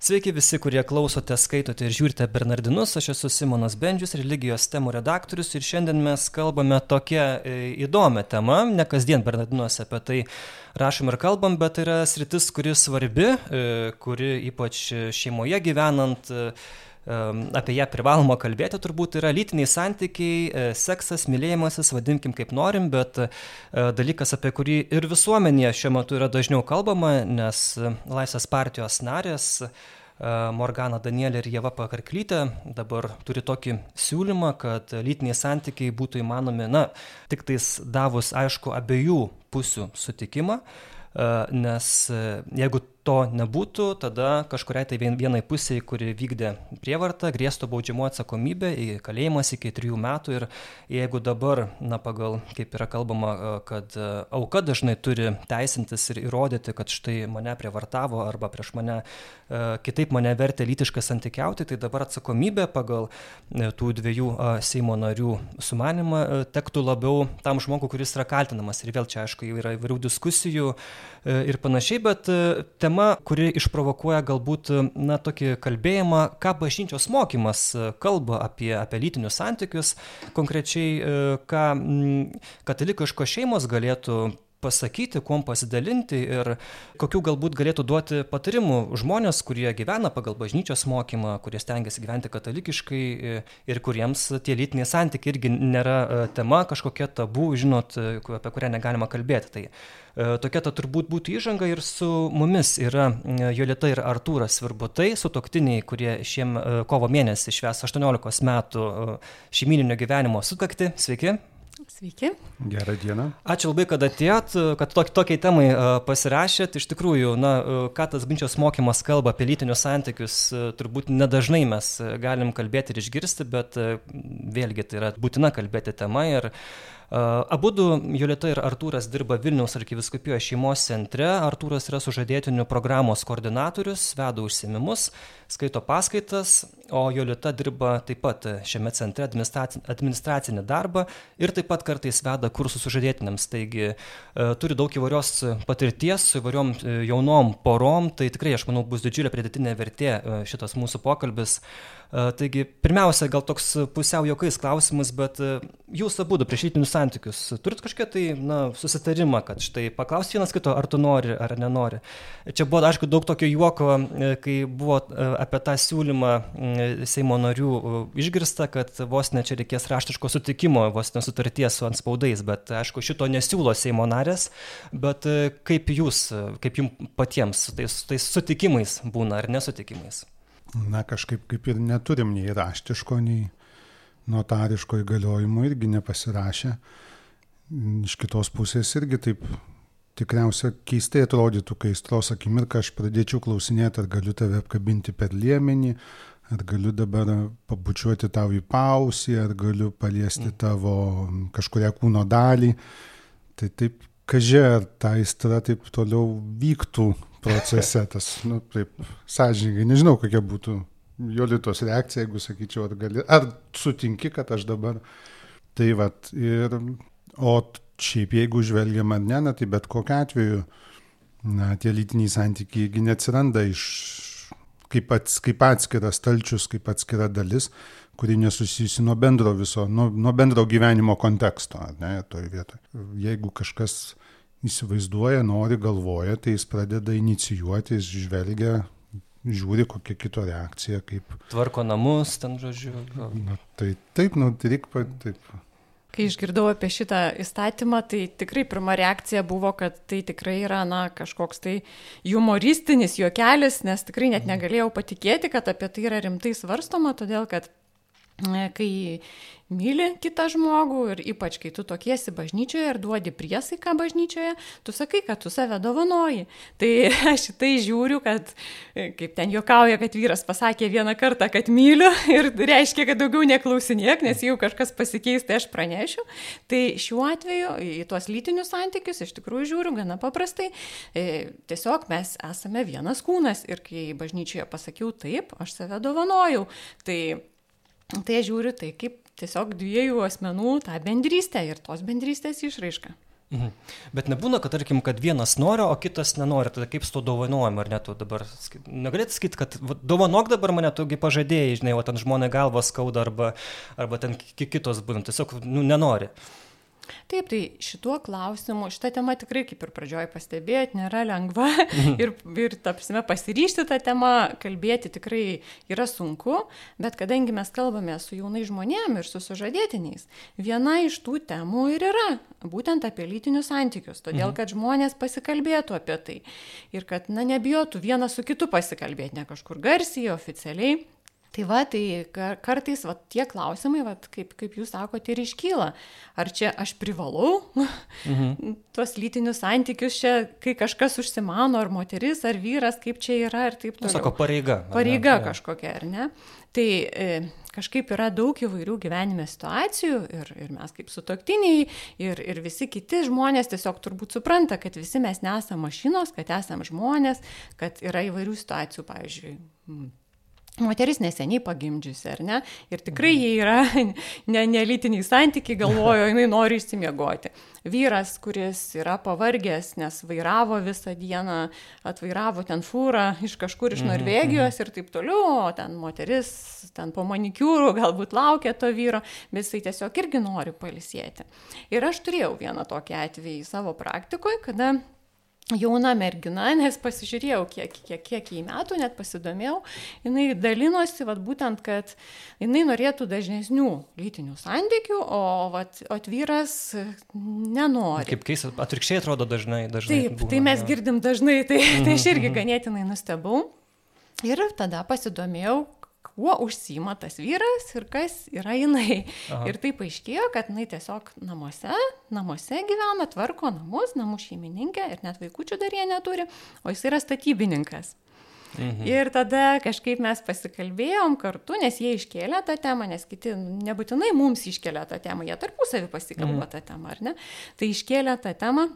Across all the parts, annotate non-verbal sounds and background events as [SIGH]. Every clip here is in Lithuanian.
Sveiki visi, kurie klausote, skaitote ir žiūrite Bernardinus. Aš esu Simonas Bendžius, religijos temų redaktorius ir šiandien mes kalbame tokią e, įdomią temą. Ne kasdien Bernardinuose apie tai rašom ir kalbam, bet tai yra sritis, kuri svarbi, e, kuri ypač šeimoje gyvenant e, apie ją privaloma kalbėti turbūt yra lytiniai santykiai, seksas, mylėjimasis, vadinkim kaip norim, bet dalykas, apie kurį ir visuomenėje šiuo metu yra dažniau kalbama, nes Laisvės partijos narės Morgana Danielė ir Jeva Pakarklytė dabar turi tokį siūlymą, kad lytiniai santykiai būtų įmanomi, na, tik tais davus aišku abiejų pusių sutikimą, nes jeigu to nebūtų, tada kažkuriai tai vienai pusiai, kuri vykdė prievartą, grėstų baudžiamo atsakomybę į kalėjimas iki trijų metų ir jeigu dabar, na pagal, kaip yra kalbama, kad auka dažnai turi teisintis ir įrodyti, kad štai mane prievartavo arba prieš mane kitaip mane vertė lytiškai santykiauti, tai dabar atsakomybė pagal e, tų dviejų Seimo narių sumanimą tektų labiau tam žmogui, kuris yra kaltinamas. Ir vėl čia, aišku, yra įvairių diskusijų e, ir panašiai, bet e, tema tema, kuri išprovokuoja galbūt, na, tokį kalbėjimą, ką bažnyčios mokymas e, kalba apie, apie lytinius santykius, konkrečiai, e, ką katalikiškos šeimos galėtų pasakyti, kuom pasidalinti ir kokių galbūt galėtų duoti patarimų žmonės, kurie gyvena pagal bažnyčios mokymą, kurie stengiasi gyventi katalikiškai e, ir kuriems tie lytiniai santykiai irgi nėra tema kažkokia tabu, žinot, apie kurią negalima kalbėti. Tai tokia ta turbūt būtų įžanga ir su mumis yra e, Jolita ir Artūras Virbutai, sutoktiniai, kurie šiem e, kovo mėnesį šves 18 metų šeimininio gyvenimo sukakti. Sveiki. Sveiki. Gerą dieną. Ačiū labai, kad atėjot, kad tok, tokiai temai pasirašėt. Iš tikrųjų, na, ką tas binčios mokymas kalba apie lytinius santykius, turbūt nedažnai mes galim kalbėti ir išgirsti, bet vėlgi tai yra būtina kalbėti tema ir Abu du, Jolita ir Artūras, dirba Vilniaus arkiviskupijos šeimos centre. Artūras yra sužadėtinių programos koordinatorius, veda užsiemimus, skaito paskaitas, o Jolita dirba taip pat šiame centre administracinį darbą ir taip pat kartais veda kursus sužadėtiniams. Taigi turi daug įvairios patirties su įvairiom e, jaunom porom, tai tikrai, aš manau, bus didžiulė pridėtinė vertė e, šitas mūsų pokalbis. Taigi, pirmiausia, gal toks pusiau jokais klausimas, bet jūs abu prieš lytinius santykius turit kažkokią tai, na, susitarimą, kad štai paklausti vienas kito, ar tu nori, ar nenori. Čia buvo, aišku, daug tokio juoko, e, kai buvo e, apie tą siūlymą Seimo narių išgirsta, kad vos ne čia reikės raštiško sutikimo, vos nesutarties su anspaudais, bet, aišku, šito nesiūlo Seimo narės, bet e, kaip jūs, kaip jums patiems tais, tais sutikimais būna ar nesutikimais? Na, kažkaip kaip ir neturim nei raštiško, nei notariško įgaliojimo irgi nepasirašę. Iš kitos pusės irgi taip tikriausia keistai atrodytų, kai stros akimirką aš pradėčiau klausinėti, ar galiu tave apkabinti per liemenį, ar galiu dabar pabučiuoti tau į pausį, ar galiu paliesti mm. tavo kažkuria kūno dalį. Tai taip, kažė, ar ta aistra taip toliau vyktų procese, tas, [LAUGHS] nu, taip, sąžininkai, nežinau, kokia būtų Jolitos reakcija, jeigu sakyčiau, ar, gali, ar sutinki, kad aš dabar. Tai vad, ir, o šiaip jeigu žvelgiam ar ne, na, tai bet kokiu atveju, na, tie lytiniai santykiai neatsiranda iš kaip, ats, kaip atskiras talčius, kaip atskira dalis, kuri nesusijusi nuo bendro viso, nuo, nuo bendro gyvenimo konteksto, ne, toj vietoje. Jeigu kažkas įsivaizduoja, nori, galvoja, tai jis pradeda inicijuoti, jis žvelgia, žiūri, kokia kito reakcija, kaip... Tvarko namus, ten žodžiu. Na, tai taip, nu, tai reikia, taip. Kai išgirdau apie šitą įstatymą, tai tikrai pirma reakcija buvo, kad tai tikrai yra, na, kažkoks tai humoristinis juokelis, nes tikrai net negalėjau patikėti, kad apie tai yra rimtai svarstoma, todėl kad kai myli kitą žmogų ir ypač kai tu tokiesi bažnyčioje ir duodi priesaiką bažnyčioje, tu sakai, kad tu save dovanoji. Tai [LAUGHS] aš tai žiūriu, kad, kaip ten juokauja, kad vyras pasakė vieną kartą, kad myliu [LAUGHS] ir reiškia, kad daugiau neklausinėk, nes jau kažkas pasikeis, tai aš pranešiu. Tai šiuo atveju į tuos lytinius santykius iš tikrųjų žiūriu gana paprastai. E, tiesiog mes esame vienas kūnas ir kai bažnyčioje pasakiau taip, aš save dovanojau. Tai Tai aš žiūriu tai kaip tiesiog dviejų asmenų tą bendrystę ir tos bendrystės išraišką. Mhm. Bet nebūna, kad tarkim, kad vienas nori, o kitas nenori, tada kaip su to dovanojimu, ar ne, tu dabar, negalėtum sakyti, kad va, dovanok dabar mane, tugi pažadėjai, žinai, o ten žmonai galvas skauda arba, arba ten kitos būna, tiesiog, nu, nenori. Taip, tai šituo klausimu, šitą temą tikrai, kaip ir pradžioj pastebėjot, nėra lengva mhm. ir, ir tapsime pasiryšti tą temą, kalbėti tikrai yra sunku, bet kadangi mes kalbame su jaunai žmonėmis ir su sužadėtiniais, viena iš tų temų ir yra būtent apie lytinius santykius, todėl mhm. kad žmonės pasikalbėtų apie tai ir kad, na, nebijotų vienas su kitu pasikalbėti, ne kažkur garsiai, oficialiai. Tai va, tai kartais va, tie klausimai, va, kaip, kaip jūs sakote, ir iškyla. Ar čia aš privalau mhm. [LAUGHS] tuos lytinius santykius čia, kai kažkas užsimano, ar moteris, ar vyras, kaip čia yra ir taip toliau. Sako pareiga. Pareiga ne? kažkokia, ar ne? Tai e, kažkaip yra daug įvairių gyvenime situacijų ir, ir mes kaip sutoktiniai ir, ir visi kiti žmonės tiesiog turbūt supranta, kad visi mes nesame mašinos, kad esame žmonės, kad yra įvairių situacijų, pavyzdžiui Moteris neseniai pagimdžiusi, ar ne? Ir tikrai jie yra [LAUGHS] ne, nelytiniai santykiai, galvojo, jinai nori išsimiegoti. Vyras, kuris yra pavargęs, nes vairavo visą dieną, atvairavo ten fūrą iš kažkur iš mhm, Norvegijos mhm. ir taip toliau, o ten moteris, ten po manikiūrų [LAUGHS] galbūt laukia to vyro, bet jisai tiesiog irgi nori palisėti. Ir aš turėjau vieną tokį atvejį savo praktikoje, kada jauna mergina, nes pasižiūrėjau, kiek, kiek, kiek jį metų, net pasidomėjau, jinai dalinosi, vat, būtent, kad jinai norėtų dažnesnių lytinių santykių, o vat, atvyras nenori. Kaip keista, atvirkščiai atrodo dažnai. dažnai Taip, būna, tai mes ja. girdim dažnai, tai, tai aš irgi ganėtinai nustebau. Ir tada pasidomėjau, kuo užsima tas vyras ir kas yra jinai. Aha. Ir taip aiškėjo, kad jinai tiesiog namuose, namuose gyvena, tvarko namus, namų šeimininkė ir net vaikųčių dar jie neturi, o jis yra statybininkas. Mhm. Ir tada kažkaip mes pasikalbėjom kartu, nes jie iškėlė tą temą, nes kiti nebūtinai mums iškėlė tą temą, jie tarpusavį pasikalba mhm. tą temą, ar ne? Tai iškėlė tą temą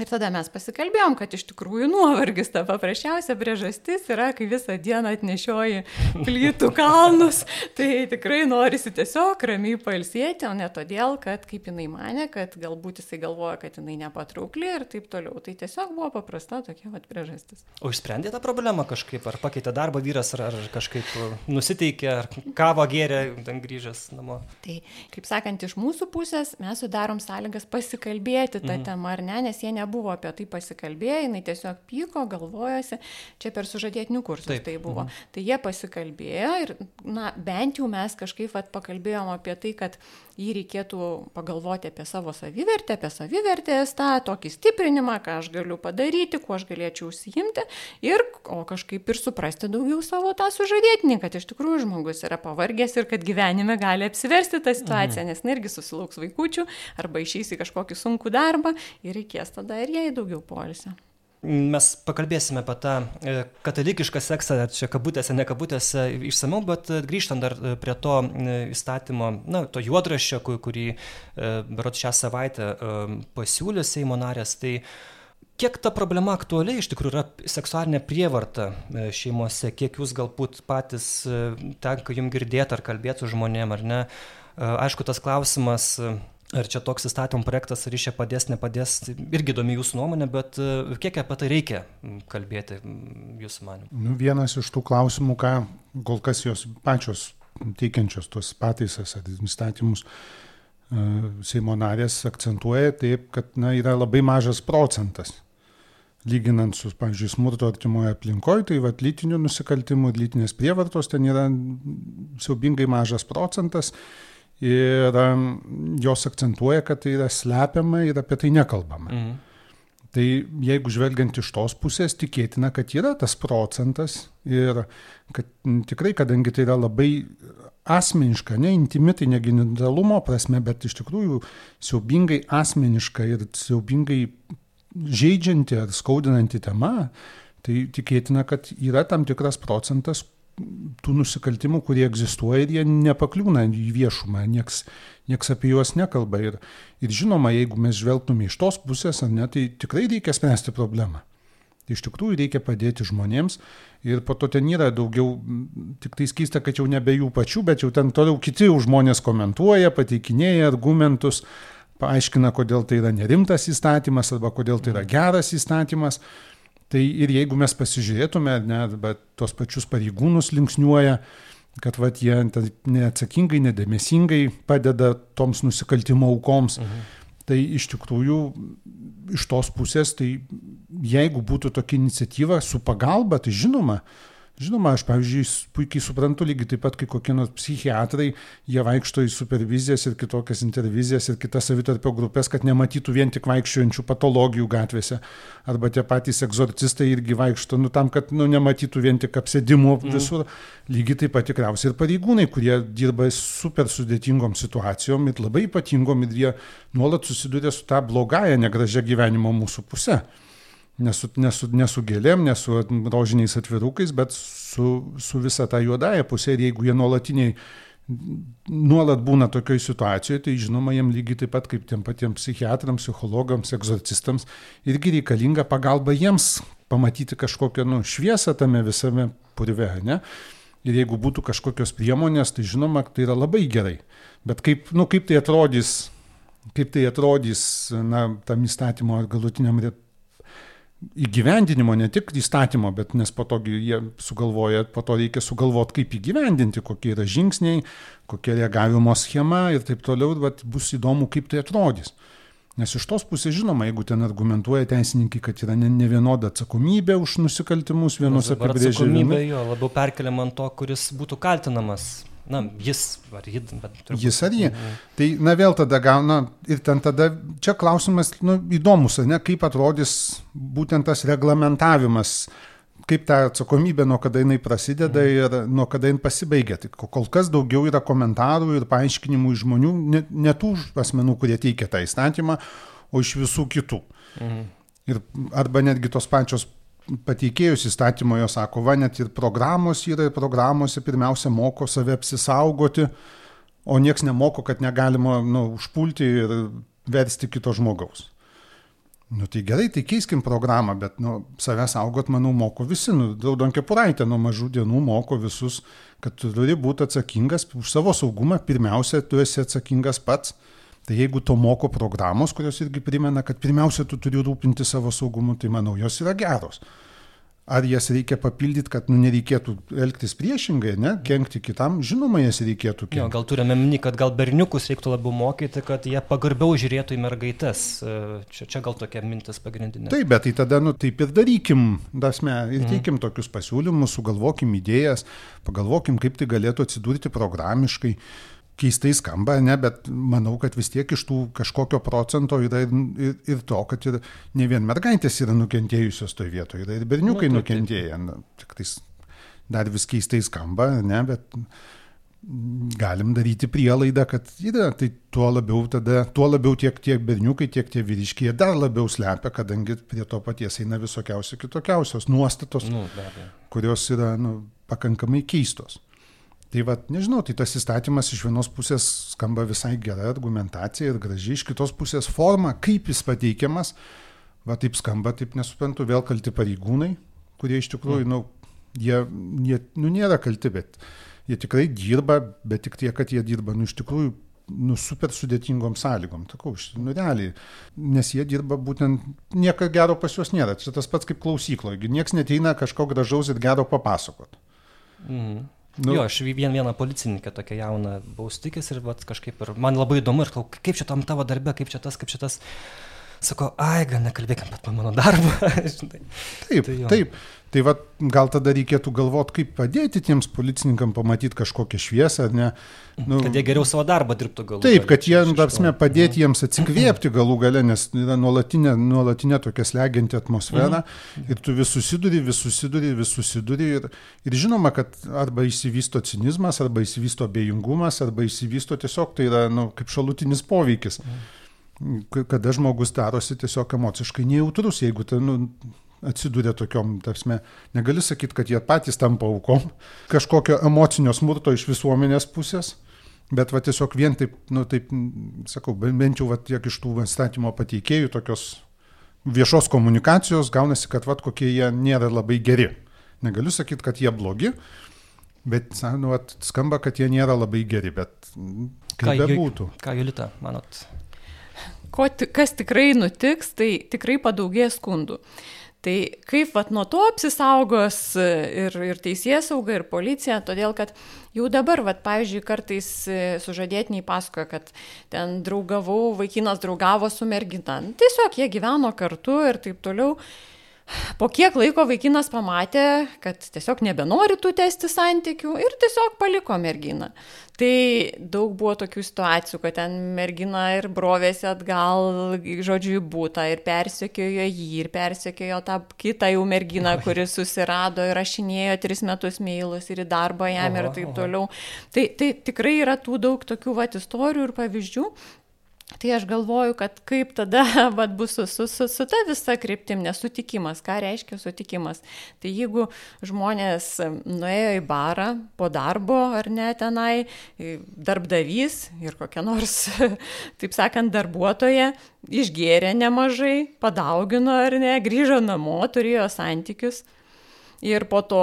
Ir tada mes pasikalbėjom, kad iš tikrųjų nuovargis ta paprasčiausia priežastis yra, kai visą dieną atnešioji plytų kalnus, [LAUGHS] tai tikrai norisi tiesiog ramiai palsėti, o ne todėl, kad kaip jinai mane, kad galbūt jisai galvoja, kad jinai nepatraukli ir taip toliau. Tai tiesiog buvo paprasta tokia vat priežastis. O išsprendė tą problemą kažkaip, ar pakeitė darbą vyras, ar, ar kažkaip nusiteikė, ar kavą gėrė, ten grįžęs namo. Tai, kaip sakant, iš mūsų pusės mes sudarom sąlygas pasikalbėti tą mhm. temą, ar ne, nes jie nebuvo apie tai pasikalbėję, jinai tiesiog pyko, galvojosi, čia per sužadėtinių kursus Taip. tai buvo. Mhm. Tai jie pasikalbėjo ir, na, bent jau mes kažkaip vat, pakalbėjom apie tai, kad jį reikėtų pagalvoti apie savo savivertę, apie savivertės tą tokį stiprinimą, ką aš galiu padaryti, kuo aš galėčiau užsiimti ir, o kažkaip ir suprasti daugiau savo tą sužadėtinį, kad iš tikrųjų žmogus yra pavargęs ir kad gyvenime gali apsiversti tą situaciją, mhm. nes irgi susilauks vaikučių arba išeis į kažkokį sunkų darbą ir reikės tada ir jai daugiau polisio. Mes pakalbėsime apie tą e, katalikišką seksą, čia kabutėse, ne kabutėse išsameu, bet e, grįžtant dar e, prie to įstatymo, na, to juodraščio, kurį berot šią savaitę pasiūlė Seimo narės, tai kiek ta problema aktuali iš tikrųjų yra seksualinė prievarta šeimose, kiek jūs galbūt patys tenka jums girdėti ar kalbėti su žmonėm, ar ne. Aišku, tas klausimas Ar čia toks įstatymų projektas, ar jis čia padės, nepadės, tai irgi įdomi jūsų nuomonė, bet e, kiek apie tai reikia kalbėti jūsų manimu? Nu, vienas iš tų klausimų, ką kol kas jos pačios teikiančios tuos pataisas ar įstatymus e, Seimo narės akcentuoja taip, kad na, yra labai mažas procentas. Lyginant su, pavyzdžiui, smurto artimoje aplinkoje, tai va, lytinių nusikaltimų ir lytinės prievartos ten yra siaubingai mažas procentas ir jos akcentuoja, kad tai yra slepiama ir apie tai nekalbama. Mhm. Tai jeigu žvelgiant iš tos pusės, tikėtina, kad yra tas procentas ir kad tikrai, kadangi tai yra labai asmeniška, ne intimi, tai ne genitalumo prasme, bet iš tikrųjų siaubingai asmeniška ir siaubingai žaidžianti ar skaudinanti tema, tai tikėtina, kad yra tam tikras procentas, tų nusikaltimų, kurie egzistuoja ir jie nepakliūna į viešumą, nieks, nieks apie juos nekalba. Ir, ir žinoma, jeigu mes žvelgtume iš tos pusės, ne, tai tikrai reikia spręsti problemą. Tai iš tikrųjų reikia padėti žmonėms ir po to ten yra daugiau, tik tai skysta, kad jau nebe jų pačių, bet jau ten toliau kiti žmonės komentuoja, pateikinėja argumentus. paaiškina, kodėl tai yra nerimtas įstatymas arba kodėl tai yra geras įstatymas. Tai ir jeigu mes pasižiūrėtume, net tos pačius pareigūnus linksniuoja, kad vat, jie neatsakingai, nedėmesingai padeda toms nusikaltimo aukoms. Mhm. Tai iš tikrųjų iš tos pusės, tai jeigu būtų tokia iniciatyva su pagalba, tai žinoma, Žinoma, aš, pavyzdžiui, puikiai suprantu, lygiai taip pat, kai kokie nors psichiatrai, jie vaikšto į supervizijas ir kitokias intervizijas ir kitas savitarpio grupės, kad nematytų vien tik vaikščiojančių patologijų gatvėse. Arba tie patys egzorcistai irgi vaikšto, nu tam, kad nu, nematytų vien tik apsėdimų mm. visur. Lygiai taip pat tikriausiai ir pareigūnai, kurie dirba super sudėtingom situacijom ir labai ypatingom ir jie nuolat susiduria su tą blogąją, negražią gyvenimo mūsų pusę ne su, ne su, ne su gėlėm, ne su rožiniais atvirukais, bet su, su visa ta juodąją pusė. Ir jeigu jie nuolatiniai nuolat būna tokioje situacijoje, tai žinoma, jiems lygiai taip pat kaip tiem patiems psichiatrams, psichologams, egzorcistams, irgi reikalinga pagalba jiems pamatyti kažkokią nu, šviesą tame visame purve. Ne? Ir jeigu būtų kažkokios priemonės, tai žinoma, tai yra labai gerai. Bet kaip, nu, kaip tai atrodys, kaip tai atrodys na, tam įstatymo galutiniam įgyvendinimo, ne tik įstatymo, bet nes po to jie sugalvoja, po to reikia sugalvoti, kaip įgyvendinti, kokie yra žingsniai, kokia reagavimo schema ir taip toliau, bet bus įdomu, kaip tai atrodys. Nes iš tos pusės žinoma, jeigu ten argumentuoja teisininkai, kad yra ne, ne vienoda atsakomybė už nusikaltimus vienose apibrėžimuose. Atsakomybė jo labiau perkeliama ant to, kuris būtų kaltinamas Na, jis ar ji, bet turbūt. Jis ar ji. Mhm. Tai, na, vėl tada gauna ir ten tada, čia klausimas, nu, įdomus, ne, kaip atrodys būtent tas reglamentavimas, kaip ta atsakomybė, nuo kada jinai prasideda mhm. ir nuo kada jinai pasibaigia. Tai kol kas daugiau yra komentarų ir paaiškinimų iš žmonių, ne, ne tų asmenų, kurie teikia tą įstatymą, o iš visų kitų. Mhm. Ir arba netgi tos pačios pateikėjus įstatymo, jo sako, va, net ir programos yra, ir programuose pirmiausia moko save apsisaugoti, o nieks nemoko, kad negalima nu, užpulti ir versti kito žmogaus. Nu tai gerai, tai keiskim programą, bet nu, save saugot, manau, moko visi. Nu, Raudon Kepuraitė nuo mažų dienų moko visus, kad tu turi būti atsakingas už savo saugumą. Pirmiausia, tu esi atsakingas pats. Tai jeigu to moko programos, kurios irgi primena, kad pirmiausia tu turi rūpinti savo saugumu, tai manau, jos yra geros. Ar jas reikia papildyti, kad nu, nereikėtų elgtis priešingai, ne, kenkti kitam, žinoma, jas reikėtų kenkti. Jo, gal turime minį, kad gal berniukus reiktų labiau mokyti, kad jie pagarbiau žiūrėtų į mergaites. E, čia, čia gal tokia mintis pagrindinė. Taip, bet tai tada, nu, taip ir darykim, dasme, ir mhm. teikim mm. tokius pasiūlymus, sugalvokim idėjas, pagalvokim, kaip tai galėtų atsidurti programiškai keistai skamba, ne, bet manau, kad vis tiek iš tų kažkokio procento yra ir, ir, ir to, kad ir ne vien mergaitės yra nukentėjusios toje vietoje, yra ir berniukai nu, nukentėję. Na, tik tais dar vis keistai skamba, ne, bet galim daryti prielaidą, kad yra, tai tuo labiau tada, tuo labiau tiek, tiek berniukai, tiek tie vyriškiai dar labiau slepia, kadangi prie to paties eina visokiausios kitokiausios nuostatos, nu, kurios yra nu, pakankamai keistos. Tai vad, nežinau, tai tas įstatymas iš vienos pusės skamba visai gera argumentacija ir gražiai, iš kitos pusės forma, kaip jis pateikiamas, va taip skamba, taip nesuprantu, vėl kalti pareigūnai, kurie iš tikrųjų, mm. nu, jie, jie nu, nėra kalti, bet jie tikrai dirba, bet tik tiek, kad jie dirba, nu, iš tikrųjų, nu, super sudėtingom sąlygom, takau, nu, realiai, nes jie dirba būtent, nieko gero pas juos nėra, čia tas pats kaip klausykloje, niekas neteina kažko gražaus ir gero papasakot. Mhm. Nu. Jo, aš vien vieną policininkę tokią jauną buvau sutikęs ir vat, kažkaip ir man labai įdomu ir klauau, kaip čia tam tavo darbe, kaip čia tas, kaip čia tas. Sako, ai, gal nekalbėkim apie mano darbą. [LAUGHS] taip, tai jo. taip. Tai va, gal tada reikėtų galvoti, kaip padėti tiems policininkam pamatyti kažkokią šviesą, ne? Nu, kad jie geriau savo darbą dirbtų galų. Taip, kad jie, darsime, padėti jiems atsikvėpti galų gale, nes yra nuolatinė, nuolatinė tokia slegianti atmosfera mhm. ir tu vis susiduri, vis susiduri, vis susiduri ir, ir žinoma, kad arba įsivysto cinizmas, arba įsivysto abejingumas, arba įsivysto tiesiog tai yra nu, kaip šalutinis poveikis. Mhm. Kada žmogus darosi tiesiog emociškai nejautrus, jeigu tai, nu, atsiduria tokiom, tarsi, negali sakyti, kad jie patys tampa aukom, kažkokio emocinio smurto iš visuomenės pusės, bet va tiesiog vien taip, nu taip, sakau, bent jau va tiek iš tų įstatymo pateikėjų tokios viešos komunikacijos gaunasi, kad va kokie jie nėra labai geri. Negaliu sakyti, kad jie blogi, bet nu, va, skamba, kad jie nėra labai geri, bet kaip bebūtų. Ką Julita, manot? ko, kas tikrai nutiks, tai tikrai padaugės skundų. Tai kaip vat nuo to apsisaugos ir, ir teisės sauga, ir policija, todėl kad jau dabar, vat, pavyzdžiui, kartais sužadėtiniai pasakoja, kad ten draugavau, vaikinas draugavo su mergina. Tiesiog jie gyveno kartu ir taip toliau. Po kiek laiko vaikinas pamatė, kad tiesiog nebenori tų tęsti santykių ir tiesiog paliko merginą. Tai daug buvo tokių situacijų, kad ten mergina ir brovėsi atgal, žodžiu, į būtą ir persekiojo jį, ir persekiojo tą kitą jau merginą, kuris susirado ir rašinėjo tris metus meilus ir į darbą jam ir taip toliau. Tai, tai tikrai yra tų daug tokių vat istorijų ir pavyzdžių, Tai aš galvoju, kad kaip tada [LAUGHS] vat, bus su, su, su, su ta visa kryptim nesutikimas, ką reiškia sutikimas. Tai jeigu žmonės nuėjo į barą po darbo ar ne tenai, darbdavys ir kokia nors, [LAUGHS] taip sakant, darbuotoja išgėrė nemažai, padaugino ar ne, grįžo namo, turėjo santykius Ir po to,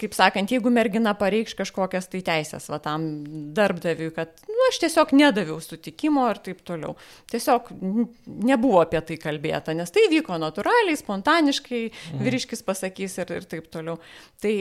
kaip sakant, jeigu mergina pareikš kažkokias tai teisės va tam darbdaviui, kad, na, nu, aš tiesiog nedaviau sutikimo ir taip toliau. Tiesiog nebuvo apie tai kalbėta, nes tai vyko natūraliai, spontaniškai, mhm. vyriškis pasakys ir, ir taip toliau. Tai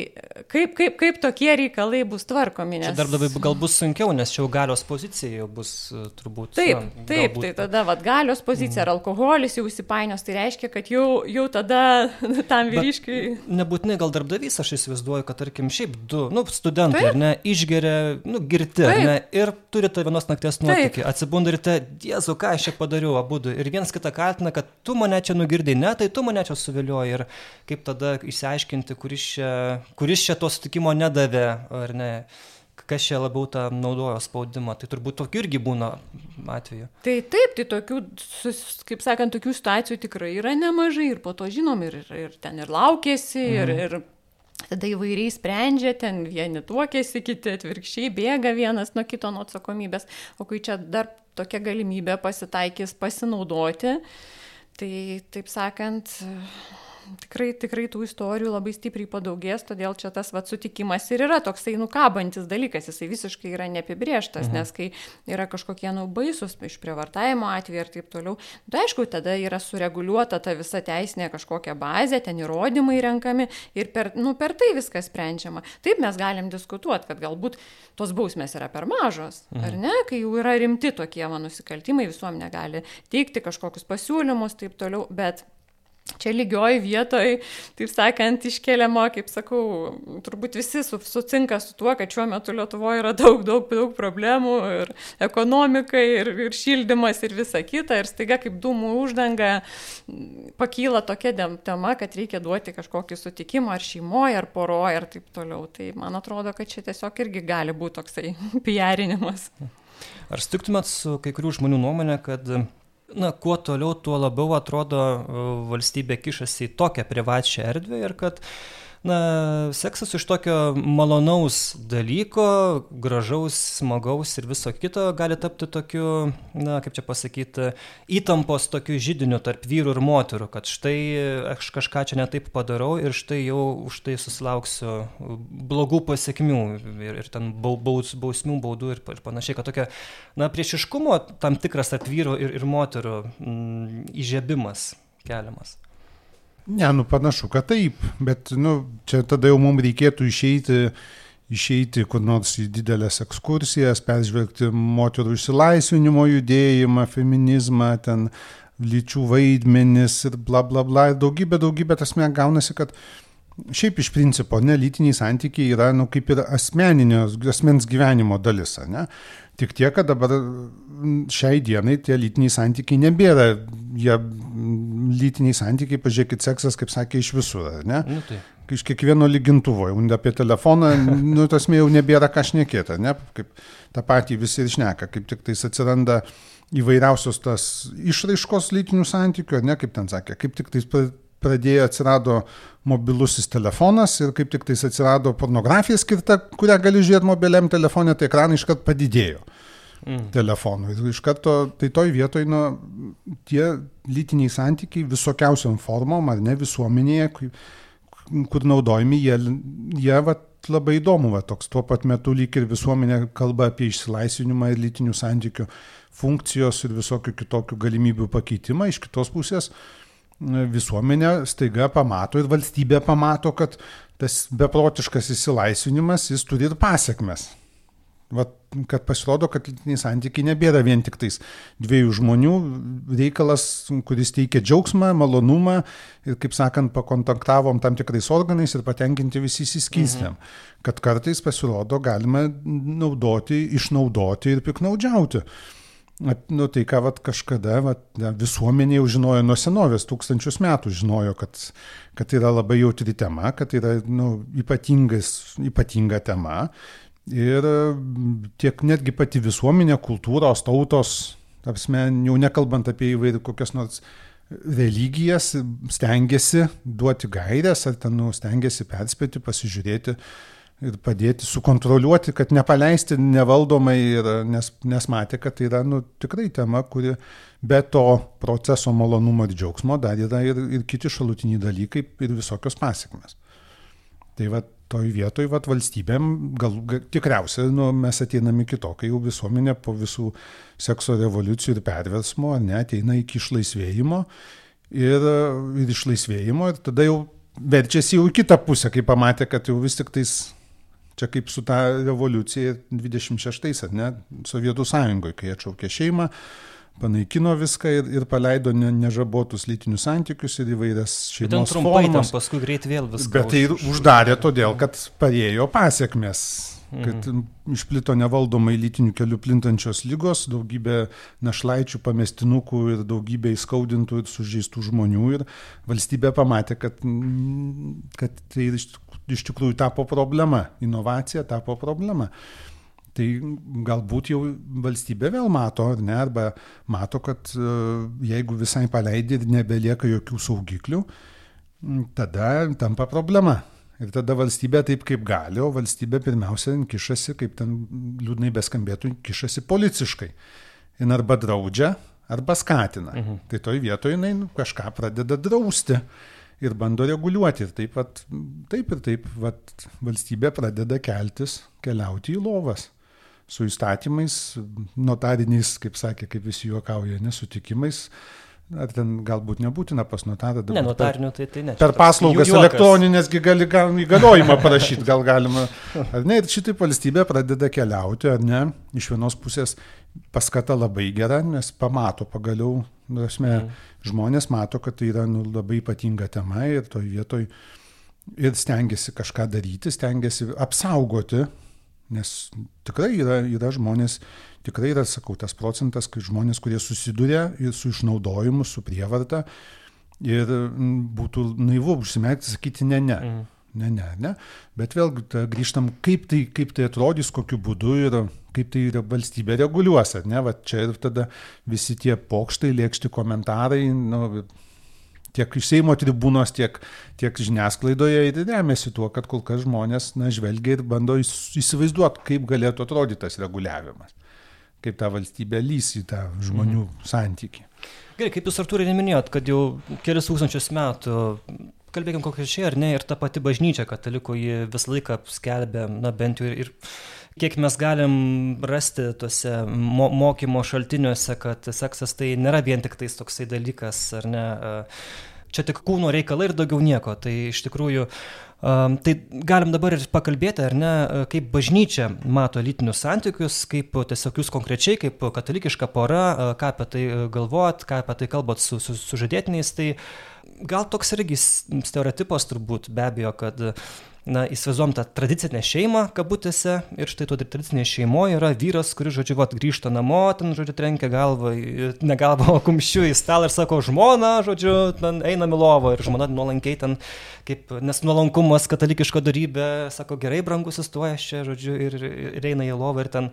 kaip, kaip, kaip tokie reikalai bus tvarkomi? Nes... Darbdaviui gal bus sunkiau, nes čia jau galios pozicija jau bus e, turbūt. Taip, na, taip, galbūt... tai tada va, galios pozicija mhm. ar alkoholis jau įsipainios, tai reiškia, kad jau, jau tada [LAUGHS] tam vyriškiai... Bet nebūtinai gal gal darbdavys, aš įsivaizduoju, kad tarkim šiaip du, nu, studentai, Taip. ne, išgeria, nu, girti, Taip. ne, ir turi tą vienos nakties nuotykį, atsibunda ir te, Diezu, ką aš čia padariau, abu du, ir vienas kitą kaltina, kad tu mane čia nugirdai, ne, tai tu mane čia suvilioji ir kaip tada išsiaiškinti, kuris čia, kuris čia to sutikimo nedavė, ar ne kas čia labiau tą naudojo spaudimą. Tai turbūt tokių irgi būna atveju. Tai taip, tai tokių, kaip sakant, tokių situacijų tikrai yra nemažai ir po to žinom ir, ir ten ir laukėsi, mhm. ir, ir tada įvairiai sprendžia, ten vieni tuokėsi, kiti atvirkščiai bėga vienas nuo kito nuo atsakomybės, o kai čia dar tokia galimybė pasitaikys pasinaudoti, tai taip sakant, tikrai, tikrai tų istorijų labai stipriai padaugės, todėl čia tas vat, sutikimas ir yra toksai nukabantis dalykas, jisai visiškai yra neapibrieštas, mhm. nes kai yra kažkokie nu baisus išprievartavimo atvejai ir taip toliau, tai aišku, tada yra sureguliuota ta visa teisinė kažkokia bazė, ten įrodymai renkami ir per, nu, per tai viskas sprendžiama. Taip mes galim diskutuoti, kad galbūt tos bausmės yra per mažos, mhm. ar ne, kai jau yra rimti tokie mano nusikaltimai, visuomenė gali teikti kažkokius pasiūlymus, taip toliau, bet Čia lygioj vietoj, taip sakant, iškeliamo, kaip sakau, turbūt visi su, sucinka su tuo, kad šiuo metu Lietuvoje yra daug, daug, daug problemų ir ekonomikai, ir, ir šildymas, ir visa kita. Ir staiga kaip dūmų uždanga pakyla tokia tema, kad reikia duoti kažkokį sutikimą ar šeimoje, ar poroje, ir taip toliau. Tai man atrodo, kad čia tiesiog irgi gali būti toksai [LAUGHS] piarinimas. Ar sutiktumėt su kai kurių žmonių nuomonė, kad na kuo toliau tuo labiau atrodo valstybė kišasi į tokią privačią erdvę ir kad na, seksas iš tokio malonaus dalyko, gražaus, smagaus ir viso kito gali tapti tokiu, na, kaip čia pasakyti, įtampos tokiu žydiniu tarp vyrų ir moterų, kad štai aš kažką čia netaip padarau ir štai jau už tai susilauksiu blogų pasiekmių ir, ir ten baus, bausmių, baudų ir, ir panašiai, kad tokia, na, priešiškumo tam tikras tarp vyrų ir, ir moterų mm, įžiebimas keliamas. Ne, nu panašu, kad taip, bet nu, čia tada jau mums reikėtų išeiti, išeiti kur nors į didelės ekskursijas, peržvelgti moterų išsilaisvinimo judėjimą, feminizmą, ten lyčių vaidmenis ir bla bla bla. Daugybė, daugybė tasme gaunasi, kad šiaip iš principo nelytiniai santykiai yra nu, kaip ir asmens gyvenimo dalis. Ne? Tik tiek, kad dabar šiai dienai tie lytiniai santykiai nebėra. Jie lytiniai santykiai, pažiūrėkit, seksas, kaip sakė, iš visur, ne? Nu, tai. Iš kiekvieno lygintuvo, apie telefoną, [LAUGHS] nu, tas mė jau nebėra ką šnekėti, ne? Kaip tą patį visi ir šneka, kaip tik tais atsiranda įvairiausios tas išraiškos lytinių santykių, ne, kaip ten sakė, kaip tik tais pradėjo atsirado mobilusis telefonas ir kaip tik tais atsirado pornografija skirta, kurią gali žiūrėti mobiliam telefonė, tai ekranai iškart padidėjo mm. telefonų. Ir iš karto, tai toj vietoj, nu, tie lytiniai santykiai visokiausiam formom, ar ne visuomenėje, kur naudojami, jie, jie va, labai įdomu, va, toks tuo pat metu lyg ir visuomenė kalba apie išsilaisvinimą ir lytinių santykių funkcijos ir visokių kitokių galimybių pakeitimą. Iš kitos pusės visuomenė staiga pamato ir valstybė pamato, kad tas beprotiškas įsilaisvinimas jis turi ir pasiekmes. Vat, kad pasirodo, kad lytiniai santykiai nebėra vien tik tais dviejų žmonių reikalas, kuris teikia džiaugsmą, malonumą ir, kaip sakant, pakontaktavom tam tikrais organais ir patenkinti visi įsiskystėm. Mhm. Kad kartais pasirodo galima naudoti, išnaudoti ir piknaudžiauti. Nu, tai ką vat, kažkada vat, visuomenė jau žinojo nuo senovės, tūkstančius metų žinojo, kad, kad yra labai jautri tema, kad yra nu, ypatinga tema. Ir tiek netgi pati visuomenė, kultūros, tautos, apsme, jau nekalbant apie įvairių kokias nors religijas, stengiasi duoti gairias ar ten nu, stengiasi perspėti, pasižiūrėti ir padėti sukontroliuoti, kad nepaleisti nevaldomai, ir, nes, nes matė, kad tai yra nu, tikrai tema, kuri be to proceso malonumo ir džiaugsmo dar yra ir, ir kiti šalutiniai dalykai ir visokios pasiekmes. Tai va, toj vietoj vat, valstybėm, gal, gal tikriausiai nu, mes ateiname iki to, kai jau visuomenė po visų sekso revoliucijų ir perversmo ne, ateina iki išlaisvėjimo ir, ir išlaisvėjimo ir tada jau verčiasi jau į kitą pusę, kai pamatė, kad jau vis tik tais čia kaip su ta revoliucija 26, ar ne, Sovietų sąjungoje, kai atšaukė šeimą, panaikino viską ir, ir paleido ne, nežabotus lytinius santykius ir įvairias šeimos formas. Paskui greit vėl viską. Bet tai už... uždarė todėl, kad parėjo pasiekmes kad mhm. išplito nevaldomai lytinių kelių plintančios lygos, daugybė našlaičių, pamestinukų ir daugybė įskaudintų ir sužeistų žmonių ir valstybė pamatė, kad, kad tai iš tikrųjų tapo problema, inovacija tapo problema. Tai galbūt jau valstybė vėl mato, ar ne, arba mato, kad e, jeigu visai paleidė ir nebelieka jokių saugiklių, tada tampa problema. Ir tada valstybė taip kaip gali, o valstybė pirmiausia kišasi, kaip ten liūdnai beskambėtų, kišasi policiškai. Jis arba draudžia, arba skatina. Mhm. Tai toj vietoje jinai nu, kažką pradeda drausti ir bando reguliuoti. Ir taip, vat, taip ir taip vat, valstybė pradeda keltis, keliauti į lovas su įstatymais, notariniais, kaip sakė, kaip visi juokauja, nesutikimais. Ar ten galbūt nebūtina pas notarą dabar. Ne, notarinių tai, tai ne. Per paslaugas elektroninėsgi gali gal, įgaliojimą parašyti, gal galima. Ar ne, ir šitaip valstybė pradeda keliauti, ar ne, iš vienos pusės paskata labai gera, nes pamato pagaliau, prasme, mm. žmonės mato, kad tai yra nu, labai ypatinga tema ir toj vietoj ir stengiasi kažką daryti, stengiasi apsaugoti Nes tikrai yra, yra žmonės, tikrai yra, sakau, tas procentas, kai žmonės, kurie susiduria su išnaudojimu, su prievarta ir būtų naivu užsimerkti, sakyti ne, ne. Mm. Ne, ne, ne. Bet vėlgi ta, grįžtam, kaip tai, kaip tai atrodys, kokiu būdu ir kaip tai valstybė reguliuos, ar ne? Va čia ir tada visi tie pokštai, lėkšti komentarai, nu, tiek iš Seimo tribūnos, tiek, tiek žiniasklaidoje remiasi tuo, kad kol kas žmonės na, žvelgia ir bando įsivaizduoti, kaip galėtų atrodyti tas reguliavimas, kaip ta valstybė lys į tą žmonių mhm. santyki. Gerai, kaip jūs Artūrai neminėjot, kad jau kelius tūkstančius metų kalbėkim konkrečiai ar ne, ir ta pati bažnyčia katalikų ji visą laiką skelbia, na bent jau ir, ir kiek mes galim rasti tuose mo mokymo šaltiniuose, kad seksas tai nėra vien tik tais toksai dalykas, ar ne, čia tik kūno reikalai ir daugiau nieko. Tai iš tikrųjų, tai galim dabar ir pakalbėti, ar ne, kaip bažnyčia mato lytinius santykius, kaip tiesiog jūs konkrečiai, kaip katalikiška pora, ką apie tai galvojat, ką apie tai kalbat su, su, su žadėtiniais, tai gal toks irgi stereotipas turbūt be abejo, kad na, įsivaizduom tą tradicinę šeimą, kabutėse, ir štai to tradicinėje šeimoje yra vyras, kuris, žodžiu, vat, grįžta namo, ten, žodžiu, trenkia galvą, ne galvą, o kumščiu į stalą ir sako, žmona, žodžiu, ten eina milovo ir žmona nuolankiai ten, kaip, nes nuolankumas katalikiško darybė, sako, gerai, brangus, įstoja čia, žodžiu, ir, ir eina į lovą ir ten,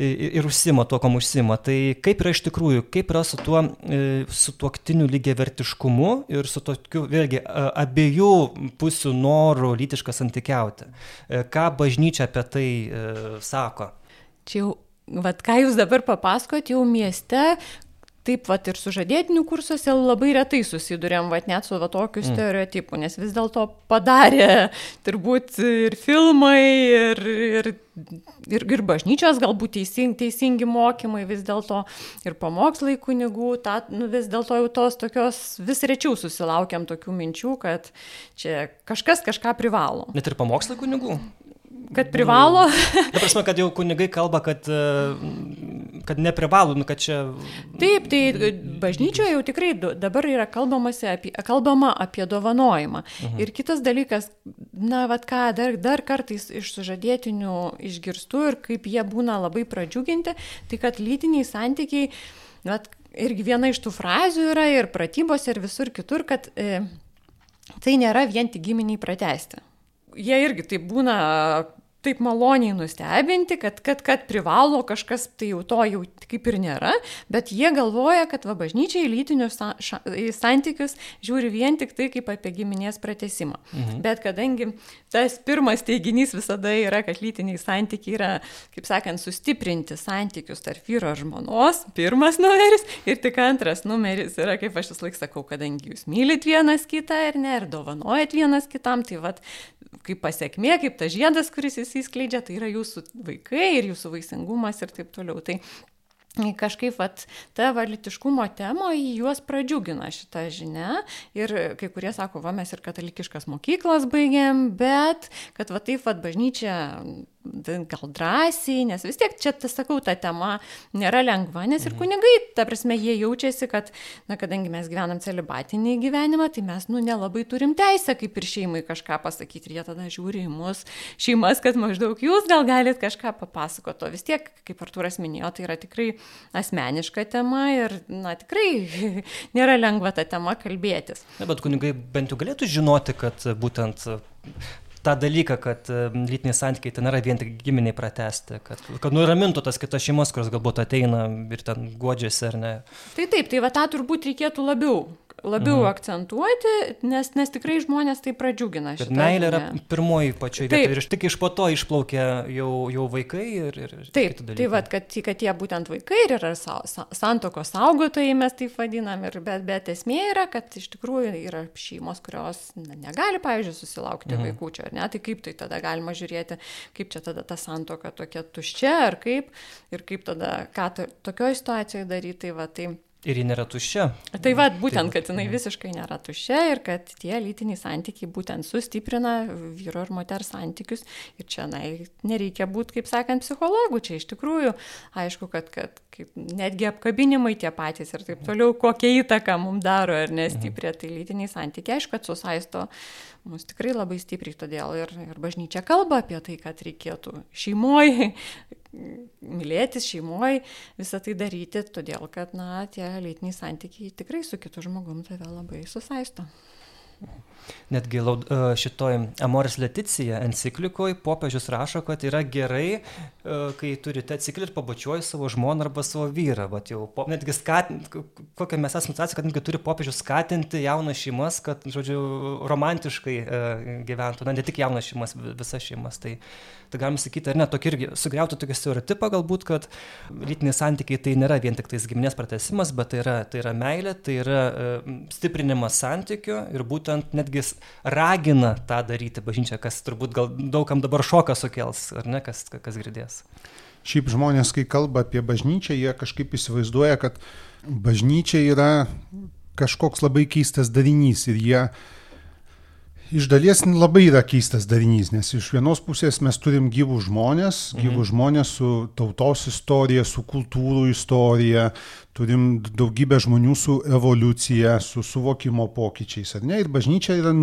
ir, ir užsima tuo, kom užsima. Tai kaip yra iš tikrųjų, kaip yra su tuo, e, su tuoktiniu lygiai vertiškumu ir su tokiu, vėlgi, abiejų pusių norų lytiškas santykius santykiauti. E, ką bažnyčia apie tai e, sako? Čia jau, vad ką jūs dabar papasakot, jau mieste taip vat ir sužadėtinių kursuose labai retai susidurėm, vat net su va tokiu mm. stereotipu, nes vis dėlto padarė turbūt ir filmai, ir, ir, ir, ir bažnyčios galbūt teisingi, teisingi mokymai vis dėlto, ir pamokslai kunigų, ta, nu, vis dėlto jau tos tokios, vis rečiau susilaukiam tokių minčių, kad čia kažkas kažką privalo. Net ir pamokslai kunigų? Kad privalo? Na, prasme, kad jau kunigai kalba, kad, e, kad neprivalo, nu, kad čia... Taip, tai bažnyčioje jau tikrai dabar yra apie, kalbama apie dovanojimą. Mhm. Ir kitas dalykas, na, vad ką, dar, dar kartais iš sužadėtinių išgirstu ir kaip jie būna labai pradžiuginti, tai kad lytiniai santykiai, vat, irgi viena iš tų frazių yra ir pratybos ir visur kitur, kad e, tai nėra vien tik giminiai pratesti jie irgi taip būna taip maloniai nustebinti, kad, kad, kad privalo kažkas, tai jau to jau kaip ir nėra, bet jie galvoja, kad va bažnyčiai lytinius sa, ša, santykius žiūri vien tik tai kaip apie giminės pratesimą. Mhm. Bet kadangi tas pirmas teiginys visada yra, kad lytiniai santykiai yra, kaip sakant, sustiprinti santykius tarp vyro ir žmonos, pirmas numeris ir tik antras numeris yra, kaip aš vis laik sakau, kadangi jūs mylit vienas kitą ir ne, ir dovanojat vienas kitam, tai vad kaip pasiekmė, kaip tas žiedas, kuris įsiskleidžia, tai yra jūsų vaikai ir jūsų vaisingumas ir taip toliau. Tai kažkaip vat, ta valitiškumo temo į juos pradžiugina šitą žinią ir kai kurie sako, va mes ir katalikiškas mokyklas baigėm, bet kad va taip va bažnyčia gal drąsiai, nes vis tiek čia, tas sakau, ta tema nėra lengva, nes ir mhm. kunigai, ta prasme, jie jaučiasi, kad, na, kadangi mes gyvenam celibatinį gyvenimą, tai mes, nu, nelabai turim teisę kaip ir šeimai kažką pasakyti ir jie tada žiūri į mus, šeimas, kad maždaug jūs gal galit kažką papasakoti, o vis tiek, kaip Arturas minėjo, tai yra tikrai asmeniška tema ir, na, tikrai [LAUGHS] nėra lengva tą temą kalbėtis. Na, bet kunigai bent jau galėtų žinoti, kad būtent tą dalyką, kad lytiniai santykiai ten nėra vien tik giminiai pratesti, kad, kad nuramintų tas kitas šeimas, kurios galbūt ateina ir ten godžiasi ar ne. Tai taip, tai va tą turbūt reikėtų labiau labiau mhm. akcentuoti, nes, nes tikrai žmonės tai pradžiugina. Bet meilė yra pirmoji pačioje vietoje ir tik iš po to išplaukia jau, jau vaikai ir... ir taip, tai vad, kad, kad jie būtent vaikai ir yra sa, sa, santokos saugotojai, mes taip vadinam, ir, bet, bet esmė yra, kad iš tikrųjų yra šeimos, kurios na, negali, pavyzdžiui, susilaukti mhm. vaikų čia, ar ne, tai kaip tai tada galima žiūrėti, kaip čia tada ta santoka tokia tuščia, ar kaip, ir kaip tada, ką to, tokioje situacijoje daryti, tai va, tai Ir ji nėra tuščia. Tai vad, būtent, kad jinai visiškai nėra tuščia ir kad tie lytiniai santykiai būtent sustiprina vyro ir moters santykius. Ir čia, na, nereikia būti, kaip sakant, psichologų. Čia iš tikrųjų, aišku, kad, kad kaip, netgi apkabinimai tie patys ir taip toliau, kokią įtaką mums daro ir nestiprė, tai lytiniai santykiai, aišku, kad susaisto mus tikrai labai stipriai, todėl ir, ir bažnyčia kalba apie tai, kad reikėtų šeimoje [LAUGHS] mylėtis šeimoje, visą tai daryti, todėl kad, na, tie lytiniai santykiai tikrai su kitu žmogum tave labai susaisto. Netgi e, šitoj Amoris Leticija enciklikoje popiežius rašo, kad yra gerai, e, kai turite enciklį ir pabučiuoji savo žmoną arba savo vyrą. Vat jau, netgi skatinti, kokią mes esame situaciją, kad netgi turi popiežius skatinti jaunas šeimas, kad, žodžiu, romantiškai e, gyventų, na, ne tik jaunas šeimas, visas šeimas. Tai, tai galim sakyti, ar ne, tokį irgi sugriauti tokį stereotipą galbūt, kad lytiniai santykiai tai nėra vien tik tais giminės pratesimas, bet tai yra, tai yra meilė, tai yra stiprinimas santykių ir būtent netgi ragina tą daryti bažnyčia, kas turbūt gal daugam dabar šoką sukels, ar ne, kas, kas girdės. Šiaip žmonės, kai kalba apie bažnyčią, jie kažkaip įsivaizduoja, kad bažnyčia yra kažkoks labai keistas darinys ir jie Iš dalies labai yra keistas darinys, nes iš vienos pusės mes turim gyvų žmonės, gyvų mhm. žmonės su tautos istorija, su kultūrų istorija, turim daugybę žmonių su evoliucija, su suvokimo pokyčiais, ar ne? Ir bažnyčia yra,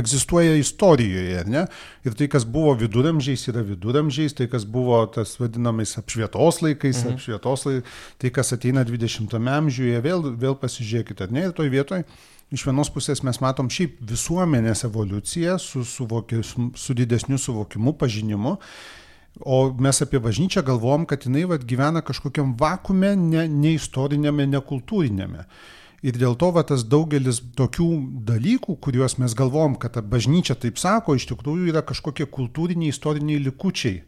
egzistuoja istorijoje, ar ne? Ir tai, kas buvo viduramžiais, yra viduramžiais, tai, kas buvo tas vadinamais apšvietos laikais, mhm. apšvietos laikais, tai, kas ateina 20-ame amžiuje, vėl, vėl pasižiūrėkite, ar ne? Ir toj vietoj iš vienos pusės mes matom šiaip visuomenės evoliuciją su, suvoki, su, su didesniu suvokimu, pažinimu. O mes apie bažnyčią galvom, kad jinai vat, gyvena kažkokiam vakume, ne, ne istorinėme, ne kultūrinėme. Ir dėl to va, tas daugelis tokių dalykų, kuriuos mes galvom, kad ta bažnyčia taip sako, iš tikrųjų yra kažkokie kultūriniai, istoriniai likučiai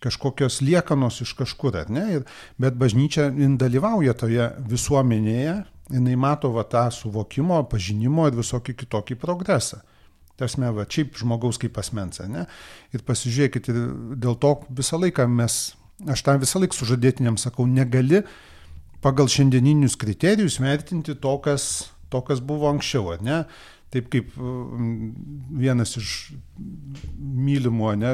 kažkokios liekanos iš kažkur, ar ne? Ir, bet bažnyčia dalyvauja toje visuomenėje, jinai mato va tą suvokimo, pažinimo ir visokį kitokį progresą. Tasme, va, šiaip žmogaus kaip asmens, ne? Ir pasižiūrėkit, ir dėl to visą laiką mes, aš tą visą laiką sužadėtiniam sakau, negali pagal šiandieninius kriterijus vertinti to, kas, to, kas buvo anksčiau, ne? Taip kaip vienas iš mylimų, ne,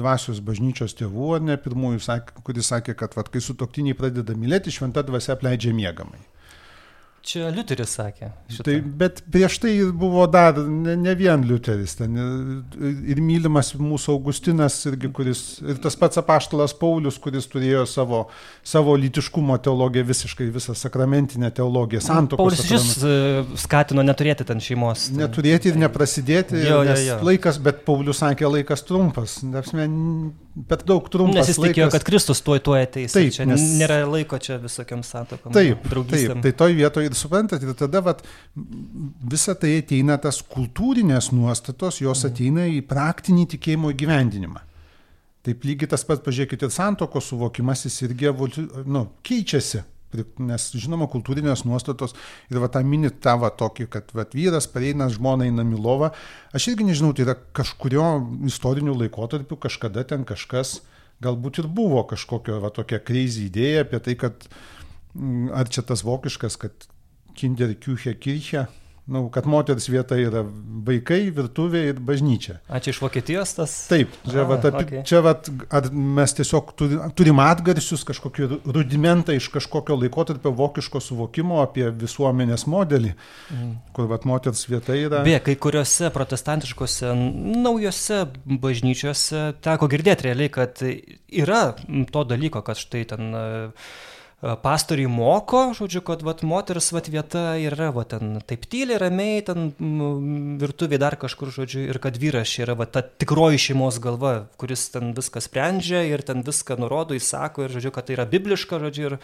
dvasios bažnyčios tėvų, ne, pirmųjų, kuris sakė, kad vat, kai sutoktiniai pradeda mylėti, šventa dvasia apleidžia mėgamai. Čia Liuteris sakė. Šitą. Tai, bet prieš tai buvo dar ne, ne vien Liuteris, ten ir mylimas mūsų Augustinas, irgi, kuris, ir tas pats apaštalas Paulius, kuris turėjo savo, savo lytiškumo teologiją, visiškai visą sakramentinę teologiją, santokos. Paulius šis e, skatino neturėti ten šeimos. Tai... Neturėti ir neprasidėti, jo, jo, jo. laikas, bet Paulius sakė, laikas trumpas. Nepsime, per daug trumpas. Nes jis tikėjo, kad Kristus tuoj tuoj ateis. Taip, čia nes... nėra laiko čia visokiam santokom. Taip, taip, tai toj vietoje ir suprantat, ir tada vat, visa tai ateina tas kultūrinės nuostatos, jos mhm. ateina į praktinį tikėjimo įgyvendinimą. Taip lygiai tas pats, pažiūrėkite, santokos suvokimas jis irgi nu, keičiasi. Nes, žinoma, kultūrinės nuostatos ir va tą mini tavo tokį, kad va, vyras pareina žmoną į namilovą. Aš irgi nežinau, tai yra kažkurio istoriniu laikotarpiu kažkada ten kažkas, galbūt ir buvo kažkokia va tokia kreizį idėja apie tai, kad mm, ar čia tas vokiškas, kad Kinderküche Kirche nu, kad moters vieta yra vaikai, virtuvė ir bažnyčia. Ačiū iš Vokietijos tas? Taip, čia, A, vat, apie, okay. čia vat, ar mes tiesiog turim atgarsius, kažkokį rudimentą iš kažkokio laikotarpio vokiško suvokimo apie visuomenės modelį, mm. kur vat, moters vieta yra. Beje, kai kuriuose protestantiškose naujose bažnyčiose teko girdėti realiai, kad yra to dalyko, kad štai ten uh, pastoriai moko, žodžiu, kad vat, moters vat, vieta yra vat, ten taip tyliai, ramiai, ten virtuviai dar kažkur, žodžiu, ir kad vyras yra vat, ta tikroji šeimos galva, kuris ten viską sprendžia ir ten viską nurodo, įsako ir, žodžiu, kad tai yra bibliška, žodžiu, ir,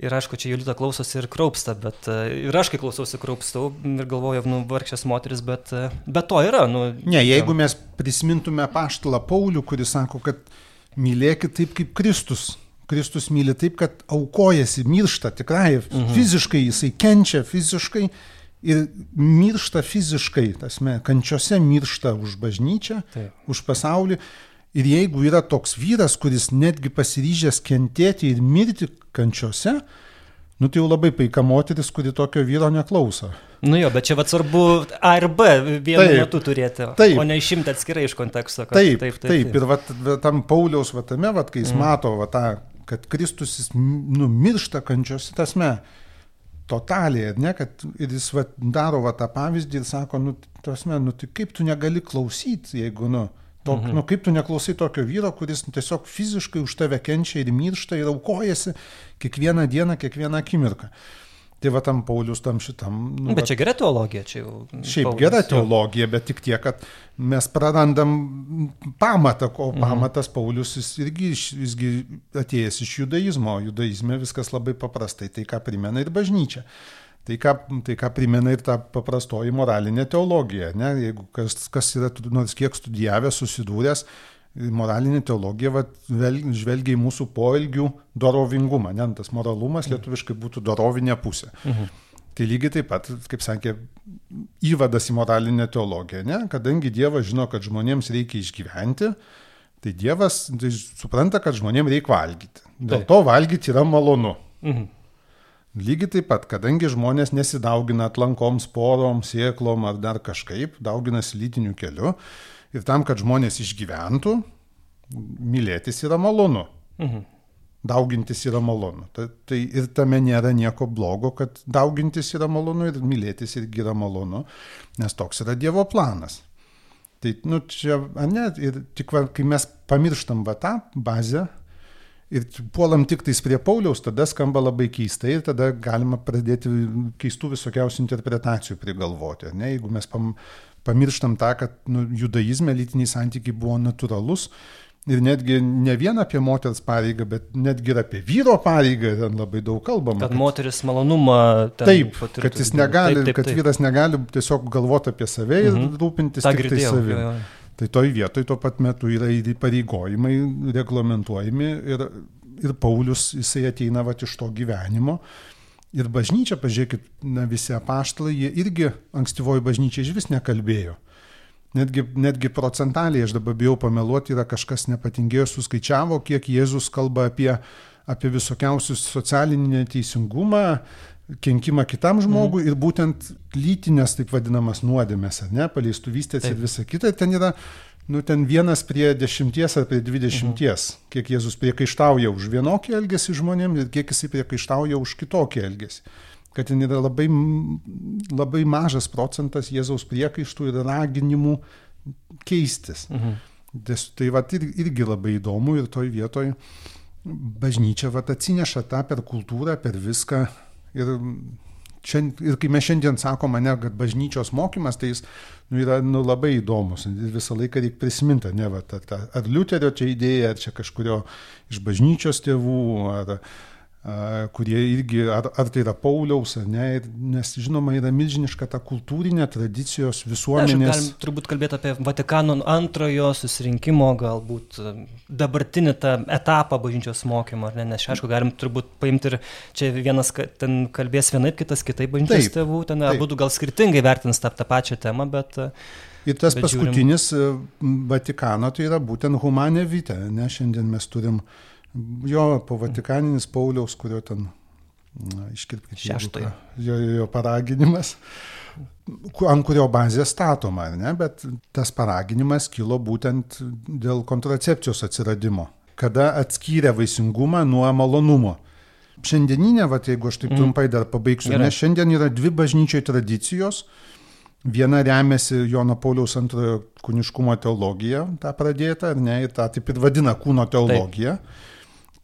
ir aišku, čia Julita klausosi ir kraupsta, bet ir aš kai klausausi kraupstau ir galvoju, nu, vargšės moteris, bet, bet to yra. Nu, ne, jeigu mes prisimintume paštalą Paulių, kuris sako, kad mylėkit taip kaip Kristus Kristus myli taip, kad aukojasi, miršta tikrai, mhm. fiziškai jisai kenčia fiziškai ir miršta fiziškai, tasme, kančiose miršta už bažnyčią, taip. už pasaulį. Ir jeigu yra toks vyras, kuris netgi pasiryžęs kentėti ir mirti kančiose, nu tai jau labai paika moteris, kuri tokio vyro neklauso. Nu jo, bet čia vad svarbu A ir B vienu taip, metu turėti, taip, o ne išimti atskirai iš konteksto. Taip, taip, taip, taip. Ir vat, tam Pauliaus vatame, vat, kai jis mm. mato vat, tą kad Kristus jis numiršta kančios tasme. Totaliai, ne, kad jis va, daro va, tą pavyzdį ir sako, nu, tasme, nu, tai kaip tu negali klausyti, jeigu, nu, tok, mhm. nu, kaip tu neklausai tokio vyro, kuris tiesiog fiziškai už tave kenčia ir miršta ir aukojasi kiekvieną dieną, kiekvieną akimirką. Tai va tam Paulius tam šitam. Nu, bet čia gera teologija, čia jau. Šiaip Paulius, gera teologija, bet tik tiek, kad mes prarandam pamatą, o mhm. pamatas Paulius jis irgi visgi atėjęs iš judaizmo. Judaizme viskas labai paprastai, tai ką primena ir bažnyčia. Tai ką, tai ką primena ir ta paprastoji moralinė teologija. Ne? Jeigu kas, kas yra nors kiek studijavęs, susidūręs, moralinė teologija vat, žvelgia į mūsų poelgių dorovingumą. Ne, tas moralumas mhm. lietuviškai būtų dorovinė pusė. Mhm. Tai lygiai taip pat, kaip sakė, įvadas į moralinę teologiją. Ne? Kadangi Dievas žino, kad žmonėms reikia išgyventi, tai Dievas tai supranta, kad žmonėms reikia valgyti. Dėl taip. to valgyti yra malonu. Mhm. Lygiai taip pat, kadangi žmonės nesidaugina atlankom, sporom, sieklom ar dar kažkaip, dauginasi lytiniu keliu, Ir tam, kad žmonės išgyventų, mylėtis yra malonu. Mhm. Daugintis yra malonu. Tai, tai ir tame nėra nieko blogo, kad daugintis yra malonu ir mylėtis irgi yra malonu, nes toks yra Dievo planas. Tai, nu, čia, ne, ir tik, kai mes pamirštam va tą bazę ir puolam tik tais prie Pauliaus, tada skamba labai keistai ir tada galima pradėti keistų visokiausių interpretacijų prigalvoti. Ne? Jeigu mes pam, pamirštam tą, kad nu, judaizme lytiniai santykiai buvo natūralus. Ir netgi ne vien apie moters pareigą, bet netgi ir apie vyro pareigą ten labai daug kalbama. Kad, kad moteris malonumą. Taip, patirtų, kad, jis negali, taip, taip, taip. kad vyras negali tiesiog galvoti apie save ir mhm. rūpintis Ta tik tai savimi. Tai toj vietoj tuo pat metu yra ir įpareigojimai reglamentuojami ir, ir Paulius jisai ateina va iš to gyvenimo. Ir bažnyčia, pažiūrėkit, na, visi apaštalai, jie irgi ankstyvoji bažnyčia iš vis nekalbėjo. Netgi, netgi procentaliai, aš dabar bijau pameluoti, yra kažkas nepatingėjo, suskaičiavo, kiek Jėzus kalba apie, apie visokiausius socialinį neteisingumą, kenkimą kitam žmogui mm. ir būtent lytinės, taip vadinamas, nuodėmės, ne, paleistuvystės ir visa kita. Ten yra nu, ten vienas prie dešimties ar prie dvidešimties, mhm. kiek Jėzus priekaištauja už vienokį elgesį žmonėms ir kiek jisai priekaištauja už kitokį elgesį. Kad ten yra labai, labai mažas procentas Jėzaus priekaištų ir raginimų keistis. Mhm. Des, tai va ir, irgi labai įdomu ir toj vietoj bažnyčia va atsineša tą per kultūrą, per viską. Ir, šiandien, ir kai mes šiandien sakome, ne, kad bažnyčios mokymas, tai jis nu, yra nu, labai įdomus. Visą laiką reikia prisiminti, ne, va, ta, ta, ar Liuterio čia idėja, ar čia kažkurio iš bažnyčios tėvų, ar, kurie irgi, ar, ar tai yra Pauliaus, ne, nes žinoma yra milžiniška ta kultūrinė tradicijos visuomenės. Na, galim turbūt kalbėti apie Vatikano antrojo susirinkimo, galbūt e, dabartinį tą etapą bažnyčios mokymo, ar ne, nes aišku, galim turbūt paimti ir čia vienas ten kalbės vienaip, kitas kitaip bažnyčios taip, tėvų, ten abu gal skirtingai vertins tą, tą pačią temą, bet... E, ir tas paskutinis žiūrim... E, Vatikano tai yra būtent humanė vite, ne, šiandien mes turim uh, Jo, po Vatikaninis Pauliaus, kurio ten, iškirpkite, šeštojo. Jo, jo paraginimas, ant kurio bazė statoma, ne? bet tas paraginimas kilo būtent dėl kontracepcijos atsiradimo, kada atskyrė vaisingumą nuo malonumo. Šiandieninė, va, jeigu aš taip mm. trumpai dar pabaigsiu, nes šiandien yra dvi bažnyčiai tradicijos. Viena remiasi Jono Pauliaus antrojo kūniškumo teologija, tą pradėtą, ar ne, ir tą taip ir vadina kūno teologija. Taip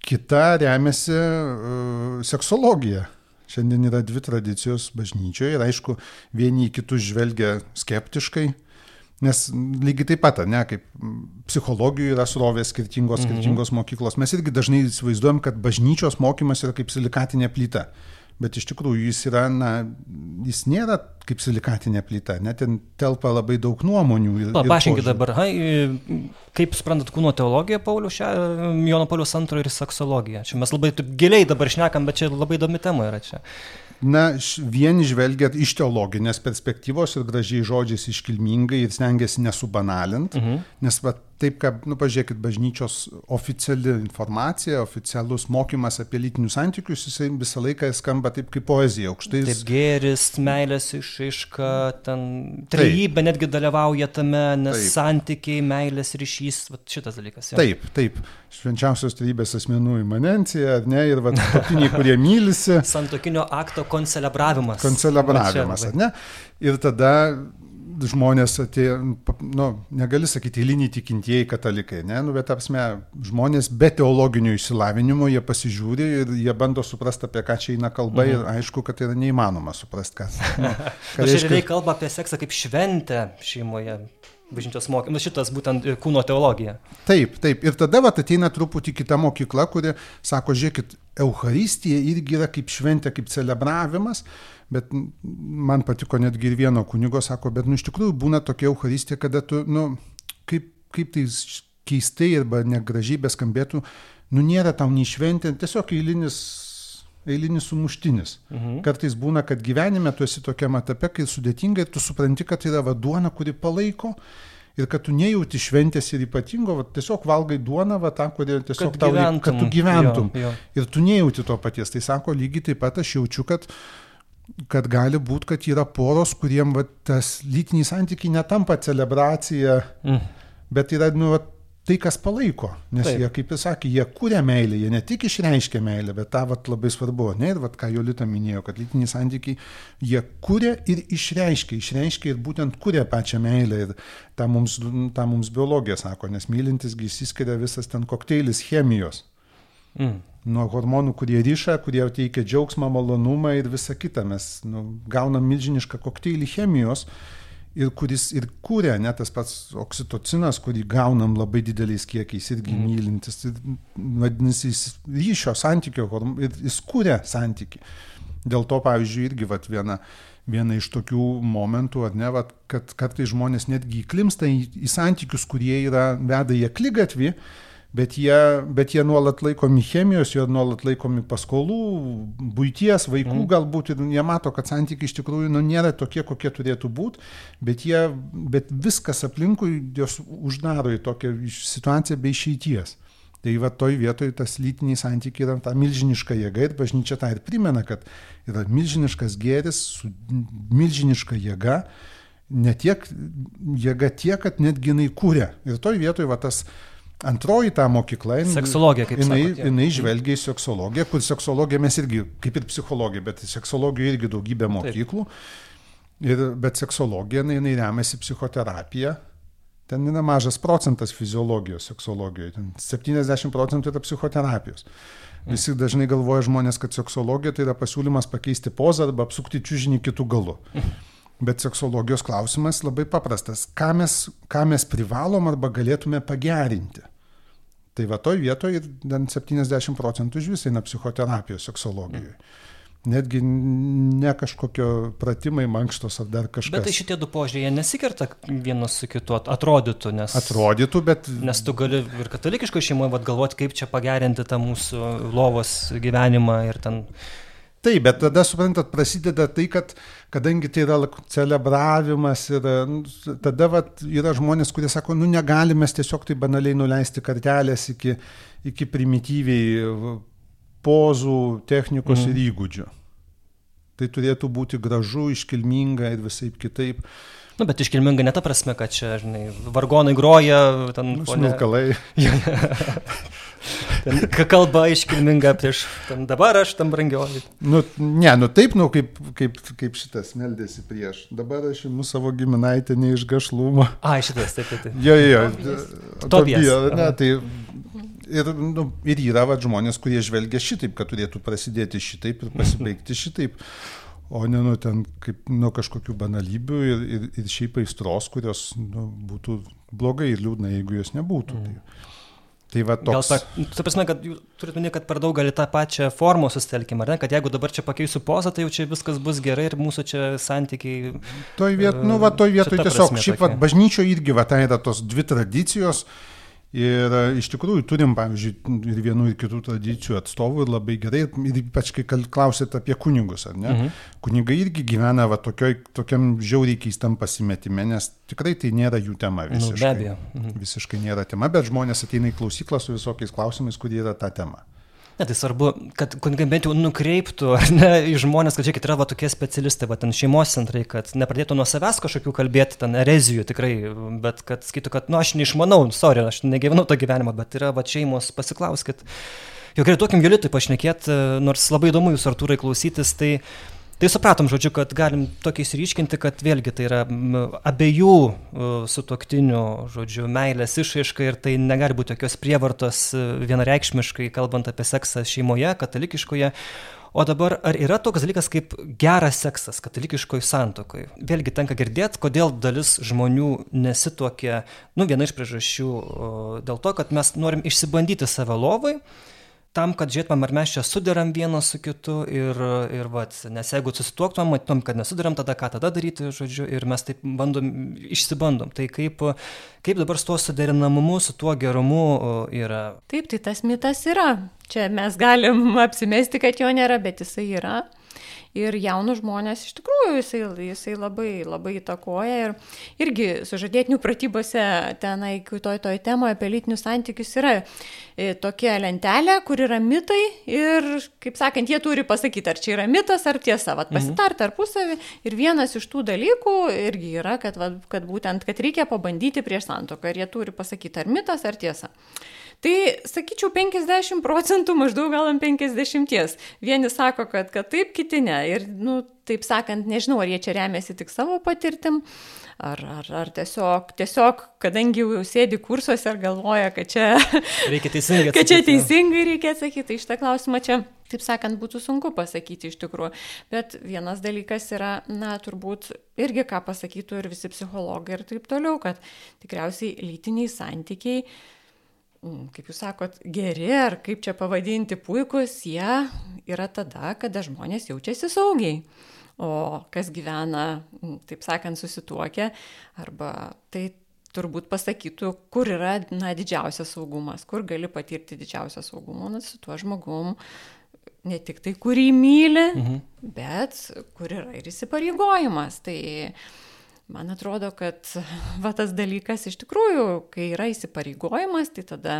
kita remiasi uh, seksologija. Šiandien yra dvi tradicijos bažnyčioje ir aišku, vieni į kitus žvelgia skeptiškai, nes lygiai taip pat, ne, kaip psichologijoje yra srovės skirtingos, mhm. skirtingos mokyklos, mes irgi dažnai įsivaizduojam, kad bažnyčios mokymas yra kaip silikatinė plyta bet iš tikrųjų jis yra, na, jis nėra kaip silikatinė plyta, net ten telpa labai daug nuomonių. Paaiškinkit dabar, hai, kaip suprantat kūno teologiją Paulių, šią, Jono Paulius II ir seksologiją. Čia mes labai giliai dabar šnekam, bet čia labai įdomi tema yra čia. Na, vien žvelgiant iš teologinės perspektyvos ir gražiai žodžiais iškilmingai ir stengiasi nesubanalint, uh mhm. nes va, taip, kad, nu, pažiūrėkit, bažnyčios oficiali informacija, oficialus mokymas apie lytinius santykius, jisai visą laiką skamba taip kaip poezija, aukštai. Taip, gėris, meilės išaiška, ten trejybė netgi dalyvauja tame, nes taip. santykiai, meilės ryšys, va, šitas dalykas. Jau. Taip, taip, švenčiausios trejybės asmenų imanencija, ar ne, ir va, tokiniai, kurie mylisi. [LAUGHS] Santokinio akto koncelebravimas. Koncelebravimas, ar ne? Ir tada žmonės atėjo, nu, negali sakyti, eiliniai tikintieji katalikai, ne, nu, bet apsme, žmonės be teologinio išsilavinimo, jie pasižiūri ir jie bando suprasti, apie ką čia eina kalba mhm. ir aišku, kad tai yra neįmanoma suprasti, kas. [LAUGHS] Nu, nu, reiškia... realiai kalba apie seksą kaip šventę šeimoje. Bažnyčios mokymas, šitas būtent kūno teologija. Taip, taip. Ir tada vat, ateina truputį kita mokykla, kuri sako, žiūrėkit, Euharistija irgi yra kaip šventė, kaip celebravimas, bet man patiko netgi ir vieno kunigo, sako, bet nu iš tikrųjų būna tokia Euharistija, kada tu, nu, kaip, kaip tai keistai arba negražiai beskambėtų, nu nėra tau nei šventė, tiesiog eilinis eilinis sumuštinis. Mhm. Kartais būna, kad gyvenime tu esi tokiam etape, kai sudėtinga ir tu supranti, kad tai yra vaduona, kuri palaiko ir kad tu nejauti šventės ir ypatingo, va, tiesiog valgai duoną, va, tą, kurie tiesiog kad tau, gyventum. kad tu gyventum. Jo, jo. Ir tu nejauti to paties. Tai sako, lygiai taip pat aš jaučiu, kad kad gali būti, kad yra poros, kuriem va, tas lytiniai santykiai netampa celebracija, mm. bet yra nu, va, tai, kas palaiko. Nes Taip. jie, kaip jis sakė, jie kūrė meilę, jie ne tik išreiškia meilę, bet tą vat, labai svarbu. Ne, ir vat, ką Jolita minėjo, kad lytiniai santykiai, jie kūrė ir išreiškia, išreiškia ir būtent kūrė pačią meilę. Ir tą mums, tą mums biologija sako, nes mylintisgi įsiskiria visas ten kokteilis chemijos. Mm. Nuo hormonų, kurie ryša, kurie teikia džiaugsmą, malonumą ir visa kita. Mes nu, gaunam milžinišką kokteilį chemijos ir kuris ir kūrė, net tas pats oksitocinas, kurį gaunam labai dideliais kiekiais, irgi mm. mylintis, ir, vadinasi, jis ryšio santykio, ir jis kūrė santykį. Dėl to, pavyzdžiui, irgi vat, viena, viena iš tokių momentų, ar ne, vat, kad kartais žmonės netgi įklimsta į, į santykius, kurie yra veda į aklygatvį, bet jie, bet jie nuolat laikomi chemijos, jie nuolat laikomi paskolų, būties, vaikų mm. galbūt ir jie mato, kad santykiai iš tikrųjų nu, nėra tokie, kokie turėtų būti, bet, jie, bet viskas aplinkui jos uždaro į tokią situaciją be išeities. Tai va toj vietoj tas lytiniai santykiai yra ta milžiniška jėga ir bažnyčia tą ir primena, kad yra milžiniškas gėris su milžiniška jėga, ne tiek jėga tiek, kad netgi jinai kūrė. Ir toj vietoj va tas Antroji ta mokykla. Seksologija, kaip jinai, sakot, jinai žvelgia į seksologiją, kur seksologija mes irgi, kaip ir psichologija, bet seksologijoje irgi daugybė mokyklų. Ir, bet seksologija, jinai, jinai remiasi psichoterapija, Ten yra mažas procentas fiziologijos, seksologijoje, ten 70 procentų yra psichoterapijos. Visi dažnai galvoja žmonės, kad seksologija tai yra pasiūlymas pakeisti pozą arba apsukti čiūžinį kitų galų. Bet seksologijos klausimas labai paprastas. Ką mes, ką mes privalom arba galėtume pagerinti? Tai va toj vietoje 70 procentų iš visai eina psichoterapijos seksologijoje. Mm netgi ne kažkokio pratimai, mankštos ar dar kažkas. Bet tai šitie du požiūrėjai nesikerta vienas su kitu, atrodytų, nes... Atrodytų, bet... Nes tu gali ir katalikiškoje šeimoje galvoti, kaip čia pagerinti tą mūsų lovos gyvenimą ir ten... Taip, bet tada, suprantat, prasideda tai, kad kadangi tai yra celebravimas ir nu, tada vat, yra žmonės, kurie sako, nu negalime tiesiog tai banaliai nuleisti kartelės iki, iki primityviai pozų, technikos mm. ir įgūdžių. Tai turėtų būti gražu, iškilminga ir visai kitaip. Na, nu, bet iškilminga ne ta prasme, kad čia, žinai, vargonai groja, ten... Nu, smilkalai. [LAUGHS] [LAUGHS] ten kalba iškilminga prieš, ten dabar aš tam brangioju. Nu, ne, nu taip, nu, kaip, kaip, kaip šitas meldėsi prieš. Dabar aš imu savo giminaitę ne iš gašlumo. A, šitas, taip, taip. Jo, jo, jo. Tobijas. Ne, tai ir, nu, ir yra va, žmonės, kurie žvelgia šitaip, kad turėtų prasidėti šitaip ir pasibaigti [LAUGHS] šitaip, o ne nu ten kaip nuo kažkokių banalybių ir, ir, ir šiaip aistros, kurios nu, būtų blogai ir liūdna, jeigu jos nebūtų. Mm. Tai, Tai va toks. Gal ta, tu prasme, kad turite minėti, kad per daug gali tą pačią formą sustelkime, ar ne, kad jeigu dabar čia pakeisiu pozą, tai jau čia viskas bus gerai ir mūsų čia santykiai. Toj vietoj, nu va, toj vietoj tiesiog, šiaip va, bažnyčio irgi va, tai yra tos dvi tradicijos, uh, Ir e, iš tikrųjų turim, pavyzdžiui, ir vienų ir kitų tradicijų atstovų ir labai gerai, ir ypač kai klausėt apie kunigus, ar ne? Mhm. Kunigai irgi gyvena va tokioj, tokiam žiauriai keistam pasimetime, nes tikrai tai nėra jų tema visiškai. Nu, be abejo. Mhm. Visiškai nėra tema, bet žmonės ateina į klausyklą su visokiais klausimais, kurie yra ta tema. Ne, tai svarbu, kad kunigai bent jau nukreiptų ne, į žmonės, kad žiūrėkit, yra va, tokie specialistai, va, ten šeimos centrai, kad nepradėtų nuo savęs kažkokių kalbėti, ten erezijų tikrai, bet kad skaitų, kad, nu, aš neišmanau, sorry, aš negyvenau to gyvenimo, bet yra va šeimos, pasiklauskit. Jau gerai, duokim Jolitui pašnekėti, nors labai įdomu jūs, Artūrai, klausytis, tai Tai supratom, žodžiu, kad galim tokį įsiriškinti, kad vėlgi tai yra abiejų sutoktinių, žodžiu, meilės išaiška ir tai negali būti jokios prievartos vienareikšmiškai, kalbant apie seksą šeimoje, katalikiškoje. O dabar ar yra toks dalykas kaip geras seksas katalikiškoje santokoje? Vėlgi tenka girdėti, kodėl dalis žmonių nesitokia, nu viena iš priežasčių dėl to, kad mes norim išsibandyti save lovai tam, kad žiūrėtumėm, ar mes čia sudaram vienas su kitu ir, ir vat, nes jeigu susituoktumėm, matytum, kad nesudaram, tada ką tada daryti, žodžiu, ir mes taip bandom, išsibandom. Tai kaip, kaip dabar su tuo suderinamumu, su tuo gerumu yra? Taip, tai tas mitas yra. Čia mes galim apsimesti, kad jo nėra, bet jisai yra ir jaunus žmonės iš tikrųjų jisai, jisai labai, labai įtakoja. Ir irgi sužadėtinių pratybose tenai, toj toj temoje apie lytinius santykius yra e, tokia lentelė, kur yra mitai ir, kaip sakant, jie turi pasakyti, ar čia yra mitas ar tiesa, vad mhm. pasitar tarpusavį. Ir vienas iš tų dalykų irgi yra, kad, va, kad būtent, kad reikia pabandyti prieš santoką ir jie turi pasakyti, ar mitas ar tiesa. Tai sakyčiau 50 procentų maždaug gal ant 50. Vieni sako, kad, kad taip, kiti ne. Ir, nu, taip sakant, nežinau, ar jie čia remiasi tik savo patirtim, ar, ar, ar tiesiog, tiesiog, kadangi jau sėdi kursuose ir galvoja, kad čia, [LAUGHS] reikia teisingai kad čia teisingai reikia atsakyti, tai šitą klausimą čia, taip sakant, būtų sunku pasakyti iš tikrųjų. Bet vienas dalykas yra, na, turbūt irgi ką pasakytų ir visi psichologai ir taip toliau, kad tikriausiai lytiniai santykiai kaip jūs sakot, geri ar kaip čia pavadinti, puikus, jie yra tada, kada žmonės jaučiasi saugiai. O kas gyvena, taip sakant, susituokę, arba tai turbūt pasakytų, kur yra na, didžiausias saugumas, kur gali patirti didžiausią saugumą nu, su tuo žmogum, ne tik tai, kurį myli, mhm. bet kur yra ir įsipareigojimas. Tai man atrodo, kad [LAUGHS] va, tas dalykas iš tikrųjų, kai yra įsipareigojimas, tai tada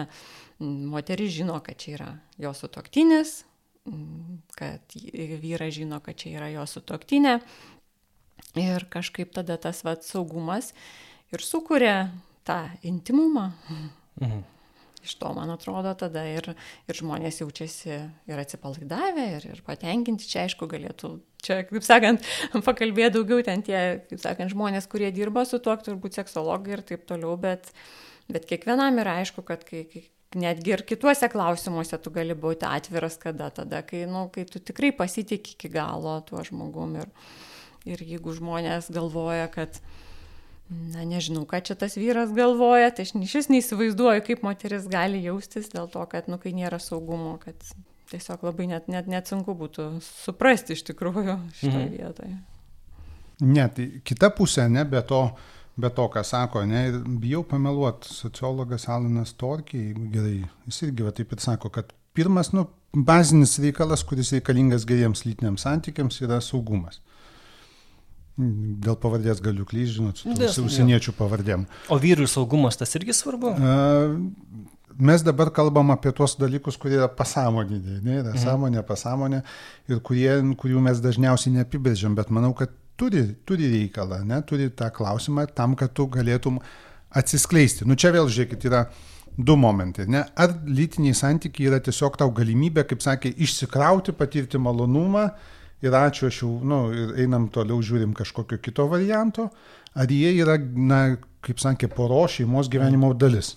moteris žino, kad čia yra jos sutoktinis, kad vyras žino, kad čia yra jos sutoktinė. Ir kažkaip tada tas va, saugumas ir sukuria tą intimumą. Mhm. Iš to, man atrodo, tada ir, ir žmonės jaučiasi ir atsipalaidavę, ir, ir patenkinti. Čia, aišku, galėtų, čia, kaip sakant, [LAUGHS] pakalbėti daugiau ten tie, kaip sakant, žmonės, kurie dirba su tuo, turbūt seksologai ir taip toliau, bet, bet kiekvienam yra aišku, kad kai, kai netgi ir kituose klausimuose tu gali būti atviras, kada tada, kai, nu, kai tu tikrai pasitik iki galo tuo žmogum. Ir, ir jeigu žmonės galvoja, kad, na nežinau, ką čia tas vyras galvoja, tai aš iš vis neįsivaizduoju, kaip moteris gali jaustis dėl to, kad, nu, kai nėra saugumo, kad tiesiog labai net, net, net sunku būtų suprasti iš tikrųjų šitoje mhm. vietoje. Ne, tai kita pusė, ne, be to, be to, ką sako, ne, bijau pameluoti, sociologas Alanas Torkiai, jeigu gerai, jis irgi va, taip ir sako, kad pirmas, nu, bazinis reikalas, kuris reikalingas geriems lytiniams santykiams, yra saugumas. Dėl pavardės galiu klysti, žinot, su užsieniečių pavardėm. O vyrų saugumas tas irgi svarbu? Mes dabar kalbam apie tuos dalykus, kurie yra pasąmoniniai, ne, yra mhm. sąmonė, pasąmonė ir kurie, kurių mes dažniausiai neapibrėžiam, bet manau, kad turi, turi reikalą, ne, turi tą klausimą tam, kad tu galėtum atsiskleisti. Nu čia vėl žiūrėkit, yra du momentai. Ne? Ar lytiniai santykiai yra tiesiog tau galimybė, kaip sakė, išsikrauti, patirti malonumą, uh, ir ačiū, aš jau, nu, ir einam toliau, žiūrim kažkokio kito varianto, ar jie yra, na, kaip sakė, poro šeimos gyvenimo dalis.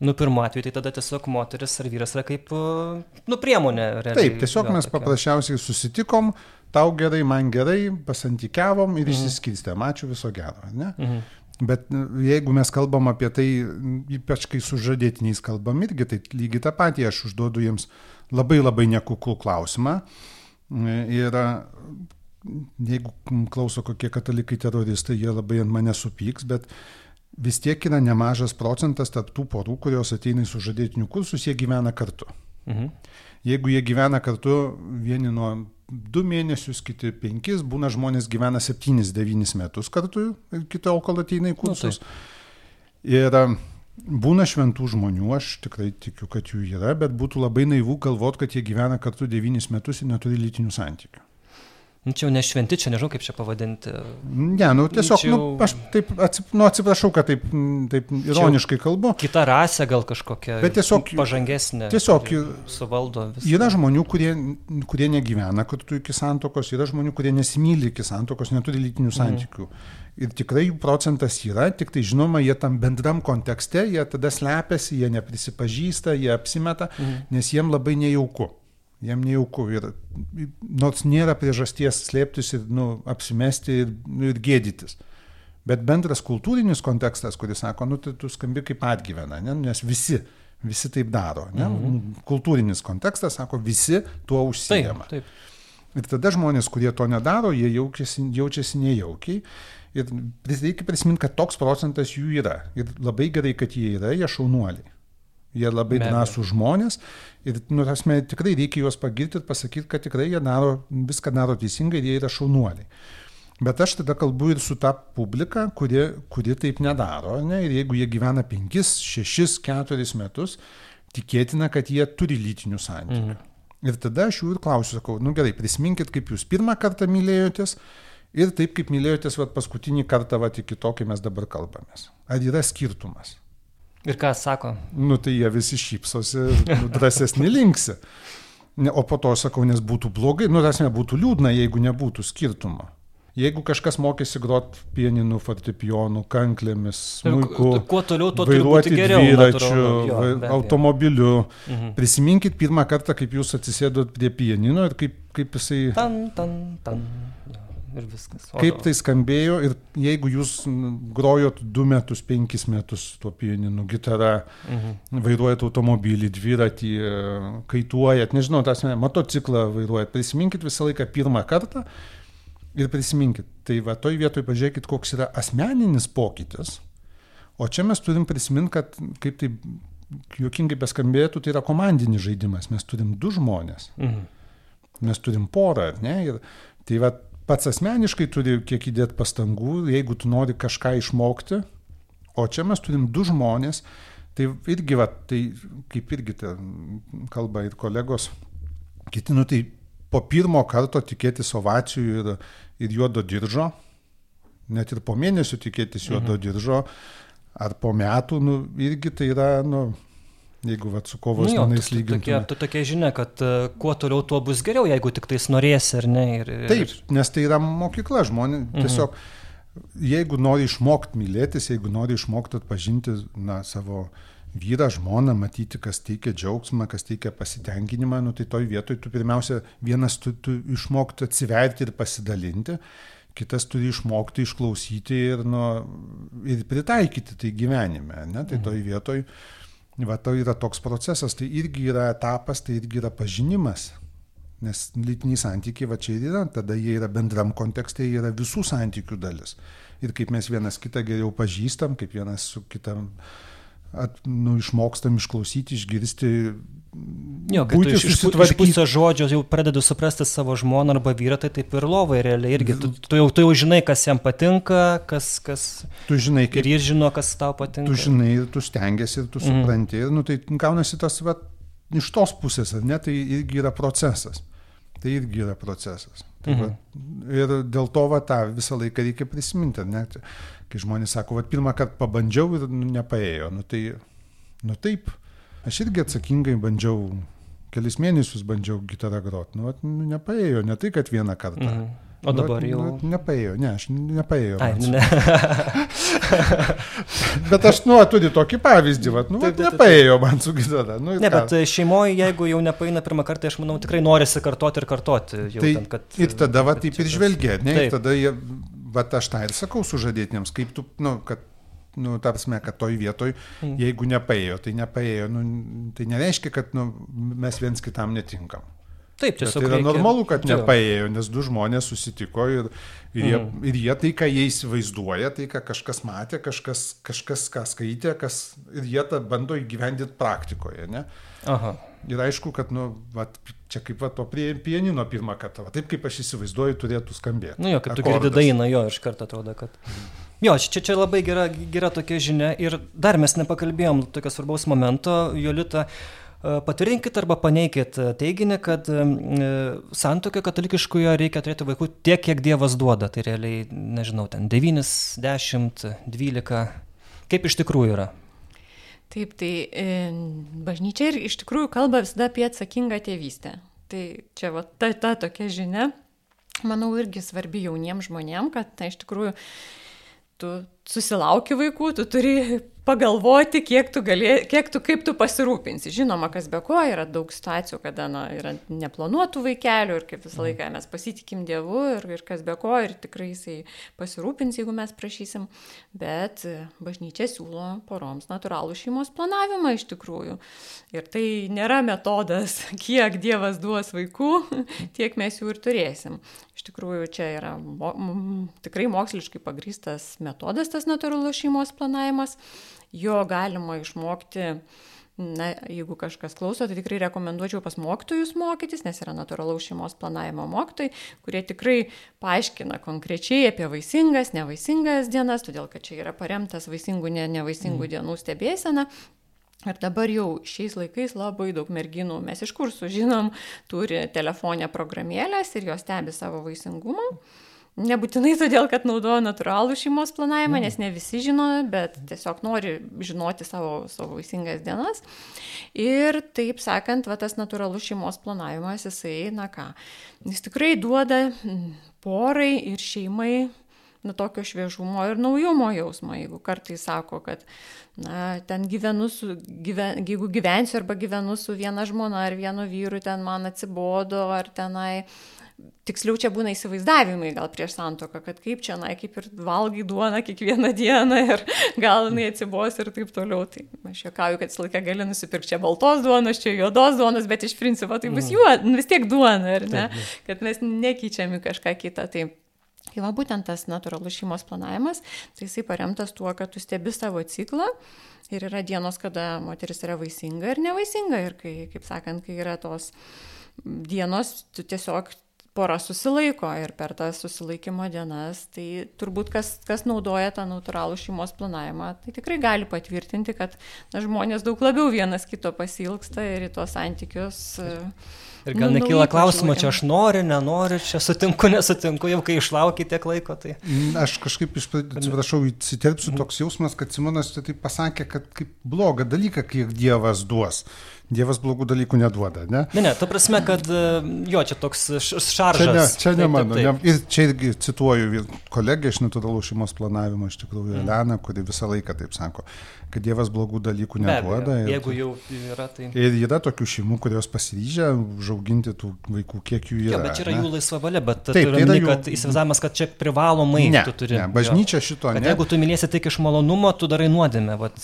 Nu, pirmu atveju tai tada tiesiog moteris ar vyras yra kaip, nu, priemonė. Realiai, Taip, tiesiog mes tokia. paprasčiausiai susitikom, tau gerai, man gerai, pasantykiavom ir mhm. išsiskirstėm, ačiū viso gero, ne? Mhm. Bet jeigu mes kalbam apie tai, ypač kai su žadėtiniais kalbam irgi, tai lygiai tą patį aš užduodu jiems labai labai nekuklų klausimą. Uh, Ir jeigu klauso kokie katalikai teroristai, jie labai ant mane supyks, bet vis tiek yra nemažas procentas tarp tų porų, kurios ateina į sužadėtinių kursus, jie gyvena kartu. Mhm. Jeigu jie gyvena kartu, vieni nuo du mėnesius, kiti penkis, būna žmonės gyvena septynis, devynis metus kartu, kitol, kol ateina į nu, kursus. Nu, tai. ir Būna šventų žmonių, aš tikrai tikiu, kad jų yra, bet būtų labai naivu galvot, kad jie gyvena kartu devynis metus ir neturi lytinių santykių. Nu, čia jau nešventi, čia nežinau kaip čia pavadinti. Ne, nu tiesiog, nu, jau... nu, aš taip atsip, nu, atsiprašau, kad taip, taip ironiškai kalbu. Kita rasė gal kažkokia. Bet tiesiog pažangesnė. Tiesiog suvaldo visą. Yra žmonių, kurie, kurie negyvena kartu iki santokos, yra žmonių, kurie nesimyli iki santokos, neturi lytinių mhm. santykių. Mm ir tikrai jų procentas yra, tik tai žinoma, jie tam bendram kontekste, jie tada slepiasi, jie neprisipažįsta, jie apsimeta, mhm. nes jiem labai nejauku. Jiem nejauku ir nors nėra priežasties slėptis ir nu, apsimesti ir, nu, ir gėdytis. Bet bendras kultūrinis kontekstas, kuris sako, nu, tai tu skambi kaip atgyvena, ne? nes visi, visi taip daro. Ne? Mhm. Kultūrinis kontekstas sako, visi tuo užsijama. Taip, taip. Ir tada žmonės, kurie to nedaro, jie jaučiasi, jaučiasi nejaukiai. Ir reikia prisiminti, kad toks procentas jų yra. Ir labai gerai, kad jie yra, jie šaunuoliai. Jie labai drąsų žmonės ir, nu, tasme, tikrai reikia juos pagirti ir pasakyti, kad tikrai jie daro, viską daro teisingai ir jie yra šaunuoliai. Bet aš tada kalbu ir su ta publika, kuri, kuri taip nedaro. Ne? Ir jeigu jie gyvena 5, 6, 4 metus, tikėtina, kad jie turi lytinių santykių. Mhm. Ir tada aš jų ir klausiu, sakau, nu gerai, prisiminkit, kaip jūs pirmą kartą mylėjotės, ir taip kaip mylėjotės vat, paskutinį kartą vat, iki to, kai mes dabar kalbamės. Ar yra skirtumas? Ir ką sako? Nu tai jie visi šypsosi, nu, drąsesni linksi. O po to sakau, nes būtų blogai, nu tas nebūtų liūdna, jeigu nebūtų skirtumo. Jeigu kažkas mokėsi grot pieninu, fortepijonu, kanklėmis, smuiku, kuo toliau, tuo vairuoti geriau, dviračiu, jo, automobiliu, mhm. prisiminkit pirmą kartą, kaip jūs atsisėdot prie pienino ir kaip, kaip jisai... Tan, tan, tan. Ir viskas. O kaip tai skambėjo ir jeigu jūs grojot du metus, penkis metus tuo pianinu, gitara, mhm. vairuojat automobilį, dviratį, kaituojat, nežinau, tas motociklą vairuojat, prisiminkit visą laiką pirmą kartą ir prisiminkit. Tai va, toj vietoj pažiūrėkit, koks yra asmeninis pokytis. O čia mes turim prisiminti, kad kaip tai juokingai beskambėtų, tai yra komandinis žaidimas. Mes turim du žmonės. Mhm. Mes turim porą, ar ne? Ir tai va, pats asmeniškai turi kiek įdėti pastangų, jeigu tu nori kažką išmokti. O čia mes turim du žmonės. Tai irgi, va, tai kaip irgi tai kalba ir kolegos, kiti, nu tai po pirmo karto tikėtis ovacijų ir, ir juodo diržo, net ir po mėnesio tikėtis juodo mhm. diržo, ar po metų, nu, irgi tai yra, nu, jeigu vat, su kovos nu, menais lyginti. Tokia, tu tokia žinia, kad uh, kuo toliau, tuo bus geriau, jeigu tik tais norėsi, ar ne. Ir, ir... Taip, nes tai yra mokykla, žmonės mhm. tiesiog, jeigu nori išmokti mylėtis, jeigu nori išmokti atpažinti na, savo vyrą, žmoną, matyti, kas teikia džiaugsmą, kas teikia pasitenkinimą, nu, tai toj vietoj tu pirmiausia vienas tu, tu išmokti atsiverti ir pasidalinti kitas turi išmokti išklausyti ir, nu, ir pritaikyti tai gyvenime. Ne? Tai toj vietoj, va, to yra toks procesas, tai irgi yra etapas, tai irgi yra pažinimas. Nes lytiniai santykiai va čia ir yra, tada jie yra bendram kontekste, jie yra visų santykių dalis. Ir kaip mes vienas kitą geriau pažįstam, kaip vienas su kitam at, nu, išmokstam išklausyti, išgirsti, Jo, kai tu iš, iš pusės žodžio jau pradedi suprasti savo žmoną arba vyrą, tai taip ir lovai realiai irgi. Tu, tu, jau, tu jau žinai, kas jam patinka, kas... kas tu žinai, kaip... Ir jis žino, kas tau patinka. Tu žinai, ir tu stengiasi, tu mhm. supranti. Mm. Nu, tai gaunasi tas, va, iš tos pusės, ar ne, tai irgi yra procesas. Tai irgi yra procesas. Tai, -hmm. va, ir dėl to va, tą visą laiką reikia prisiminti, ne? Kai žmonės sako, va, pirmą kartą pabandžiau ir nu, nepaėjo. Nu, tai, nu taip Aš irgi atsakingai bandžiau, kelis mėnesius bandžiau gitarą groti, nu, nu nepaėjo, ne tai, kad vieną kartą. Mm. O dabar nu, jau. Nu, nepaėjo, ne, aš nepaėjo. Ai, ne. [LAUGHS] bet aš, nu, turiu tokį pavyzdį, vat, nu, taip, taip, nepaėjo taip. man su gitara. Nu, ne, ką? bet šeimoje, jeigu jau nepaina pirmą kartą, aš manau, tikrai norisi kartoti ir kartoti. Jau, tai, ten, kad, ir tada, va, taip ir žvelgia, ne, taip. ir tada jie, va, aš tą ir sakau sužadėtiniams, kaip tu, nu, kad nu, tarpsme, kad toj vietoj, mm. jeigu nepaėjo, tai nepaėjo, nu, tai nereiškia, kad nu, mes viens kitam netinkam. Taip, tiesiog. Tai yra reikia... normalu, kad nepaėjo, nes du žmonės susitiko ir, ir, jie, mm. ir jie tai, ką jie įsivaizduoja, tai, ką kažkas matė, kažkas, kažkas ką skaitė, kas, ir jie tą bando įgyvendinti praktikoje. Ne? Aha. Ir aišku, kad, nu, vat, čia kaip va, to prie pienino pirmą kartą, va, taip kaip aš įsivaizduoju, turėtų skambėti. Nu jo, kaip tu girdi dainą, jo, iš karto atrodo, kad... Mm. Jo, čia, čia labai gera, gera tokia žinia ir dar mes nepakalbėjom tokio svarbaus momento, Jolita. E, patvirtinkit arba paneikit teiginį, kad e, santokio katalikiškoje reikia turėti vaikų tiek, kiek Dievas duoda. Tai realiai, nežinau, ten 9, 10, 12. Kaip iš tikrųjų yra? Taip, tai e, bažnyčia ir iš tikrųjų kalba visada apie atsakingą tėvystę. Tai čia va, ta, ta tokia žinia, manau, irgi svarbi jauniems žmonėms, kad na, iš tikrųjų tu susilauki vaikų, tu turi pagalvoti, kiek tu, gali, kiek tu, kaip tu pasirūpinsi. Žinoma, kas be ko, yra daug situacijų, kada na, yra neplanuotų vaikelių ir kaip visą mhm. laiką mes pasitikim Dievu ir, ir kas be ko, ir tikrai jisai pasirūpins, jeigu mes prašysim. Bet bažnyčia siūlo poroms natūralų šeimos planavimą iš tikrųjų. Ir tai nėra metodas, [LAUGHS] kiek Dievas duos vaikų, [LAUGHS] tiek mes jų ir turėsim. Iš tikrųjų, čia yra mo tikrai moksliškai pagrystas metodas, tas natūralus šeimos planavimas. Jo galima išmokti Na, jeigu kažkas klauso, tai tikrai rekomenduočiau pas mokytojus mokytis, nes yra natūralaus šeimos planavimo mokytojai, kurie tikrai paaiškina konkrečiai apie vaisingas, nevaisingas dienas, todėl kad čia yra paremtas vaisingų, ne, nevaisingų mm. dienų stebėsena. Ir dabar jau šiais laikais labai daug merginų, mes iš kursų žinom, turi telefonę programėlės ir jos stebi savo vaisingumą. Nebūtinai todėl, kad naudoja natūralų šeimos planavimą, mm. nes ne visi žino, bet tiesiog nori žinoti savo, savo vaisingas dienas. Ir taip sakant, va, tas natūralus šeimos planavimas, jisai, na ką, jis tikrai duoda porai ir šeimai nu, tokio šviežumo ir naujumo jausmo. Jeigu kartais sako, kad na, ten gyvenu su, gyven, jeigu gyvensiu arba gyvenu su viena žmona ar vienu vyru, ten man atsibodo, ar tenai tiksliau čia būna įsivaizdavimai gal prieš santoką, kad kaip čia, na, kaip ir valgai duoną kiekvieną [LAUGHS] dieną ir gal jinai atsibos ir taip toliau. Tai aš juokauju, kad visą laiką gali nusipirkti čia baltos duonos, čia juodos duonos, bet iš principo tai bus mm. juod, vis tiek duona, ar ne? Kad mes nekeičiame kažką kitą. Tai Tai va būtent tas natūralus šeimos planavimas, tai jisai paremtas tuo, kad tu stebi savo ciklą ir yra dienos, kada moteris yra vaisinga ir nevaisinga ir kai, kaip sakant, kai yra tos dienos, tu tiesiog pora susilaiko ir per tas susilaikymo dienas, tai turbūt kas, kas naudoja tą natūralų šeimos planavimą, tai tikrai gali patvirtinti, kad na, žmonės daug labiau vienas kito pasilgsta ir į tos santykius. Ir gal nu, nekyla klausimo, čia aš noriu, nenoriu, čia sutinku, nesutinku, jau kai išlaukai tiek laiko. Tai... Aš kažkaip, atsiprašau, įsiterpsiu toks jausmas, kad Simonas tai pasakė, kad kaip blogą dalyką, kiek Dievas duos. Dievas blogų dalykų neduoda, ne? Ne, ne, ta prasme, kad e, jo, čia toks šaržas. Čia ne, čia ne mano. Taip, taip. Ir čia irgi cituoju kolegę iš natūralų šeimos planavimo, iš tikrųjų, mm. Eleną, kuri visą laiką taip sako, kad Dievas blogų dalykų neduoda. Be, ir, jeigu jau yra, tai. Ir yra tokių šeimų, kurios pasiryžę užauginti tų vaikų, kiek jų yra. Ja, bet čia yra ne? jų laisva valia, bet taip, tai yra jų... kad įsivaizdavimas, kad čia privalomai ne, tu turi. Ne, bažnyčia šito ne. Jeigu tu minėsi tik iš malonumo, tu darai nuodėmę. Vat,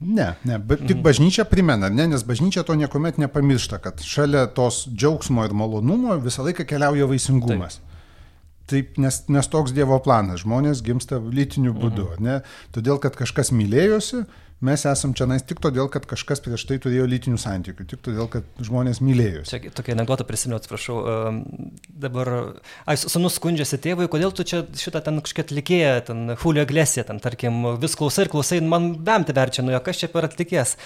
Ne, ne, bet tik mhm. bažnyčia primena, ne, nes bažnyčia to niekuomet nepamiršta, kad šalia tos džiaugsmo ir malonumo visą laiką keliauja vaisingumas. Taip. Taip, nes, nes toks Dievo planas, žmonės gimsta lytiniu būdu, mhm. ne, todėl kad kažkas mylėjosi, mes esam čia nais tik todėl, kad kažkas prieš tai turėjo lytinių santykių, tik todėl, kad žmonės mylėjo. Čia tokia anegdota prisimenu, atsiprašau. Dabar, ai, sunus skundžiasi tėvui, kodėl tu čia šitą ten kažkokią atlikėją, ten Julio Glesė, ten tarkim, vis klausai ir klausai, man bemti verčia, nu jo, kas čia per atlikės.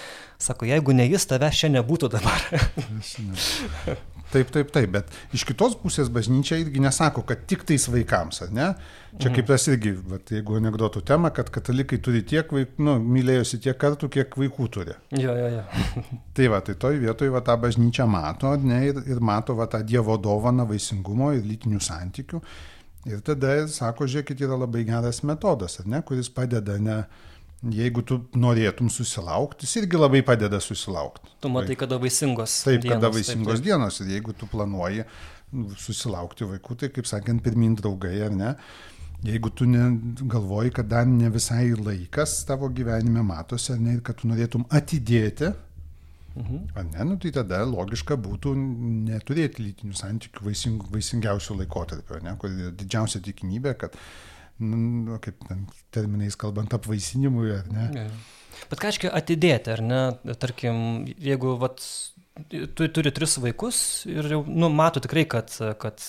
Sako, jeigu ne jis, tave čia nebūtų dabar. [LAUGHS] Taip, taip, taip, bet iš kitos pusės bažnyčia irgi nesako, kad tik tais vaikams, ne? Čia mhm. kaip tas irgi, vat, jeigu anegdotų tema, kad katalikai turi tiek vaikų, nu, mylėjosi tiek kartų, kiek vaikų turi. Jo, jo, jo. [LAUGHS] tai va, tai toj vietoj va, tą bažnyčią mato, ne, ir, ir mato va, tą Dievo dovaną vaisingumo ir lytinių santykių. Ir tada sako, žiūrėkit, yra labai geras metodas, ne, kuris padeda ne Jeigu tu norėtum susilaukti, jis irgi labai padeda susilaukti. Tu matai, kada vaisingos taip, dienos. Taip, kada vaisingos taip, taip. dienos. Ir jeigu tu planuoji susilaukti vaikų, tai kaip sakant, pirmin draugai ar ne. Jeigu tu ne, galvoji, kad dar ne visai laikas tavo gyvenime matosi, ar ne, kad tu norėtum atidėti, mhm. ar ne, nu, tai tada logiška būtų neturėti lytinių santykių vaising, vaisingiausių laikotarpio, ne, kur didžiausia tikimybė, kad nu, kaip ten terminais kalbant, apvaisinimui, ar ne? Ja. Bet aiškiai atidėti, ar ne? Tarkim, jeigu vat, tu turi tris vaikus ir jau, nu, mato tikrai, kad, kad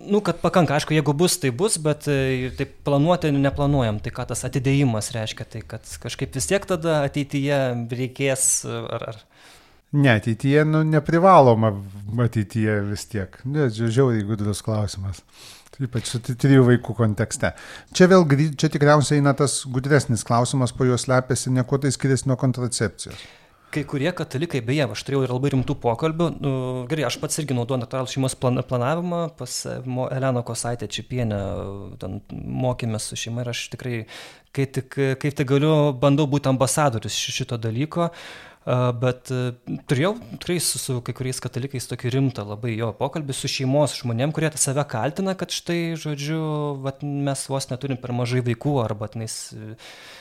nu, kad pakanka, aišku, jeigu bus, tai bus, bet e, taip planuoti neplanuojam. Tai ką tas atidėjimas reiškia, tai kad kažkaip vis tiek tada ateityje reikės ar... ar... Ne, ateityje, nu, neprivaloma ateityje vis tiek. Ne, žiauriai gudrus klausimas. Ypač trijų vaikų kontekste. Čia vėl, čia tikriausiai eina tas gudresnis klausimas, po juos lepiasi, nieko tai skiriasi nuo kontracepcijos. Kai kurie katalikai, beje, aš turėjau ir labai rimtų pokalbių, nu, gerai, aš pats irgi naudoju natūralų šeimos plan, planavimą, pas Eleno Kosaitę Čipienę, ten mokėmės su šeima ir aš tikrai, kai tik, kaip tik galiu, bandau būti ambasadorius šito dalyko. Uh, Bet e, turėjau tikrai su, su kai kuriais katalikais tokį rimtą labai jo pokalbį su šeimos žmonėm, kurie save kaltina, kad štai, žodžiu, vat, mes vos neturim per mažai vaikų arba tenais,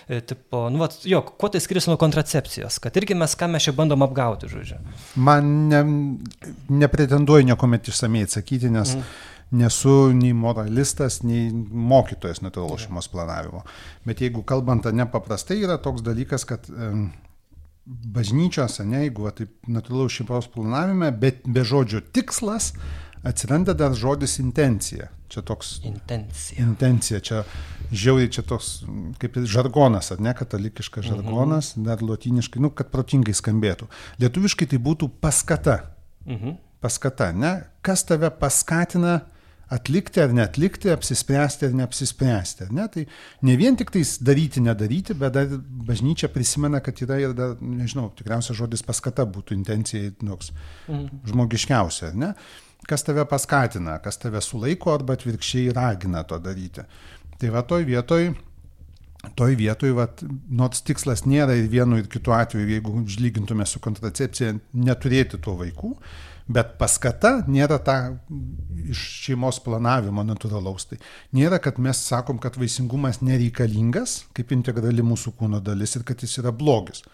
e, tipo, nu, vat, jo, kuo tai skiriasi nuo kontracepcijos, kad irgi mes ką mes čia bandom apgauti, žodžiu. Man ne, nepretenduoju niekuomet išsamei atsakyti, nes mm nesu nei moralistas, nei mokytojas natūralos šeimos planavimo. Bet jeigu kalbant nepaprastai, yra toks dalykas, kad bažnyčios, ne, jeigu taip natūralaus šeimos planavime, bet be žodžio tikslas, atsiranda dar žodis intencija. Čia toks. Intencija. Intencija. Čia žiauriai, čia toks kaip žargonas, ar ne, katalikiškas mhm. žargonas, mhm. dar lotyniškai, nu, kad protingai skambėtų. Lietuviškai tai būtų paskata. Mhm. Paskata, ne? Kas tave paskatina atlikti ar neatlikti, apsispręsti ar neapsispręsti. Ne? Tai ne vien tik tais daryti, nedaryti, bet dar bažnyčia prisimena, kad yra ir, dar, nežinau, tikriausias žodis paskata būtų intencijai toks mhm. žmogiškiausia. Ne? Kas tave paskatina, kas tave sulaiko arba atvirkščiai ragina to daryti. Tai va toj vietoj toj vietoj, vat, nors tikslas nėra ir vienu ir kitu atveju, jeigu lygintume su kontracepcija, neturėti tų vaikų, bet paskata nėra ta iš šeimos planavimo natūralaus. Tai nėra, kad mes sakom, kad vaisingumas nereikalingas kaip integrali mūsų kūno dalis ir kad jis yra blogis.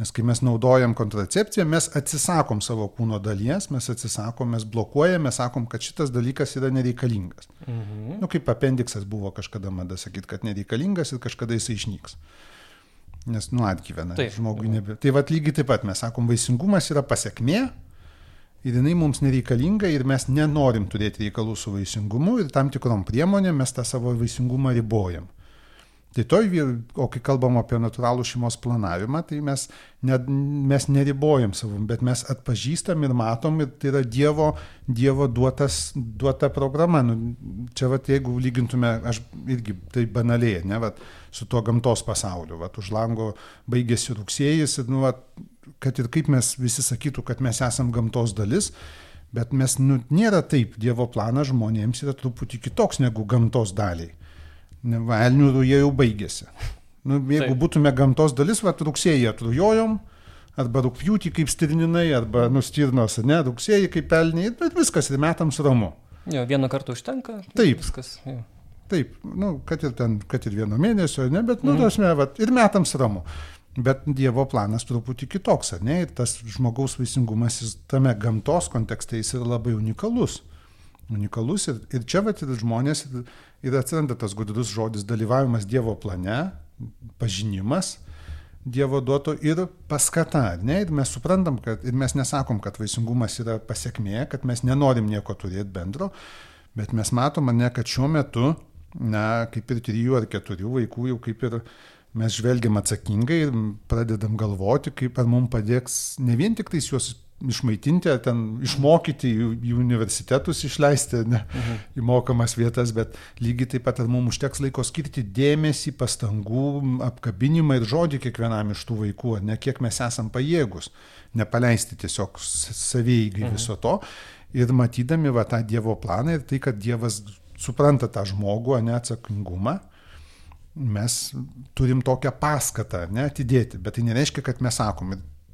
Nes kai mes naudojam kontracepciją, mes atsisakom savo kūno dalies, mes atsisakom, mes blokuojam, mes sakom, kad šitas dalykas yra nereikalingas. Mhm. Nu, kaip apendiksas buvo kažkada mada sakyti, kad nereikalingas ir kažkada jisai išnyks. Nes, nu, atgyvena. Taip. Žmogui nebe. Tai vad lygiai taip pat mes sakom, vaisingumas yra pasiekmė ir jinai mums nereikalinga ir mes nenorim turėti reikalų su vaisingumu ir tam tikrom priemonėm mes tą savo vaisingumą ribojam. Tai toj, o kai kalbam apie natūralų šeimos planavimą, tai mes, ne, mes neribojam savo, bet mes atpažįstam ir matom, ir tai yra Dievo, dievo duotas, duota programa. Nu, čia, vat, jeigu lygintume, aš irgi tai banaliai, ne, vat, su tuo gamtos pasauliu, vat, už lango baigėsi rugsėjas, ir, nu, vat, kad ir kaip mes visi sakytų, kad mes esam gamtos dalis, bet mes, nu, nėra taip, Dievo planas žmonėms yra truputį kitoks negu gamtos daliai. Elnių ruja jau baigėsi. Nu, jeigu Taip. būtume gamtos dalis, va, rugsėjį atrujojom, arba rūpjūtį kaip stirninai, arba nustirnos, ne, rugsėjį kaip elniai, bet viskas ir metams ramu. Jo, vieną kartą užtenka. Taip. Viskas. Jo. Taip, nu, kad ir ten, kad ir vieno mėnesio, ne, bet, nu, mm. tasme, va, ir metams ramu. Bet Dievo planas truputį kitoks, ne, ir tas žmogaus vaisingumas jis tame gamtos kontekste jis yra labai unikalus unikalus ir, ir čia vat, žmonės ir, ir atsiranda tas gudrus žodis dalyvavimas Dievo plane, pažinimas Dievo duoto ir paskata. Ne? Ir mes suprantam, kad ir mes nesakom, kad vaisingumas yra pasiekmė, kad mes nenorim nieko turėti bendro, bet mes matom, ne, kad šiuo metu, na, kaip ir trijų ar keturių vaikų jau kaip ir mes žvelgiam atsakingai ir pradedam galvoti, kaip ar mums padėks ne vien tik tais juos išmaitinti, ten išmokyti į, į universitetus išleisti, ne, mhm. į mokamas vietas, bet lygiai taip pat mums užteks laiko skirti dėmesį, pastangų, apkabinimą ir žodį kiekvienam iš tų vaikų, ne kiek mes esam pajėgus, nepaleisti tiesiog savygai mhm. viso to ir matydami va tą Dievo planą ir tai, kad Dievas supranta tą žmogų, neatsakingumą, mes turim tokią paskatą, ne, atidėti, bet tai nereiškia, kad mes sakom,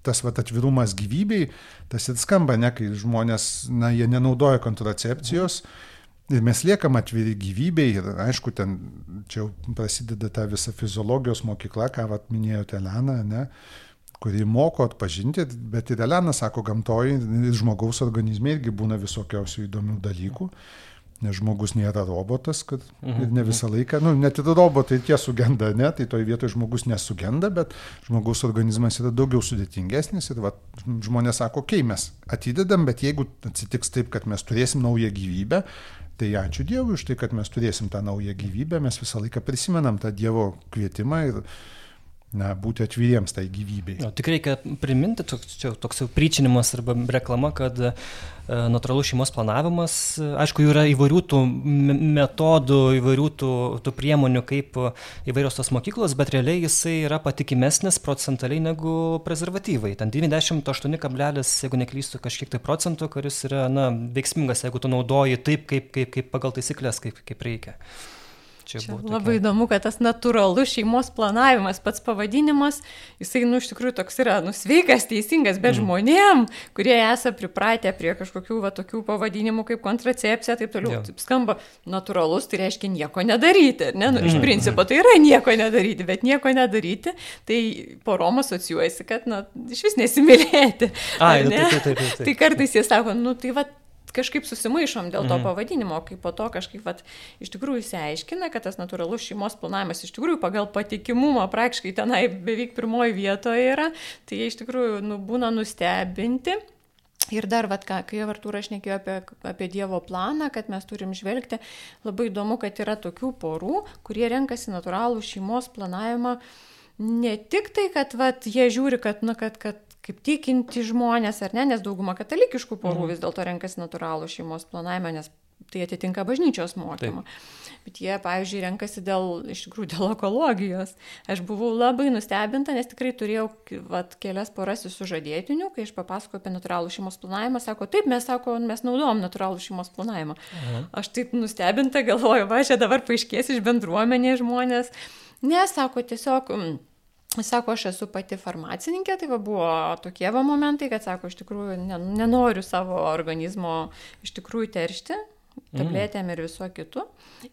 tas vat, atvirumas gyvybei, tas ir skamba, ne, kai žmonės, na, jie nenaudoja kontracepcijos. Ir mes liekam atviri gyvybei ir aišku, ten čia prasideda ta visa fiziologijos mokykla, ką vat, minėjote Elena, ne, kuri moko atpažinti, bet ir Elena sako, gamtoji, žmogaus organizme irgi būna visokiausių įdomių dalykų. Mhm Nes žmogus nėra robotas, kad mhm. ir ne visą laiką, nu, net ir robotai tie sugenda, ne, tai toje vietoje žmogus nesugenda, bet žmogaus organizmas yra daugiau sudėtingesnis ir va, žmonės sako, okei, okay, mes atidedam, bet jeigu atsitiks taip, kad mes turėsim naują gyvybę, tai ačiū Dievui už tai, kad mes turėsim tą naują gyvybę, mes visą laiką prisimenam tą Dievo kvietimą ir na, būti atviriems tai gyvybei. O, tik reikia priminti, toks, čia toks jau pryčinimas arba reklama, kad e, natūralus šeimos planavimas, aišku, yra įvairių tų metodų, įvairių tų, tų priemonių, kaip įvairios tos mokyklos, bet realiai jisai yra patikimesnis procentaliai negu prezervatyvai. Ten 98, jeigu neklystu, kažkiek tai procentų, kuris yra na, veiksmingas, jeigu tu naudoji taip, kaip, kaip, kaip pagal taisyklės, kaip, kaip reikia. Čia, čia tokia... labai įdomu, kad tas natūralus šeimos planavimas, pats pavadinimas, jisai, nu, iš tikrųjų toks yra, nu, sveikas, teisingas, bet mm. žmonėm, kurie esą pripratę prie kažkokių va tokių pavadinimų kaip kontracepcija, taip toliau, taip skamba, natūralus, tai reiškia nieko nedaryti, ne? Nu, iš mm. principo tai yra nieko nedaryti, bet nieko nedaryti, tai porom asocijuojasi, kad, na, iš vis nesimylėti. Ai, nu, taip, taip, taip, taip. Tai kartais jie sako, nu, tai va, kažkaip susimaišom dėl to mhm. pavadinimo, kai po to kažkaip vat, iš tikrųjų įsiaiškina, kad tas natūralus šeimos planavimas iš tikrųjų pagal patikimumą praktiškai tenai beveik pirmoji vietoje yra, tai jie iš tikrųjų nu, būna nustebinti. Ir dar, vat, ką, kai Artūras šnekėjo apie, apie Dievo planą, kad mes turim žvelgti, labai įdomu, kad yra tokių porų, kurie renkasi natūralų šeimos planavimą ne tik tai, kad vat, jie žiūri, kad, nu, kad, kad kaip tikinti žmonės, ar ne, nes dauguma katalikiškų porų mhm. vis dėlto renkasi natūralų šeimos planavimą, nes tai atitinka bažnyčios mokymą. Bet jie, pavyzdžiui, renkasi dėl, iš tikrųjų, dėl ekologijos. Aš buvau labai nustebinta, nes tikrai turėjau vat, kelias poras sužadėtinių, kai aš papasakojau apie natūralų šeimos planavimą, sako, taip, mes, sako, mes naudojam natūralų šeimos planavimą. Aha. Aš taip nustebinta galvoju, va, čia dabar paaiškės iš bendruomenės žmonės. Ne, sako, tiesiog... Mm, Sako, aš esu pati farmacininkė, tai va buvo tokie va momentai, kad sako, iš tikrųjų nenoriu savo organizmo iš tikrųjų teršti, tabletėm ir viso kitu.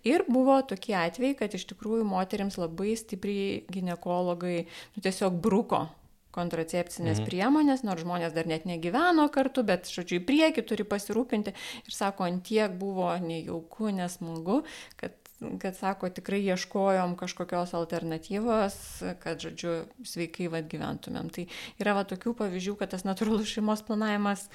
Ir buvo tokie atvejai, kad iš tikrųjų moteriams labai stipriai gynekologai nu, tiesiog bruko kontracepcinės mhm. priemonės, nors žmonės dar net negyveno kartu, bet, žodžiu, į priekį turi pasirūpinti. Ir sako, antiek buvo nejauku, nesmagu, kad kad sako, tikrai ieškojom kažkokios alternatyvos, kad, žodžiu, sveikai vad gyventumėm. Tai yra va tokių pavyzdžių, kad tas natūralus šeimos planavimas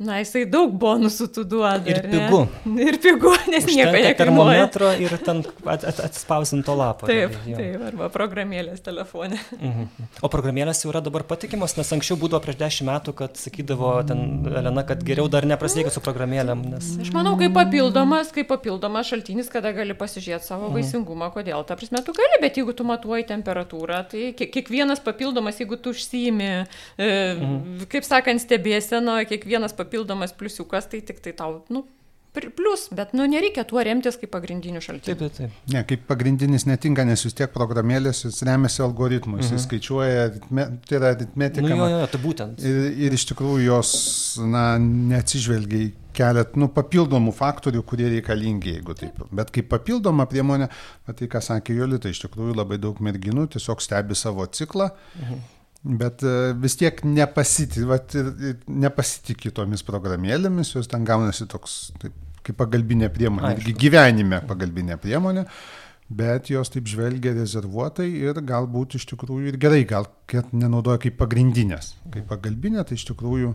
Na, jisai daug bonusų tu duoda. Ir pigu. Ir pigu, [LAUGHS] nes Užtenka nieko nekainuoja. termometro ir ten at, at, atspausinto lapo. Taip, jau. taip, arba programėlės telefone. Mhm. O programėlės jau yra dabar patikimos, nes anksčiau būdavo prieš dešimt metų, kad sakydavo ten Elena, kad geriau dar neprasidėkit su programėlėm. Nes... Aš manau, kaip papildomas, kaip papildomas šaltinis, kada gali pasižiūrėti savo mhm. vaisingumą, kodėl. Ta prasme, tu gali, bet jeigu tu matuoji temperatūrą, tai kiekvienas papildomas, jeigu tu užsijimi, e, mhm. kaip sakant, stebėseno, kiekvienas papildomas papildomas pliusiukas, tai tik tai tau, nu, Plus, bet nu, nereikia tuo remtis kaip pagrindiniu šaltiniu. Taip, taip, taip. Ne, kaip pagrindinis netinka, nes vis tiek programėlės jis remiasi algoritmu, jis mhm. skaičiuoja, tai yra aritmetika. Nu, jo, jo, tai būtent. Ir, ir iš tikrųjų jos, na, neatsižvelgia į kelet, nu, papildomų faktorių, kurie reikalingi, jeigu taip. Bet kaip papildoma priemonė, tai ką sakė Jolita, iš tikrųjų labai daug merginų tiesiog stebi savo ciklą. Mhm Bet e, vis tiek nepasitikė, vat, nepasitikė tomis programėlėmis, jos ten gaunasi toks taip, kaip pagalbinė priemonė, irgi gyvenime pagalbinė priemonė, bet jos taip žvelgia rezervuotai ir galbūt iš tikrųjų ir gerai, gal kad nenaudoja kaip pagrindinės. Kaip pagalbinė, tai iš tikrųjų,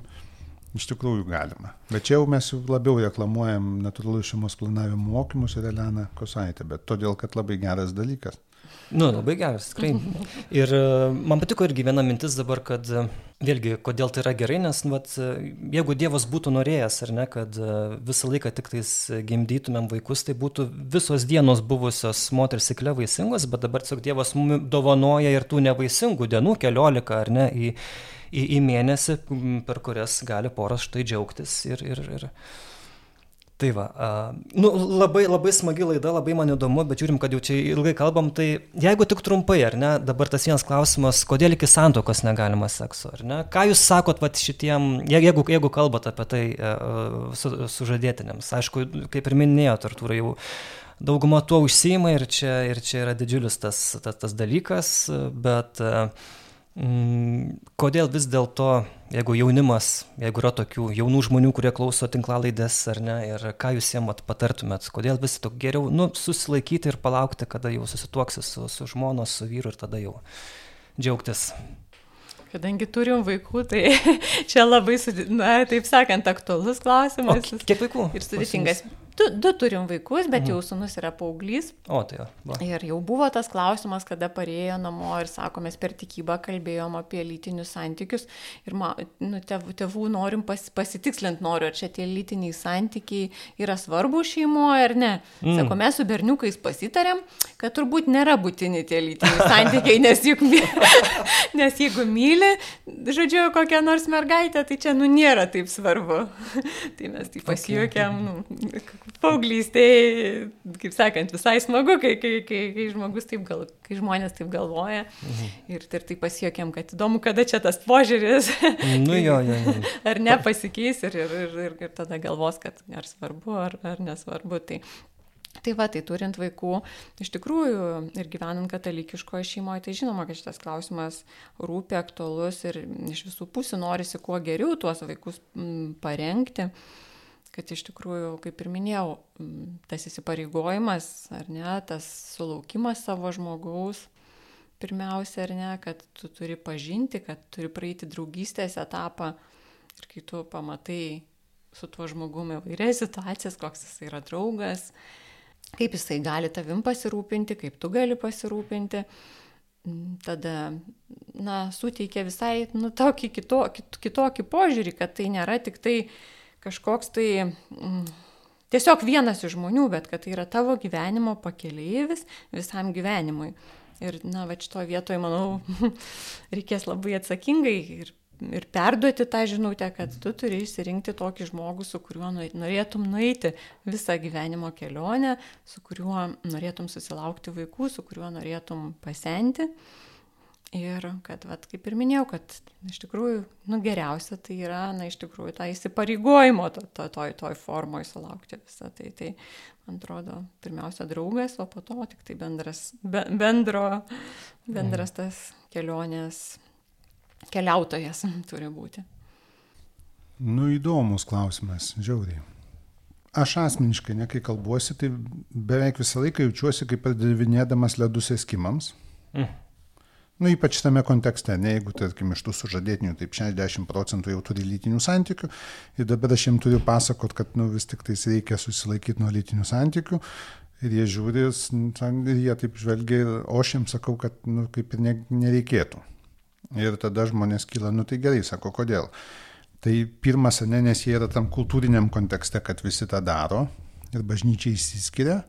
iš tikrųjų galima. Bet čia jau mes jau labiau reklamuojam natūralų šeimos planavimo mokymus ir Elena Kosaitė, bet todėl, kad labai geras dalykas. Nu, labai geras, tikrai. [LAUGHS] Ir e, man patiko irgi viena mintis dabar, kad e, vėlgi, kodėl tai yra gerai, nes vat, e, jeigu Dievas būtų norėjęs, ar ne, kad visą laiką tik tais gimdytumėm vaikus, tai būtų visos dienos buvusios moters cikle vaisingos, bet dabar tiesiog Dievas mums dovanoja ir tų nevaisingų dienų, keliolika ar ne, į, į, į mėnesį, per kurias gali poras štai džiaugtis ir, ir, ir Tai va, uh, nu, labai, labai smagi laida, labai man įdomu, bet žiūrim, kad jau čia ilgai kalbam, tai jeigu tik trumpai, ar ne, dabar tas vienas klausimas, kodėl iki santokos negalima sekso, ar ne? Ką jūs sakot, va, šitiem, jeigu, jeigu kalbate apie tai uh, su, sužadėtinėms, aišku, kaip ir minėjote, Artūrai, jau dauguma tuo užsima ir čia, ir čia yra didžiulis tas, tas, tas dalykas, bet uh, kodėl vis dėlto, jeigu jaunimas, jeigu yra tokių jaunų žmonių, kurie klauso tinklalaidės ar ne, ir ką jūs jiems patartumėt, kodėl vis tik geriau nu, susilaikyti ir palaukti, kada jau susituoksi su, su žmonos, su vyru ir tada jau džiaugtis. Kadangi turim vaikų, tai [LAUGHS] čia labai, na, taip sakant, aktualus klausimas. O kiek vaikų? Ir sudėtingas. Du, du turim vaikus, bet mhm. jau sunus yra paauglys. O, tai jo. Va. Ir jau buvo tas klausimas, kada parėjo namo ir sako, mes per tikybą kalbėjom apie lytinius santykius. Ir ma, nu, tėvų, tėvų norim pas, pasitikslint, noriu, ar čia tie lytiniai santykiai yra svarbu šeimoje ar ne. Mm. Sako, mes su berniukais pasitarėm, kad turbūt nėra būtini tie lytiniai [LAUGHS] santykiai, nes, juk, [LAUGHS] nes jeigu myli, žodžiu, kokią nors mergaitę, tai čia nu nėra taip svarbu. [LAUGHS] tai mes tai pasijuokėm. Okay. Nu, paauglystėje, kaip sakant, visai smagu, kai, kai, kai, kai žmogus taip gal, kai žmonės taip galvoja. Mhm. Ir, ir tai pasiekėm, kad įdomu, kada čia tas požiūris. Nu jo, jo, jo. [LAUGHS] ar nepasikeis ir, ir, ir, ir, ir tada galvos, kad ar svarbu, ar, ar nesvarbu. Tai, Tai va, tai turint vaikų, iš tikrųjų ir gyvenant katalikiškoje šeimoje, tai žinoma, kad šitas klausimas rūpi, aktualus ir iš visų pusių norisi kuo geriau tuos vaikus parengti. Uh, kad iš tikrųjų, kaip ir minėjau, tas įsipareigojimas, ar ne, tas sulaukimas savo žmogaus, pirmiausia, ar ne, kad tu turi pažinti, kad turi praeiti draugystės etapą ir kai tu pamatai su tuo žmogumi vairias situacijas, koks jis yra draugas, kaip jisai gali tavim pasirūpinti, kaip tu gali pasirūpinti, tada, na, suteikia visai, nu, tokį kitokį, kitokį požiūrį, kad tai nėra tik tai kažkoks tai mm, tiesiog vienas iš žmonių, bet kad tai yra tavo gyvenimo pakeleivis visam gyvenimui. Ir, na, va, šito vietoje, manau, [LAUGHS] reikės labai atsakingai ir, ir perduoti tą žinutę, kad tu turi išsirinkti tokį žmogų, su kuriuo norėtum nueiti visą gyvenimo kelionę, su kuriuo norėtum susilaukti vaikų, su kuriuo norėtum pasenti. Ir kad, vat, kaip ir minėjau, kad iš tikrųjų, nu, geriausia tai yra, na, iš tikrųjų, tą įsipareigojimo to, to, toj, toj formoje sulaukti visą tai. Tai, man atrodo, pirmiausia draugas, o po to tik tai bendras, be, bendro, bendras mhm. tas kelionės keliautojas [LAUGHS] turi būti. Nu, įdomus klausimas, žiauriai. Aš asmeniškai, ne kai kalbuosi, tai beveik visą laiką jaučiuosi kaip pardavinėdamas ledus eskimams. Mm Nu, ypač tame kontekste, ne jeigu, tarkim, iš tų sužadėtinių taip 60 procentų jau turi lytinių santykių ir dabar aš jiems turiu pasakot, kad nu, vis tik tais reikia susilaikyti nuo lytinių santykių ir jie žiūri ir jie taip žvelgia, o aš jiems sakau, kad nu, kaip ir ne, nereikėtų. Ir tada žmonės kyla, nu tai gerai, sako, kodėl. Tai pirmas, ne, nes jie yra tam kultūriniam kontekste, kad visi tą daro ir bažnyčiai įsiskiria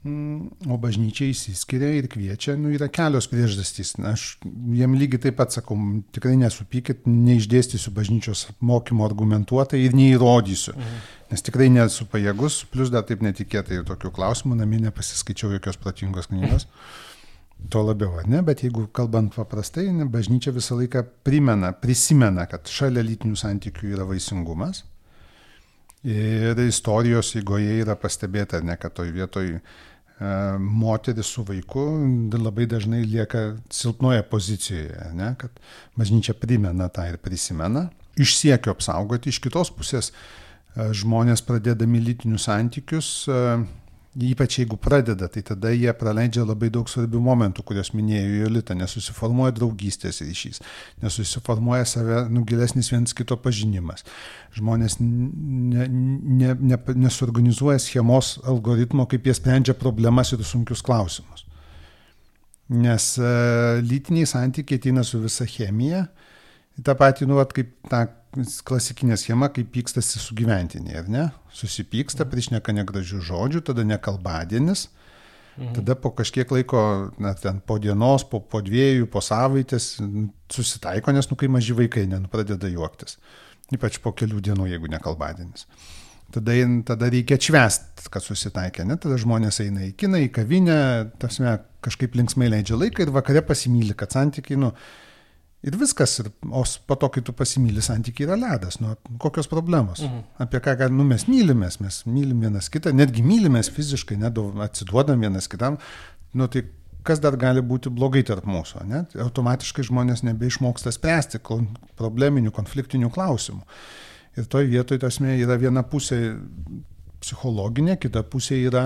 o bažnyčia įsiskiria ir kviečia, nu, yra kelios priežastys. Aš jiem lygiai taip pat sakau, tikrai nesupykit, neišdėstysiu bažnyčios mokymo argumentuotai ir neįrodysiu, mhm. nes tikrai nesu pajėgus, plus dar taip netikėtai tokių klausimų, namie nepasiskaičiau jokios protingos knygos. Tuo labiau, ne, bet jeigu kalbant paprastai, bažnyčia visą laiką primena, prisimena, kad šalia lytinių santykių yra vaisingumas. Ir istorijos įgoje yra pastebėta, ne, kad toj vietoj moteris su vaiku labai dažnai lieka silpnoje pozicijoje, ne, kad bažnyčia primena tą ir prisimena. Iš siekio apsaugoti, iš kitos pusės e, žmonės pradėdami lytinius santykius e, Ypač jeigu pradeda, tai tada jie praleidžia labai daug svarbių momentų, kuriuos minėjo Jolita, nesusiformuoja draugystės ryšys, nesusiformuoja save nugilesnis vienas kito pažinimas. Žmonės ne, ne, ne, nesuorganizuoja schemos algoritmo, kaip jie sprendžia problemas ir sunkius klausimus. Nes uh, lytiniai santykiai ateina su visa chemija, tą patį, nu, at, kaip tą klasikinė schema, kaip pykstasi su gyventinė, ar ne? Susipyksta, priešneka negražių žodžių, tada nekalbadienis, mhm. tada po kažkiek laiko, na, ten po dienos, po, po dviejų, po savaitės susitaiko, nes, nu, kai maži vaikai, ne, nu, pradeda juoktis. Ypač po kelių dienų, jeigu nekalbadienis. Tada, tada reikia atšvest, kad susitaikė, ne? Tada žmonės eina į kiną, į kavinę, tasme, kažkaip linksmai leidžia laiką ir vakare pasimylė, kad santykiai, nu, Ir viskas, ir, o po to, kai tu pasimylį, santykiai yra ledas, nu, kokios problemos. Mhm. Apie ką, nu, mes mylimės, mes mylim vienas kitą, netgi mylimės fiziškai, net atsiduodam vienas kitam, nu, tai kas dar gali būti blogai tarp mūsų, ne? Automatiškai žmonės nebeišmoksta spręsti probleminių, konfliktinių klausimų. Ir toj vietoj, tasme, yra viena pusė psichologinė, kita pusė yra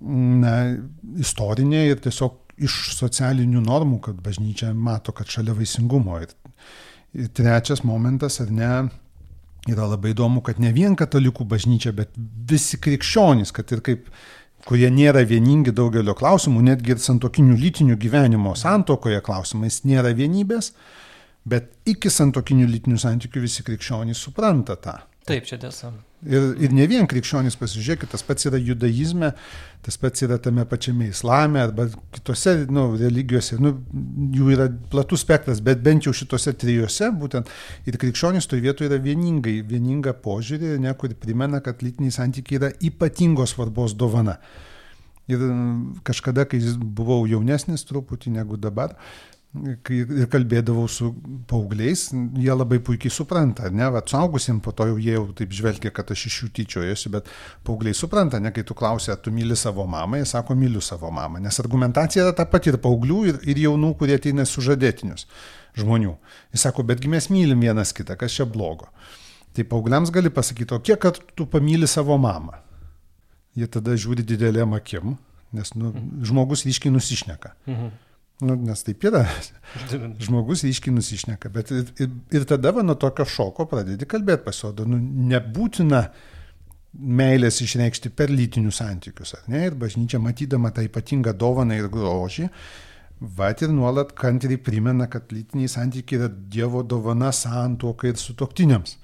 na, istorinė ir tiesiog iš socialinių normų, kad bažnyčia mato, kad šalia vaisingumo. Ir, ir trečias momentas, ar ne, yra labai įdomu, kad ne vien katalikų bažnyčia, bet visi krikščionys, kad ir kaip kurie nėra vieningi daugelio klausimų, netgi ir santokinių lytinių gyvenimo santokoje klausimais nėra vienybės, bet iki santokinių lytinių santykių visi krikščionys supranta tą. Taip, čia tiesa. Ir, ir ne vien krikščionys, pasižiūrėkit, tas pats yra judaizme, tas pats yra tame pačiame islame arba kitose nu, religijose, nu, jų yra platus spektras, bet bent jau šitose trijose, būtent ir krikščionys toje vietoje yra vieningai, vieninga požiūrė, ne, kuri primena, kad lytiniai santykiai yra ypatingos svarbos dovana. Ir kažkada, kai buvau jaunesnis truputį negu dabar, kai ir kalbėdavau su paaugliais, jie labai puikiai supranta, ne, va, suaugusim po to jau jie jau taip žvelgia, kad aš iš jų tyčiojuosi, bet paaugliai supranta, ne, kai tu klausi, ar tu myli savo mamą, jie sako, myliu savo mamą, nes argumentacija yra ta pati ir paauglių, ir, ir jaunų, kurie ateina sužadėtinius žmonių. Jis sako, betgi mes mylim vienas kitą, kas čia blogo. Tai paaugliams gali pasakyti, o kiek tu pamyli savo mamą? Jie tada žiūri didelėm akim, nes nu, žmogus ryškiai nusišneka. Mhm. Nu, nes taip yra. [LAUGHS] Žmogus ryškiai nusišneka. Bet ir, ir, ir tada va, nuo tokio šoko pradedi kalbėti pasirodo. Nu, nebūtina meilės išreikšti per lytinius santykius. Ne? Ir bažnyčia matydama tą ypatingą dovaną ir grožį, va ir nuolat kantriai primena, kad lytiniai santykiai yra Dievo dovana santuokai ir sutoktiniams.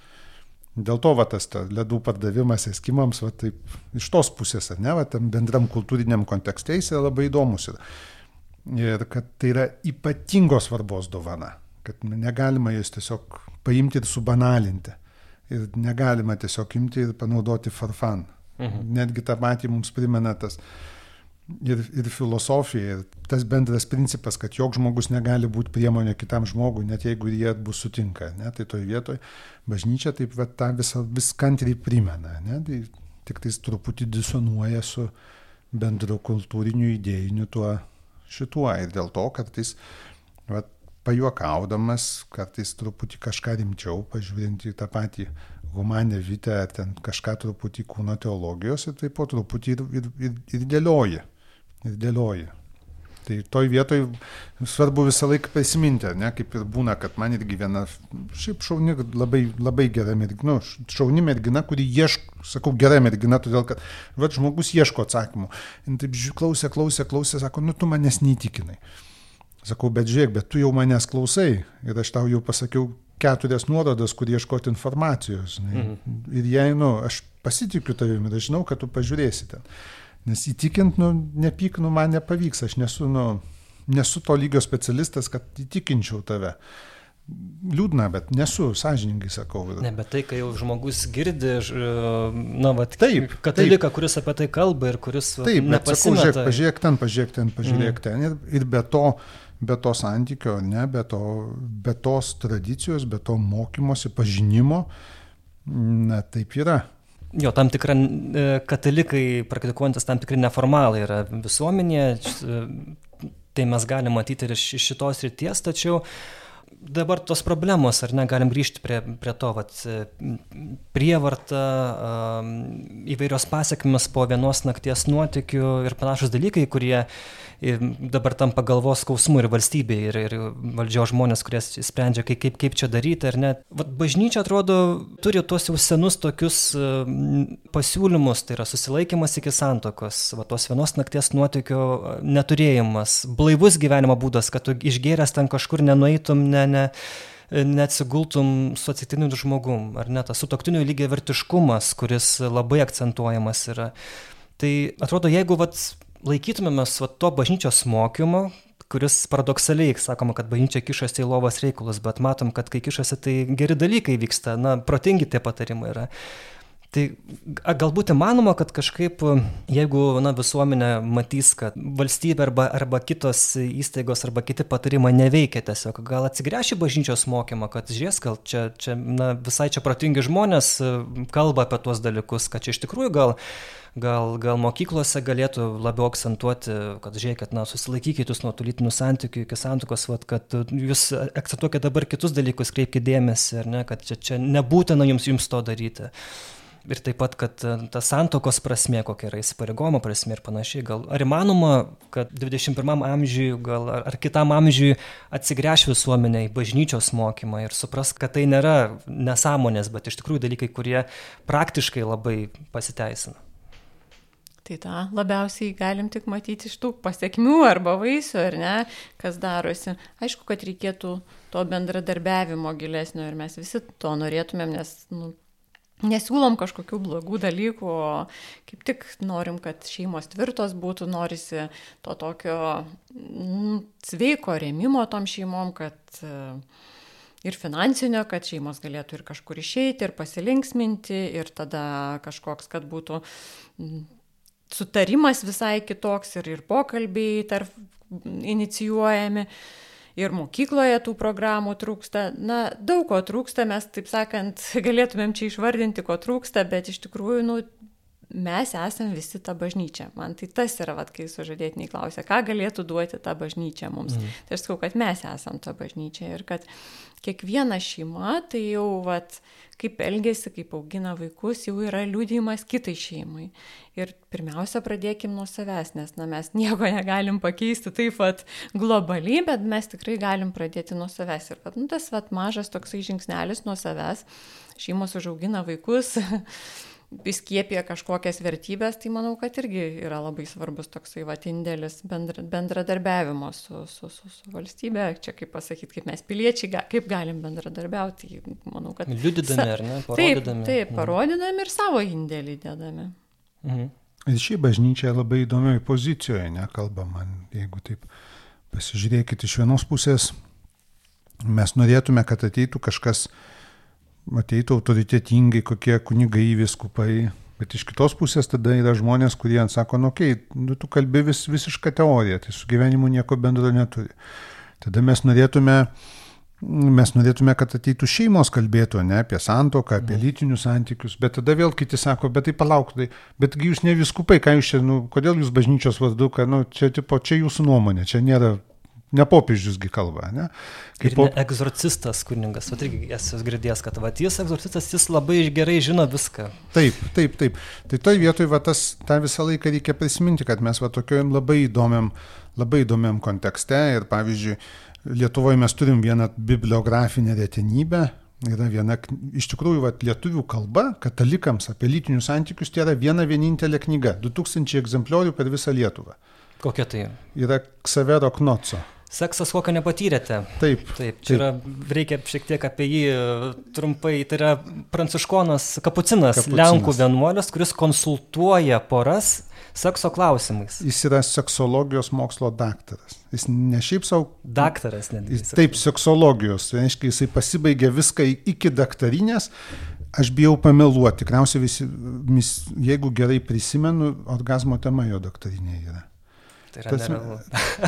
Dėl to va tas ta ledų pardavimas eskimams, va taip iš tos pusės, ar ne, va tam bendram kultūriniam kontekste jis yra labai įdomus. Ir, ir kad tai yra ypatingos svarbos dovana, kad negalima jas tiesiog paimti ir subanalinti. Ir negalima tiesiog imti ir panaudoti farfan. Mhm. Netgi tą patį mums primena tas ir, ir filosofija, ir tas bendras principas, kad joks žmogus negali būti priemonė kitam žmogui, net jeigu jie bus sutinka. Ne? Tai toje vietoje bažnyčia taip va, tą visą vis kantriai primena. Ne? Tai tik tais truputį disonuoja su bendru kultūriniu idėjiniu tuo šituo. Ir dėl to kartais va, pajuokaudamas, kartais truputį kažką rimčiau, pažiūrint į tą patį humanę vitę, ten kažką truputį kūno teologijos ir taip po truputį ir, ir, ir, ir dėlioji ir dėlioji. Tai toj vietoj svarbu visą laiką prisiminti, ne, kaip ir būna, kad man irgi viena, šiaip šauni, labai, labai gera mergina, nu, šauni mergina, kuri ieško, sakau, gera mergina, todėl kad, va, žmogus ieško atsakymų. Ir taip klausė, klausė, klausė, sako, nu tu manęs neįtikinai. Sakau, bet žiūrėk, bet tu jau manęs klausai ir aš tau jau pasakiau keturias nuorodas, kur ieškoti informacijos. Mhm. Ir jei, nu, aš pasitikiu tavimi ir žinau, kad tu pažiūrėsi ten. Nes įtikint, nu, nepyk, nu, man nepavyks, aš nesu, nu, nesu to lygio specialistas, kad įtikinčiau tave. Liūdna, bet nesu, sąžininkai sakau. Ne, bet tai, kai jau žmogus girdi, na, va, taip, kataliką, taip. kuris apie tai kalba ir kuris... Taip, bet sakau, žiūrėk, pažiūrėk ten, pažiūrėk ten, pažiūrėk mm. ten. Ir, ir be to, be to santykio, ne, be, to, be tos tradicijos, be to mokymosi, pažinimo, na, taip yra. Jo, tam tikra e, katalikai, praktikuojantis tam tikri neformalai yra visuomenėje, e, tai mes galime matyti ir iš šitos ryties, tačiau dabar tos problemos, ar ne, galim grįžti prie, prie to, vat, prievarta, įvairios pasiekmes po vienos nakties nuotikių ir panašus dalykai, kurie dabar tampa galvos skausmu ir valstybė, ir, ir valdžios žmonės, kurie sprendžia, kaip, kaip, kaip čia daryti, ar ne. Vat bažnyčia atrodo turi tuos jau senus tokius pasiūlymus, tai yra susilaikimas iki santokos, va, tos vienos nakties nuotykio neturėjimas, blaivus gyvenimo būdas, kad tu išgėręs ten kažkur nenueitum, ne, ne, neatsigultum su atsitiktiniu žmogum, ar ne, tas sutoktinių lygiai vertiškumas, kuris labai akcentuojamas yra. Tai atrodo, jeigu vat, laikytumėmės va, to bažnyčios mokymo, kuris paradoksaliai sakoma, kad bažnyčia kišasi į lovos reikalus, bet matom, kad kai kišasi, tai geri dalykai vyksta, na, protingi tie patarimai yra. Tai galbūt įmanoma, kad kažkaip, jeigu na, visuomenė matys, kad valstybė arba, arba kitos įstaigos arba kiti patarimai neveikia tiesiog, gal atsigręši bažnyčios mokymą, kad žies, gal čia, čia na, visai čia protingi žmonės kalba apie tuos dalykus, kad čia iš tikrųjų gal gal, gal mokyklose galėtų labiau akcentuoti, kad žiūrėkit, na, susilaikykit jūs nuo tų lytinių santykių iki santokos, kad jūs akcentuokit dabar kitus dalykus, kreipkite dėmesį, ar ne, kad čia, čia nebūtina jums, jums to daryti. Ir taip pat, kad ta santokos prasme, kokia yra įsipareigojimo prasme ir panašiai, gal ar įmanoma, kad 21 amžiui, gal ar, ar kitam amžiui atsigręš visuomenė į bažnyčios mokymą ir supras, kad tai nėra nesąmonės, bet iš tikrųjų dalykai, kurie praktiškai labai pasiteisina. Tai tą labiausiai galim tik matyti iš tų pasiekmių arba vaisių, ar ne, kas darosi. Aišku, kad reikėtų to bendradarbiavimo gilesnio ir mes visi to norėtumėm, nes nu, nesiūlom kažkokių blogų dalykų, kaip tik norim, kad šeimos tvirtos būtų, norisi to tokio mm, sveiko remimo tom šeimom, kad ir finansinio, kad šeimos galėtų ir kažkur išeiti, ir pasilinksminti, ir tada kažkoks, kad būtų sutarimas visai kitoks ir, ir pokalbiai tarp inicijuojami. Ir mokykloje tų programų trūksta. Na, daug ko trūksta, mes, taip sakant, [LAUGHS] galėtumėm čia išvardinti, ko trūksta, bet iš tikrųjų, nu, mes esame visi ta bažnyčia. Man tai tas yra, vat, kai sužadėtiniai klausia, ką galėtų duoti ta bažnyčia mums. Mm. Tai aš sakau, kad mes esame ta bažnyčia ir kad kiekviena šeima, tai jau, vat, kaip elgesi, kaip augina vaikus, jau yra liūdėjimas kitai šeimai. Ir pirmiausia, pradėkim nuo savęs, nes na, mes nieko negalim pakeisti taip pat globaliai, bet mes tikrai galim pradėti nuo savęs. Ir kad nu, tas vat, mažas toksai žingsnelis nuo savęs, šeimos užaugina vaikus. [LAUGHS] įskiepė kažkokias vertybės, tai manau, kad irgi yra labai svarbus toksai va indėlis bendra, bendradarbiavimo su, su, su, su valstybė. Čia kaip pasakyti, kaip mes piliečiai, ga, kaip galim bendradarbiauti. Manau, kad... Liudydami, ar ne? Parodydami. Taip, taip parodydami ir savo indėlį dėdami. Mhm. Ir šį bažnyčią labai įdomioje pozicijoje, nekalba man, jeigu taip pasižiūrėkite iš vienos pusės, mes norėtume, kad ateitų kažkas, ateitų autoritetingai kokie kunigai, viskupai, bet iš kitos pusės tada yra žmonės, kurie sako, nu, okei, okay, nu, tu kalbi vis, visišką teoriją, tai su gyvenimu nieko bendro neturi. Tada mes norėtume mes norėtume, kad ateitų šeimos kalbėtų, ne apie santoką, apie mhm. lytinius santykius, bet tada vėl kiti sako, bet tai palauk, tai, betgi jūs ne viskupai, ką jūs čia, nu, kodėl jūs bažnyčios vardu, kad, nu, čia, tipo, čia jūsų nuomonė, čia nėra, ne popiežiusgi kalba, ne? Kaip pop... ne egzorcistas kuningas, o irgi esu girdėjęs, kad va, jis egzorcistas, jis labai gerai žino viską. Taip, taip, taip. Tai toj vietoj, va, tas, tą visą laiką reikia prisiminti, kad mes va tokiojam labai įdomiam, labai įdomiam kontekste ir pavyzdžiui, Lietuvoje mes turim vieną bibliografinę retenybę, yra viena, iš tikrųjų, vat, lietuvių kalba katalikams apie lytinius santykius tai yra viena vienintelė knyga, 2000 egzempliorių per visą Lietuvą. Kokia tai? Yra Ksavero Knoco. Seksas kokio nepatyrėte. Taip. Taip, čia taip. yra, reikia šiek tiek apie jį e, trumpai. Tai yra pranciškonas Kapucinas, Kapucinas. Lenkų vienuolis, kuris konsultuoja poras sekso klausimais. Jis yra seksologijos mokslo daktaras. Jis ne šiaip savo. Daktaras, netgi. Taip, seksologijos. Tai reiškia, jisai pasibaigė viską iki daktarinės. Aš bijau pameluoti. Tikriausiai visi, jeigu gerai prisimenu, orgasmo tema jo daktarinė yra. Tai yra tasme,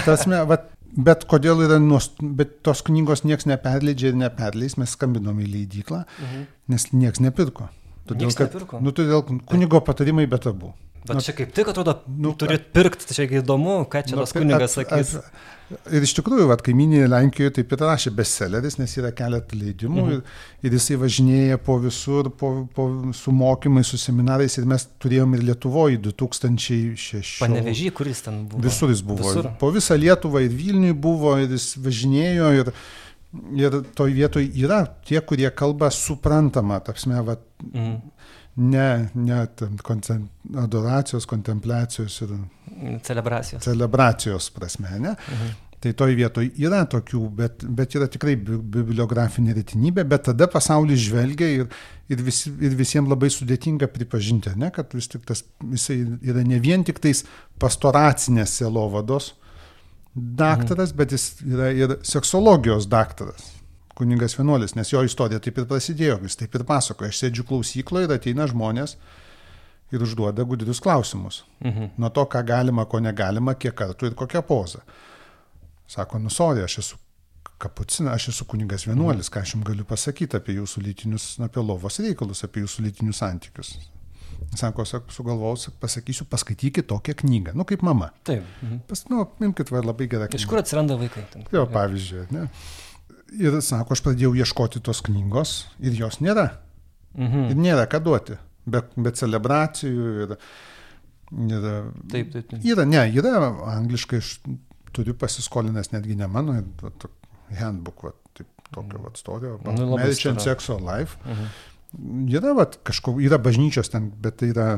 tasme, vat, Bet kodėl yra, nuost... bet tos knygos niekas neperleidžia ir neperleis, mes skambinom į leidyklą, mhm. nes niekas nepirko. Todėl, nieks kad, nepirko? Nu, todėl kunigo patarimai be tabu. Bet nu, čia kaip tik atrodo, nu, turit pirkti, tai čia įdomu, ką čia nu, tas kunigas sakys. At, at, ir iš tikrųjų, vat, kaiminėje Lenkijoje taip ir rašė bestselleris, nes yra keletą leidimų mhm. ir, ir jisai važinėja po visur, po, po, su mokymais, su seminarais ir mes turėjom ir Lietuvoje 2006. Panevežį, kuris ten buvo? Visur jis buvo. Visur. Po visą Lietuvą ir Vilniui buvo ir jis važinėjo ir, ir toj vietoj yra tie, kurie kalba suprantama, tapsme, vat, mhm ne, ne ten adoracijos, kontempliacijos ir celebracijos, celebracijos prasme. Ne? Mhm. Tai toj vietoj yra tokių, bet, bet yra tikrai bibliografinė retinybė, bet tada pasaulis žvelgia ir, ir, visi, ir visiems labai sudėtinga pripažinti, ne, kad vis tik tas, jisai yra ne vien tik tais pastoracinės selovados daktaras, mhm. bet jis yra ir seksologijos daktaras kuningas vienuolis, nes jo istorija taip ir prasidėjo, jis taip ir pasakoja, aš sėdžiu klausykloje ir ateina žmonės ir užduoda gudrius klausimus. Mhm. Nuo to, ką galima, ko negalima, kiek kartų ir kokią pozą. Sako, nusorė, aš esu kapucina, aš esu kuningas vienuolis, ką aš jums galiu pasakyti apie jūsų lytinius, apie lovos reikalus, apie jūsų lytinius santykius. Sako, sugalvojau, pasakysiu, paskaitykite tokią knygą, nu kaip mama. Taip. Mhm. Pas, nu, imkite, labai gerą knygą. Iš kur atsiranda vaikai? Ten, jo, pavyzdžiui, ne? Ir sako, aš pradėjau ieškoti tos knygos ir jos nėra. Mhm. Ir nėra ką duoti. Be, be celebracijų ir... ir taip, taip, taip. Yra, ne, yra angliškai, aš turiu pasiskolinęs netgi ne mano, handbook, va, taip, tokio va, storio, nu, Marriage and Sexual Life. Mhm. Yra, va, kažko, yra bažnyčios ten, bet tai yra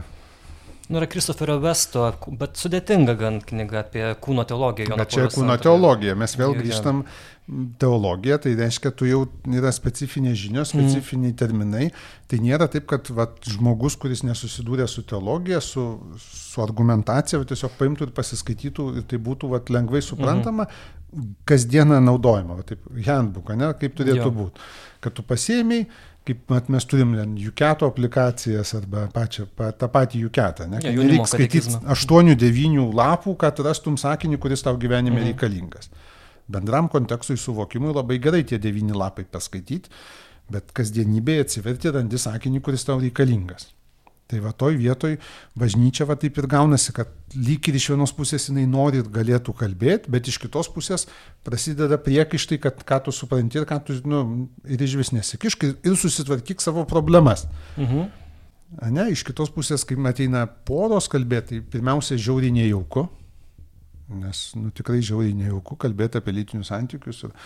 Nu, yra Kristoferio Vesto, bet sudėtinga gan knyga apie kūno teologiją. Bet čia kūno teologija, mes vėl grįžtam teologiją, tai reiškia, tu jau yra specifinės žinios, mhm. specifiniai mm. terminai. Tai nėra taip, kad va, žmogus, kuris nesusidūrė su teologija, su, su argumentacija, va, tiesiog paimtų ir pasiskaitytų ir tai būtų va, lengvai suprantama, mm. kasdieną naudojama, va, taip, handbook, ne, kaip turėtų būti. Kad tu pasiemiai, kaip mat, mes turim Juketo aplikacijas arba pačią, pa, tą patį Juketą. Ne, ja, reikia skaityti 8-9 lapų, kad rastum sakinį, kuris tau gyvenime mhm. reikalingas. Bendram kontekstui suvokimui labai gerai tie 9 lapai paskaityti, bet kasdienybėje atsiverti randi sakinį, kuris tau reikalingas. Tai va toj vietoj bažnyčia va taip ir gaunasi, kad lyg ir iš vienos pusės jinai nori ir galėtų kalbėti, bet iš kitos pusės prasideda priekaištai, kad ką tu supranti ir ką tu, nu, ir iš vis nesikišk ir susitvarkyk savo problemas. Mhm. Ne, iš kitos pusės, kai ateina poros kalbėti, tai pirmiausia žiauriai nejauku, nes nu, tikrai žiauriai nejauku kalbėti apie lytinius santykius ir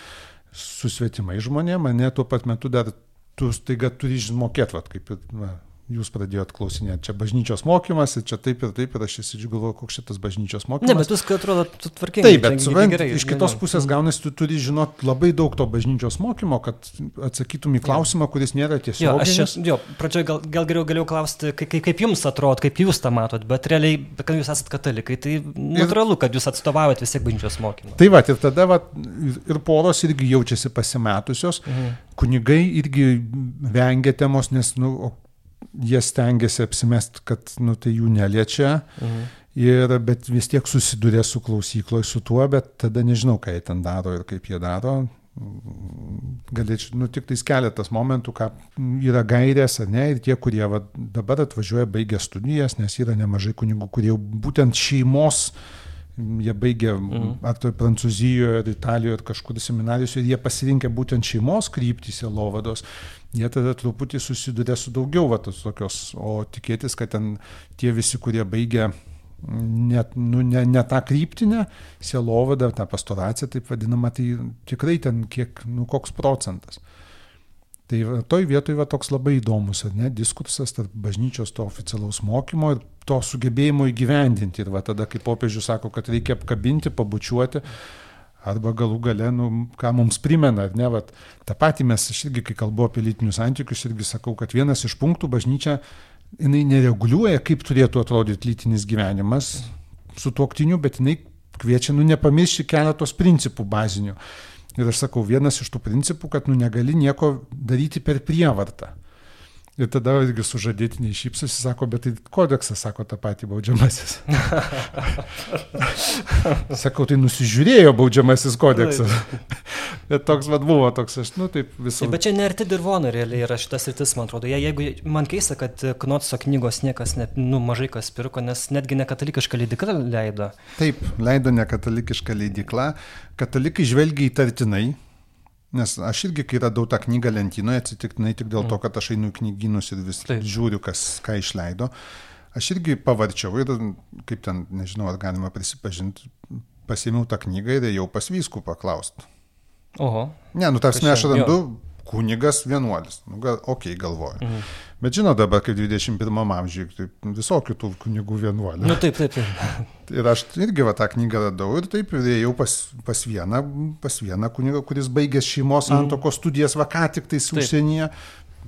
su svetimai žmonėmis, mane tuo pat metu dar tu staiga turi žinokėt, kaip va, jūs pradėjot klausinėti, čia bažnyčios mokymas, čia taip ir taip, ir aš įsidžiu galvoju, koks šitas bažnyčios mokymas. Ne, bet viskas atrodo tvarkingai. Taip, bet suprantat, gerai, iš kitos ne, pusės gaunasi, tu turi žinot labai daug to bažnyčios mokymo, kad atsakytum į klausimą, kuris nėra tiesiog. Jo, aš čia, jo, pradžioje gal, gal geriau galėjau klausti, kaip, kaip, kaip jums atrodo, kaip jūs tą matot, bet realiai, kad jūs esate katalikai, tai natūralu, kad jūs atstovaujat vis tiek bažnyčios mokymą. Tai va, ir tada va, ir poros irgi jaučiasi pasimetusios, mhm. kunigai irgi vengia temos, nes, nu, jie stengiasi apsimest, kad nu, tai jų neliečia. Mhm. Ir, bet vis tiek susiduria su klausykloje su tuo, bet tada nežinau, ką jie ten daro ir kaip jie daro. Galėčiau, nu tik tais keletas momentų, ką yra gairės ar ne, ir tie, kurie va, dabar atvažiuoja, baigia studijas, nes yra nemažai kunigų, kurie būtent šeimos jie baigė mhm. ar tai Prancūzijoje, ar Italijoje, ar kažkur seminarijose, ir jie pasirinkė būtent šeimos kryptį selovados, jie tada truputį susiduria su daugiau va, tos tokios, o tikėtis, kad ten tie visi, kurie baigia net, nu, ne, ne tą kryptinę selovadą, tą pastoraciją, taip vadinamą, tai tikrai ten kiek, nu, koks procentas. Tai toj vietoj va, toks labai įdomus, ne, diskursas tarp bažnyčios to oficialaus mokymo ir to sugebėjimo įgyvendinti. Ir va tada, kai popiežius sako, kad reikia apkabinti, pabučiuoti, arba galų gale, nu, ką mums primena, ar ne, vat, tą patį mes, aš irgi, kai kalbu apie lytinius santykius, irgi sakau, kad vienas iš punktų bažnyčia, jinai nereguliuoja, kaip turėtų atrodyti lytinis gyvenimas su tuoktiniu, bet jinai kviečia, nu, nepamiršti keletos principų bazinių. Ir aš sakau, vienas iš tų principų, kad, nu, negali nieko daryti per prievartą. Ir tada irgi sužadėtiniai šypsosi, sako, bet tai kodeksas sako tą patį baudžiamasis. [LAUGHS] Sakau, tai nusižiūrėjo baudžiamasis kodeksas. [LAUGHS] bet toks vad buvo, toks aš, nu taip visą. Bet čia nerti dirvonai realiai yra šitas rytis, man atrodo. Je, jeigu man keista, kad Knotso knygos niekas, net, nu, mažai kas pirko, nes netgi nekatalikiška leidikla leido. Taip, leido nekatalikiška leidikla. Katalikai žvelgia įtartinai Nes aš irgi, kai radau tą knygą lentynoje, atsitiktinai tik dėl to, mm. kad aš einu į knygynus ir vis Taip. žiūriu, kas ką išleido, aš irgi pavarčiau ir, kaip ten, nežinau, ar galima prisipažinti, pasėmiau tą knygą ir ėjau pas vyskų paklausti. Oho. Ne, nu tarsi aš randu kunigas vienuolis. Nu, gal, okei, okay, galvoju. Mhm. Bet žinau dabar, kaip 21 amžiuje, tai visokių tų kunigų vienuolių. Nu, taip, taip, taip. ir aš irgi va, tą knygą radau ir taip, ir ėjau pas, pas, vieną, pas vieną kunigą, kuris baigęs šeimos mhm. santokos studijas va ką tik tais užsienyje,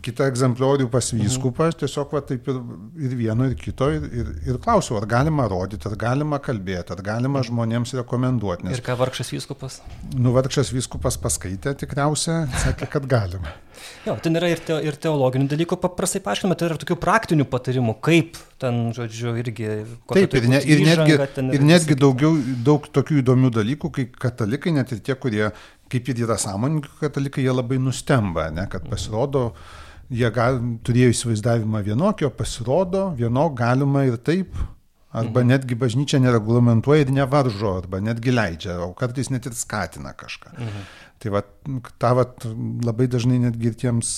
kitą egzempliorių pas mhm. vyskupą, mhm. tiesiog va, taip ir, ir vieno, ir kito, ir, ir, ir klausiau, ar galima rodyti, ar galima kalbėti, ar galima žmonėms rekomenduoti. Nes, ir ką vargšas vyskupas? Nu, vargšas vyskupas paskaitė tikriausia, sakė, kad galima. [LAUGHS] Jo, ten yra ir, te, ir teologinių dalykų, paprastai paaiškinama, tai yra tokių praktinių patarimų, kaip ten, žodžiu, irgi. Taip, ir, ne, ir netgi, ir netgi daugiau, daug tokių įdomių dalykų, kai katalikai, net ir tie, kurie, kaip ir yra sąmoningi katalikai, jie labai nustemba, ne, kad pasirodo, mm jie gal, turėjo įsivaizdavimą vienokio, pasirodo, vienok galima ir taip, arba mhm. netgi bažnyčia nereglamentuoja ir nevaržo, arba netgi leidžia, o kartais net ir skatina kažką. Mhm. Tai va, ta va, labai dažnai netgi ir tiems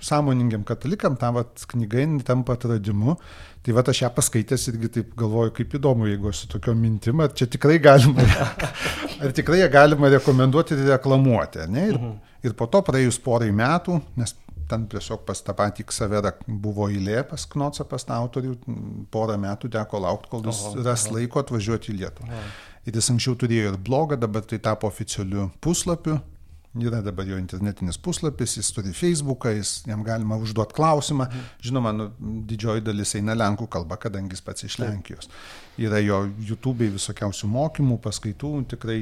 sąmoningiam katalikam, ta va, knyga tampa atradimu. Tai va, aš ją paskaitęs irgi taip galvoju, kaip įdomu, jeigu aš su tokio mintim, ar čia tikrai galima, [LAUGHS] ar tikrai ją galima rekomenduoti ir reklamuoti. Ne? Ir, mhm. ir po to praėjus porai metų, nes ten tiesiog pas tą patį Ksaverą buvo eilė pas Knocą, pas tą autorių, porą metų teko laukti, kol jis oho, ras oho. laiko atvažiuoti į Lietuvą. Oho. Ir jis anksčiau turėjo ir blogą, dabar tai tapo oficialiu puslapiu. Yra dabar jo internetinis puslapis, jis turi Facebooką, jis, jam galima užduoti klausimą. Mhm. Žinoma, nu, didžioji dalis eina lenkų kalba, kadangi jis pats iš Lenkijos. Yra jo YouTube visokiausių mokymų, paskaitų, tikrai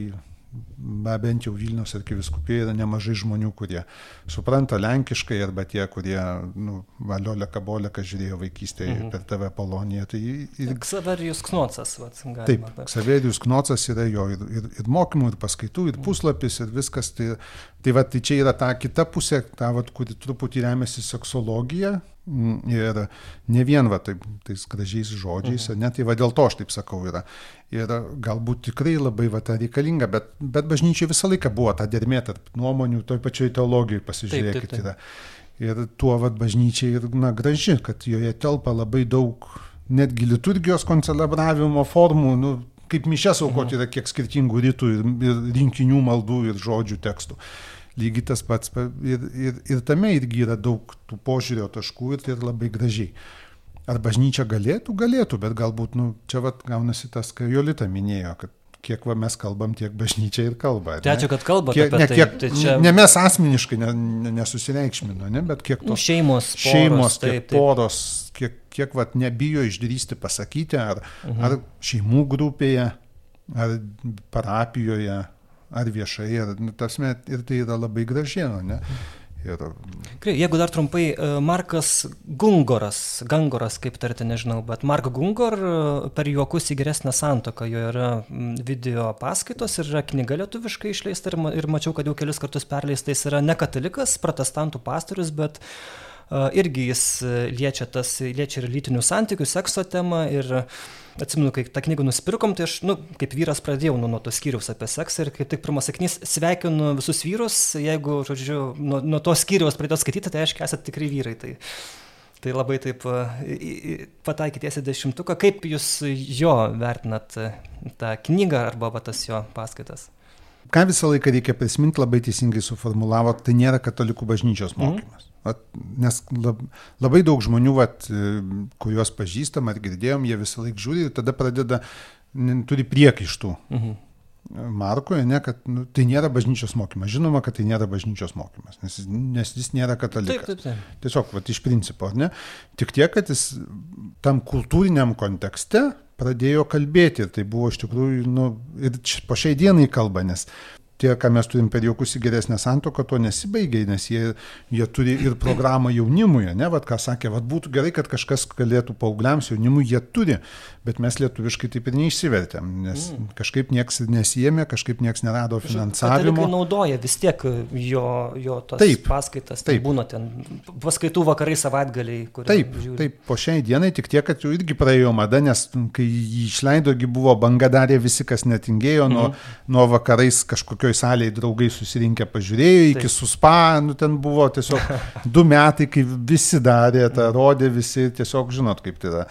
bent jau Vilnius arkiviskupijoje yra nemažai žmonių, kurie supranta lenkiškai arba tie, kurie, nu, Valiolė Kabolė, kas žiūrėjo vaikystėje mhm. per TV Poloniją. Tai ir... Ksaverijus Knocas, va, galima. Taip, Ksaverijus Knocas yra jo ir, ir, ir mokymų, ir paskaitų, ir puslapis, ir viskas. Tai, tai, va, tai čia yra ta kita pusė, ta, va, kuri truputį remiasi seksologija, ir ne vien va taip, tais gražiais žodžiais, mhm. net tai va dėl to aš taip sakau yra. Ir galbūt tikrai labai va ta reikalinga, bet, bet bažnyčiai visą laiką buvo ta dermė tarp nuomonių, toj pačioj teologijai pasižiūrėkit. Taip, taip, taip. Yra. Ir tuo va bažnyčiai ir na, graži, kad joje telpa labai daug netgi liturgijos koncelebravimo formų, nu, kaip mišes aukoti mhm. yra kiek skirtingų rytų ir, ir rinkinių maldų ir žodžių tekstų lygiai tas pats ir, ir, ir tame irgi yra daug tų požiūrio taškų ir tai yra labai gražiai. Ar bažnyčia galėtų, galėtų, bet galbūt, nu, čia vat gaunasi tas, ką Jolita minėjo, kad kiek va, mes kalbam, tiek bažnyčia ir kalba. Tai ačiū, kad kalbate kiek, ne, tai. kiek, tai čia... Ne mes asmeniškai ne, ne, nesusireikšmino, ne, bet kiek tos šeimos, poros, šeimos taip, kiek taip. poros, kiek, kiek vat, nebijo išdrysti pasakyti, ar, Mhm. ar šeimų grupėje, ar parapijoje, ar viešai, ar, nu, tasme, ir tai yra labai gražiai, nu, ne. Ir, Jeigu dar trumpai, e, Markas Gungoras, Gangoras, kaip tarti, nežinau, bet Mark Gungor e, per juokus į geresnę santoką, jo yra video paskaitos ir yra knyga lietuviškai išleista ir, ma- ir mačiau, kad jau kelis kartus perleista, jis yra ne katalikas, protestantų pastorius, bet uh, irgi jis e, liečia, tas, liečia ir lytinių santykių, sekso temą ir atsimenu, kai tą knygą nusipirkom, tai aš, nu, kaip vyras pradėjau nuo, nuo to skyriaus apie seksą ir kaip tik pirmas sakinys, sveikinu visus vyrus, jeigu, žodžiu, nuo, nuo to skyriaus pradėjau skaityti, tai aiškiai esate tikrai vyrai. Tai, tai labai taip pataikyties į dešimtuką. Kaip jūs jo vertinat a, tą knygą arba va, tas jo paskaitas? ką visą laiką reikia prisiminti, labai teisingai suformulavo, tai nėra katalikų bažnyčios mokymas. Mhm. Vat, nes lab, labai daug žmonių, vat, e, kuriuos pažįstam ar girdėjom, jie visą laiką žiūri ir tada pradeda, turi priekaištų. Mhm. Markoje, ne, kad nu, tai nėra bažnyčios mokymas. Žinoma, kad tai nėra bažnyčios mokymas, nes, nes jis nėra Taip, katalikas. taip, taip. Tiesiog, vat, iš principo, ne? Tik tiek, kad jis tam kultūriniam kontekste pradėjo kalbėti ir tai buvo iš tikrųjų, nu, ir po šiai dienai kalba, nes tie, ką mes turim per jaukus į geresnę santoką, to nesibaigia, nes jie, jie turi ir programą jaunimui, ne, vad ką sakė, vad būtų gerai, kad kažkas galėtų paaugliams jaunimui, jie turi, bet mes lietuviškai taip ir neišsivertėm, nes mm. kažkaip nieks nesijėmė, kažkaip nieks nerado finansavimo. naudoja vis tiek jo, jo tos Taip, paskaitas. Tai taip. būna ten paskaitų vakarai savaitgaliai, kur Taip, taip, po šiai dienai tik tiek, kad jau irgi praėjo mada, nes kai jį išleido, gi buvo banga darė visi, kas netingėjo, nuo, nuo vakarais kažkokioj salėje draugai susirinkę pažiūrėjo, iki suspa, nu ten buvo tiesiog du metai, kai visi darė, tą rodė visi, tiesiog žinot, kaip tai yra.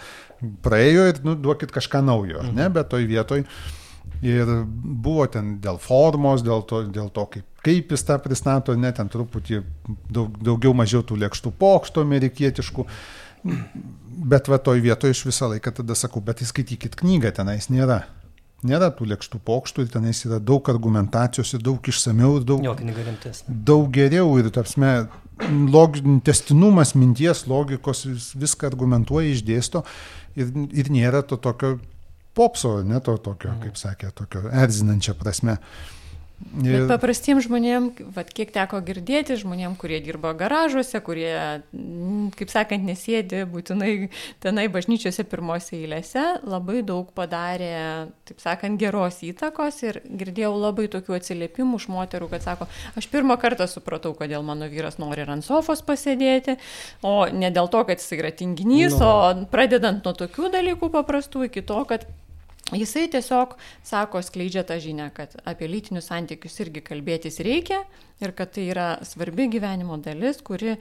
Praėjo ir, nu, duokit kažką naujo, mhm. ne, bet toj vietoj. Ir buvo ten dėl formos, dėl to, dėl to kaip, kaip jis tą pristato, ne ten truputį daug, daugiau mažiau tų lėkštų pokštų amerikietiškų. Bet va toj vietoje iš visą laiką tada sakau, bet įskaitykit knygą, tenais nėra. Nėra tų lėkštų pokštų, ir tenais yra daug argumentacijos, ir daug išsameu, ir daug, rimtesnė. daug geriau ir, tarpsme, log, testinumas minties, logikos vis, viską argumentuoja, išdėsto ir, ir nėra to tokio popso, ne to tokio, kaip sakė, tokio erzinančia prasme. Bet paprastiems žmonėms, vat, kiek teko girdėti, žmonėms, kurie dirba garažuose, kurie, mm, kaip sakant, nesėdi būtinai tenai bažnyčiose pirmose eilėse, labai daug padarė, taip sakant, geros įtakos ir girdėjau labai tokių atsiliepimų iš moterų, kad sako, aš pirmą kartą supratau, kodėl mano vyras nori ant sofos pasėdėti, o ne dėl to, kad jis yra tinginys, Nu. o pradedant nuo tokių dalykų paprastų iki to, kad Jisai tiesiog sako, skleidžia tą žinią, kad apie lytinius santykius irgi kalbėtis reikia ir kad tai yra svarbi gyvenimo dalis, kuri,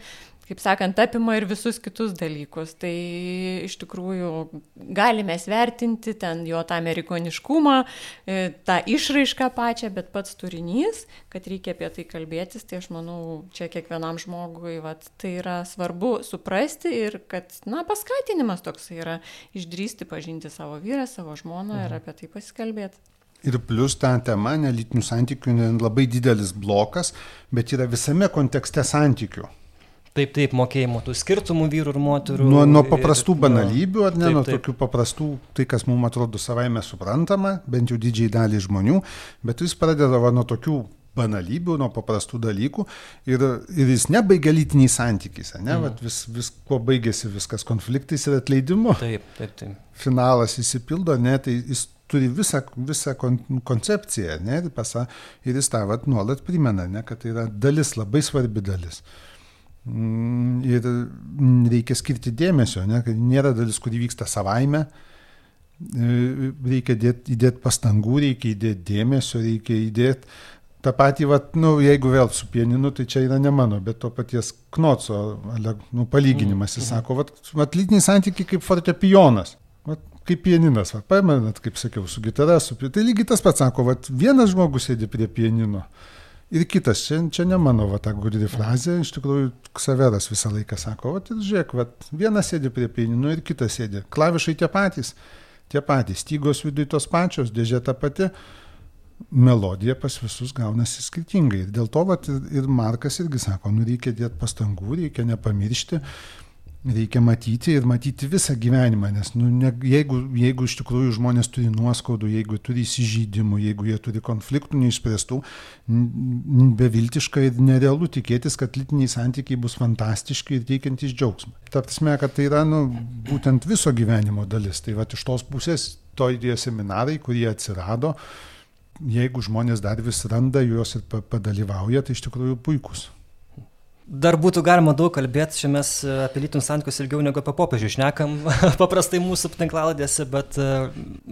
kaip sakant, apima ir visus kitus dalykus. Tai iš tikrųjų galime svertinti ten jo tą amerikoniškumą, e, tą išraišką pačią, bet pats turinys, kad reikia apie tai kalbėtis, tai aš manau, čia kiekvienam žmogui vat, tai yra svarbu suprasti ir kad, na, paskatinimas toks yra išdrysti pažinti savo vyrą, savo žmoną ir apie tai pasikalbėti. Ir plus ta tema, nelytinių santykių, labai didelis blokas, bet yra visame kontekste santykių. Taip, taip, mokėjimo tų skirtumų vyrų ir moterų. Nuo, nuo ir- paprastų nu, banalybių, ar ne, taip, nuo taip. tokių paprastų, tai kas mums atrodo savaime suprantama, bent jau didžiai daliai žmonių, bet jis pradeda va, nuo tokių banalybių, nuo paprastų dalykų ir, ir jis nebaigia lytiniais santykiais, ne, mm. vis, vis, kuo baigėsi viskas konfliktais ir atleidimu. Taip, taip, taip. finalas įsipildo, ne, tai jis turi visą, visą kon, koncepciją, ne, ir pasa, ir jis tą vat, nuolat primena, ne, kad tai yra dalis, labai svarbi dalis. Mm, Ir mm, reikia skirti dėmesio, ne, kad nėra dalis, kuri vyksta savaime, E, reikia dėt, įdėti pastangų, reikia įdėti dėmesio, reikia įdėti tą patį, vat, nu, jeigu vėl su pieninu, tai čia yra ne mano, bet to paties Knoco nu, palyginimas. Jis sako, vat, vat lytiniai santykiai kaip fortepijonas. Vat, kaip pieninas, va, pamenat, kaip sakiau, su gitara, su... Tai lygiai tas pats sako, vat, vienas žmogus sėdi prie pienino Ir kitas, čia, čia ne mano va, ta gudri frazė, iš tikrųjų Ksaveras visą laiką sako, o tai žiūrėk, va, vienas sėdi prie pianinų ir kitas sėdi. Klavišai tie patys, tie patys, stygos viduje tos pačios, dėžė ta pati, melodija pas visus gaunasi skirtingai. Ir dėl to vat, ir Markas irgi sako, nu reikia dėti pastangų, reikia nepamiršti reikia matyti ir matyti visą gyvenimą, nes nu, ne, jeigu, jeigu iš tikrųjų žmonės turi nuoskaudų, jeigu turi įsižydimų, jeigu jie turi konfliktų neišspręstų, beviltiška ir nerealu tikėtis, kad lytiniai santykiai bus fantastiški ir teikiantys džiaugsmą. Ta prasme, kad tai yra nu, būtent viso gyvenimo dalis. Tai va iš tos pusės to idėja seminarai, kurie atsirado, jeigu žmonės dar vis randa juos ir padalyvauja, tai iš tikrųjų puikus. Dar būtų galima daug kalbėti, čia mes e, apie lytinius santykius ilgiau negu apie popiežių šnekam, [LAUGHS] paprastai mūsų tinklaladėse, bet e,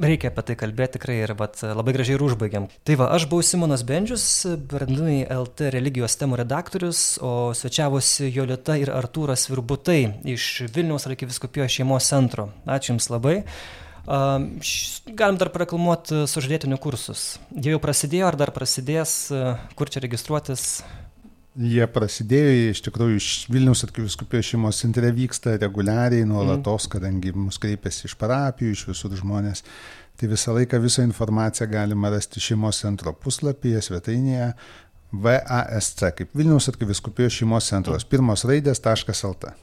reikia apie tai kalbėti tikrai ir vat, labai gražiai ir užbaigiam. Tai va, aš buvau Simonas Bendžius, Bernardinai LT religijos temų redaktorius, o svečiavosi Jolita ir Artūras Virbutai iš Vilniaus arkiviskupijos šeimos centro. Ačiū Jums labai. Galim dar prakalmuoti sužadėtinių kursus. Jie jau prasidėjo ar dar prasidės, uh, kur čia registruotis? Jie prasidėjo, iš tikrųjų, iš Vilniaus arkiviskupijos šeimos centre vyksta reguliariai, nuolatos, mm. kadangi mus kreipiasi iš parapijų, iš visur žmonės. Tai visą laiką visą informaciją galima rasti šeimos centro puslapyje, svetainėje VASC, kaip Vilniaus arkiviskupijos šeimos centros, pirmos raidės.lt.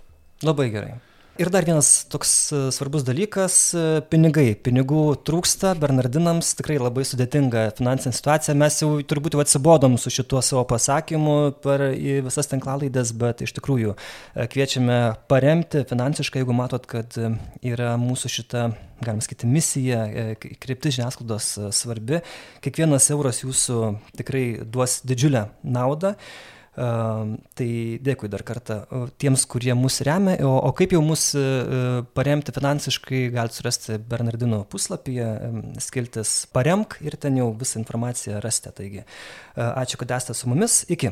Labai gerai. Ir dar vienas toks e, svarbus dalykas e, - pinigai. Pinigų trūksta, Bernardinams tikrai labai sudėtinga finansinė situacija. Mes jau turbūt jau atsibodom su šituo savo pasakymu per visas tinklalaidės, bet iš tikrųjų e, kviečiame paremti finansiškai, jeigu matot, kad yra mūsų šita, galima sakyti, misija, kryptis žiniasklaidos svarbi. Kiekvienas euras jūsų tikrai duos didžiulę naudą. Tai dėkui dar kartą tiems, kurie mus remia, o, o kaip jau mus e, e, paremti finansiškai, galite surasti Bernardino puslapyje, skiltis paremk ir ten jau visą informaciją rasite. Taigi, ačiū, kad esate su mumis, iki.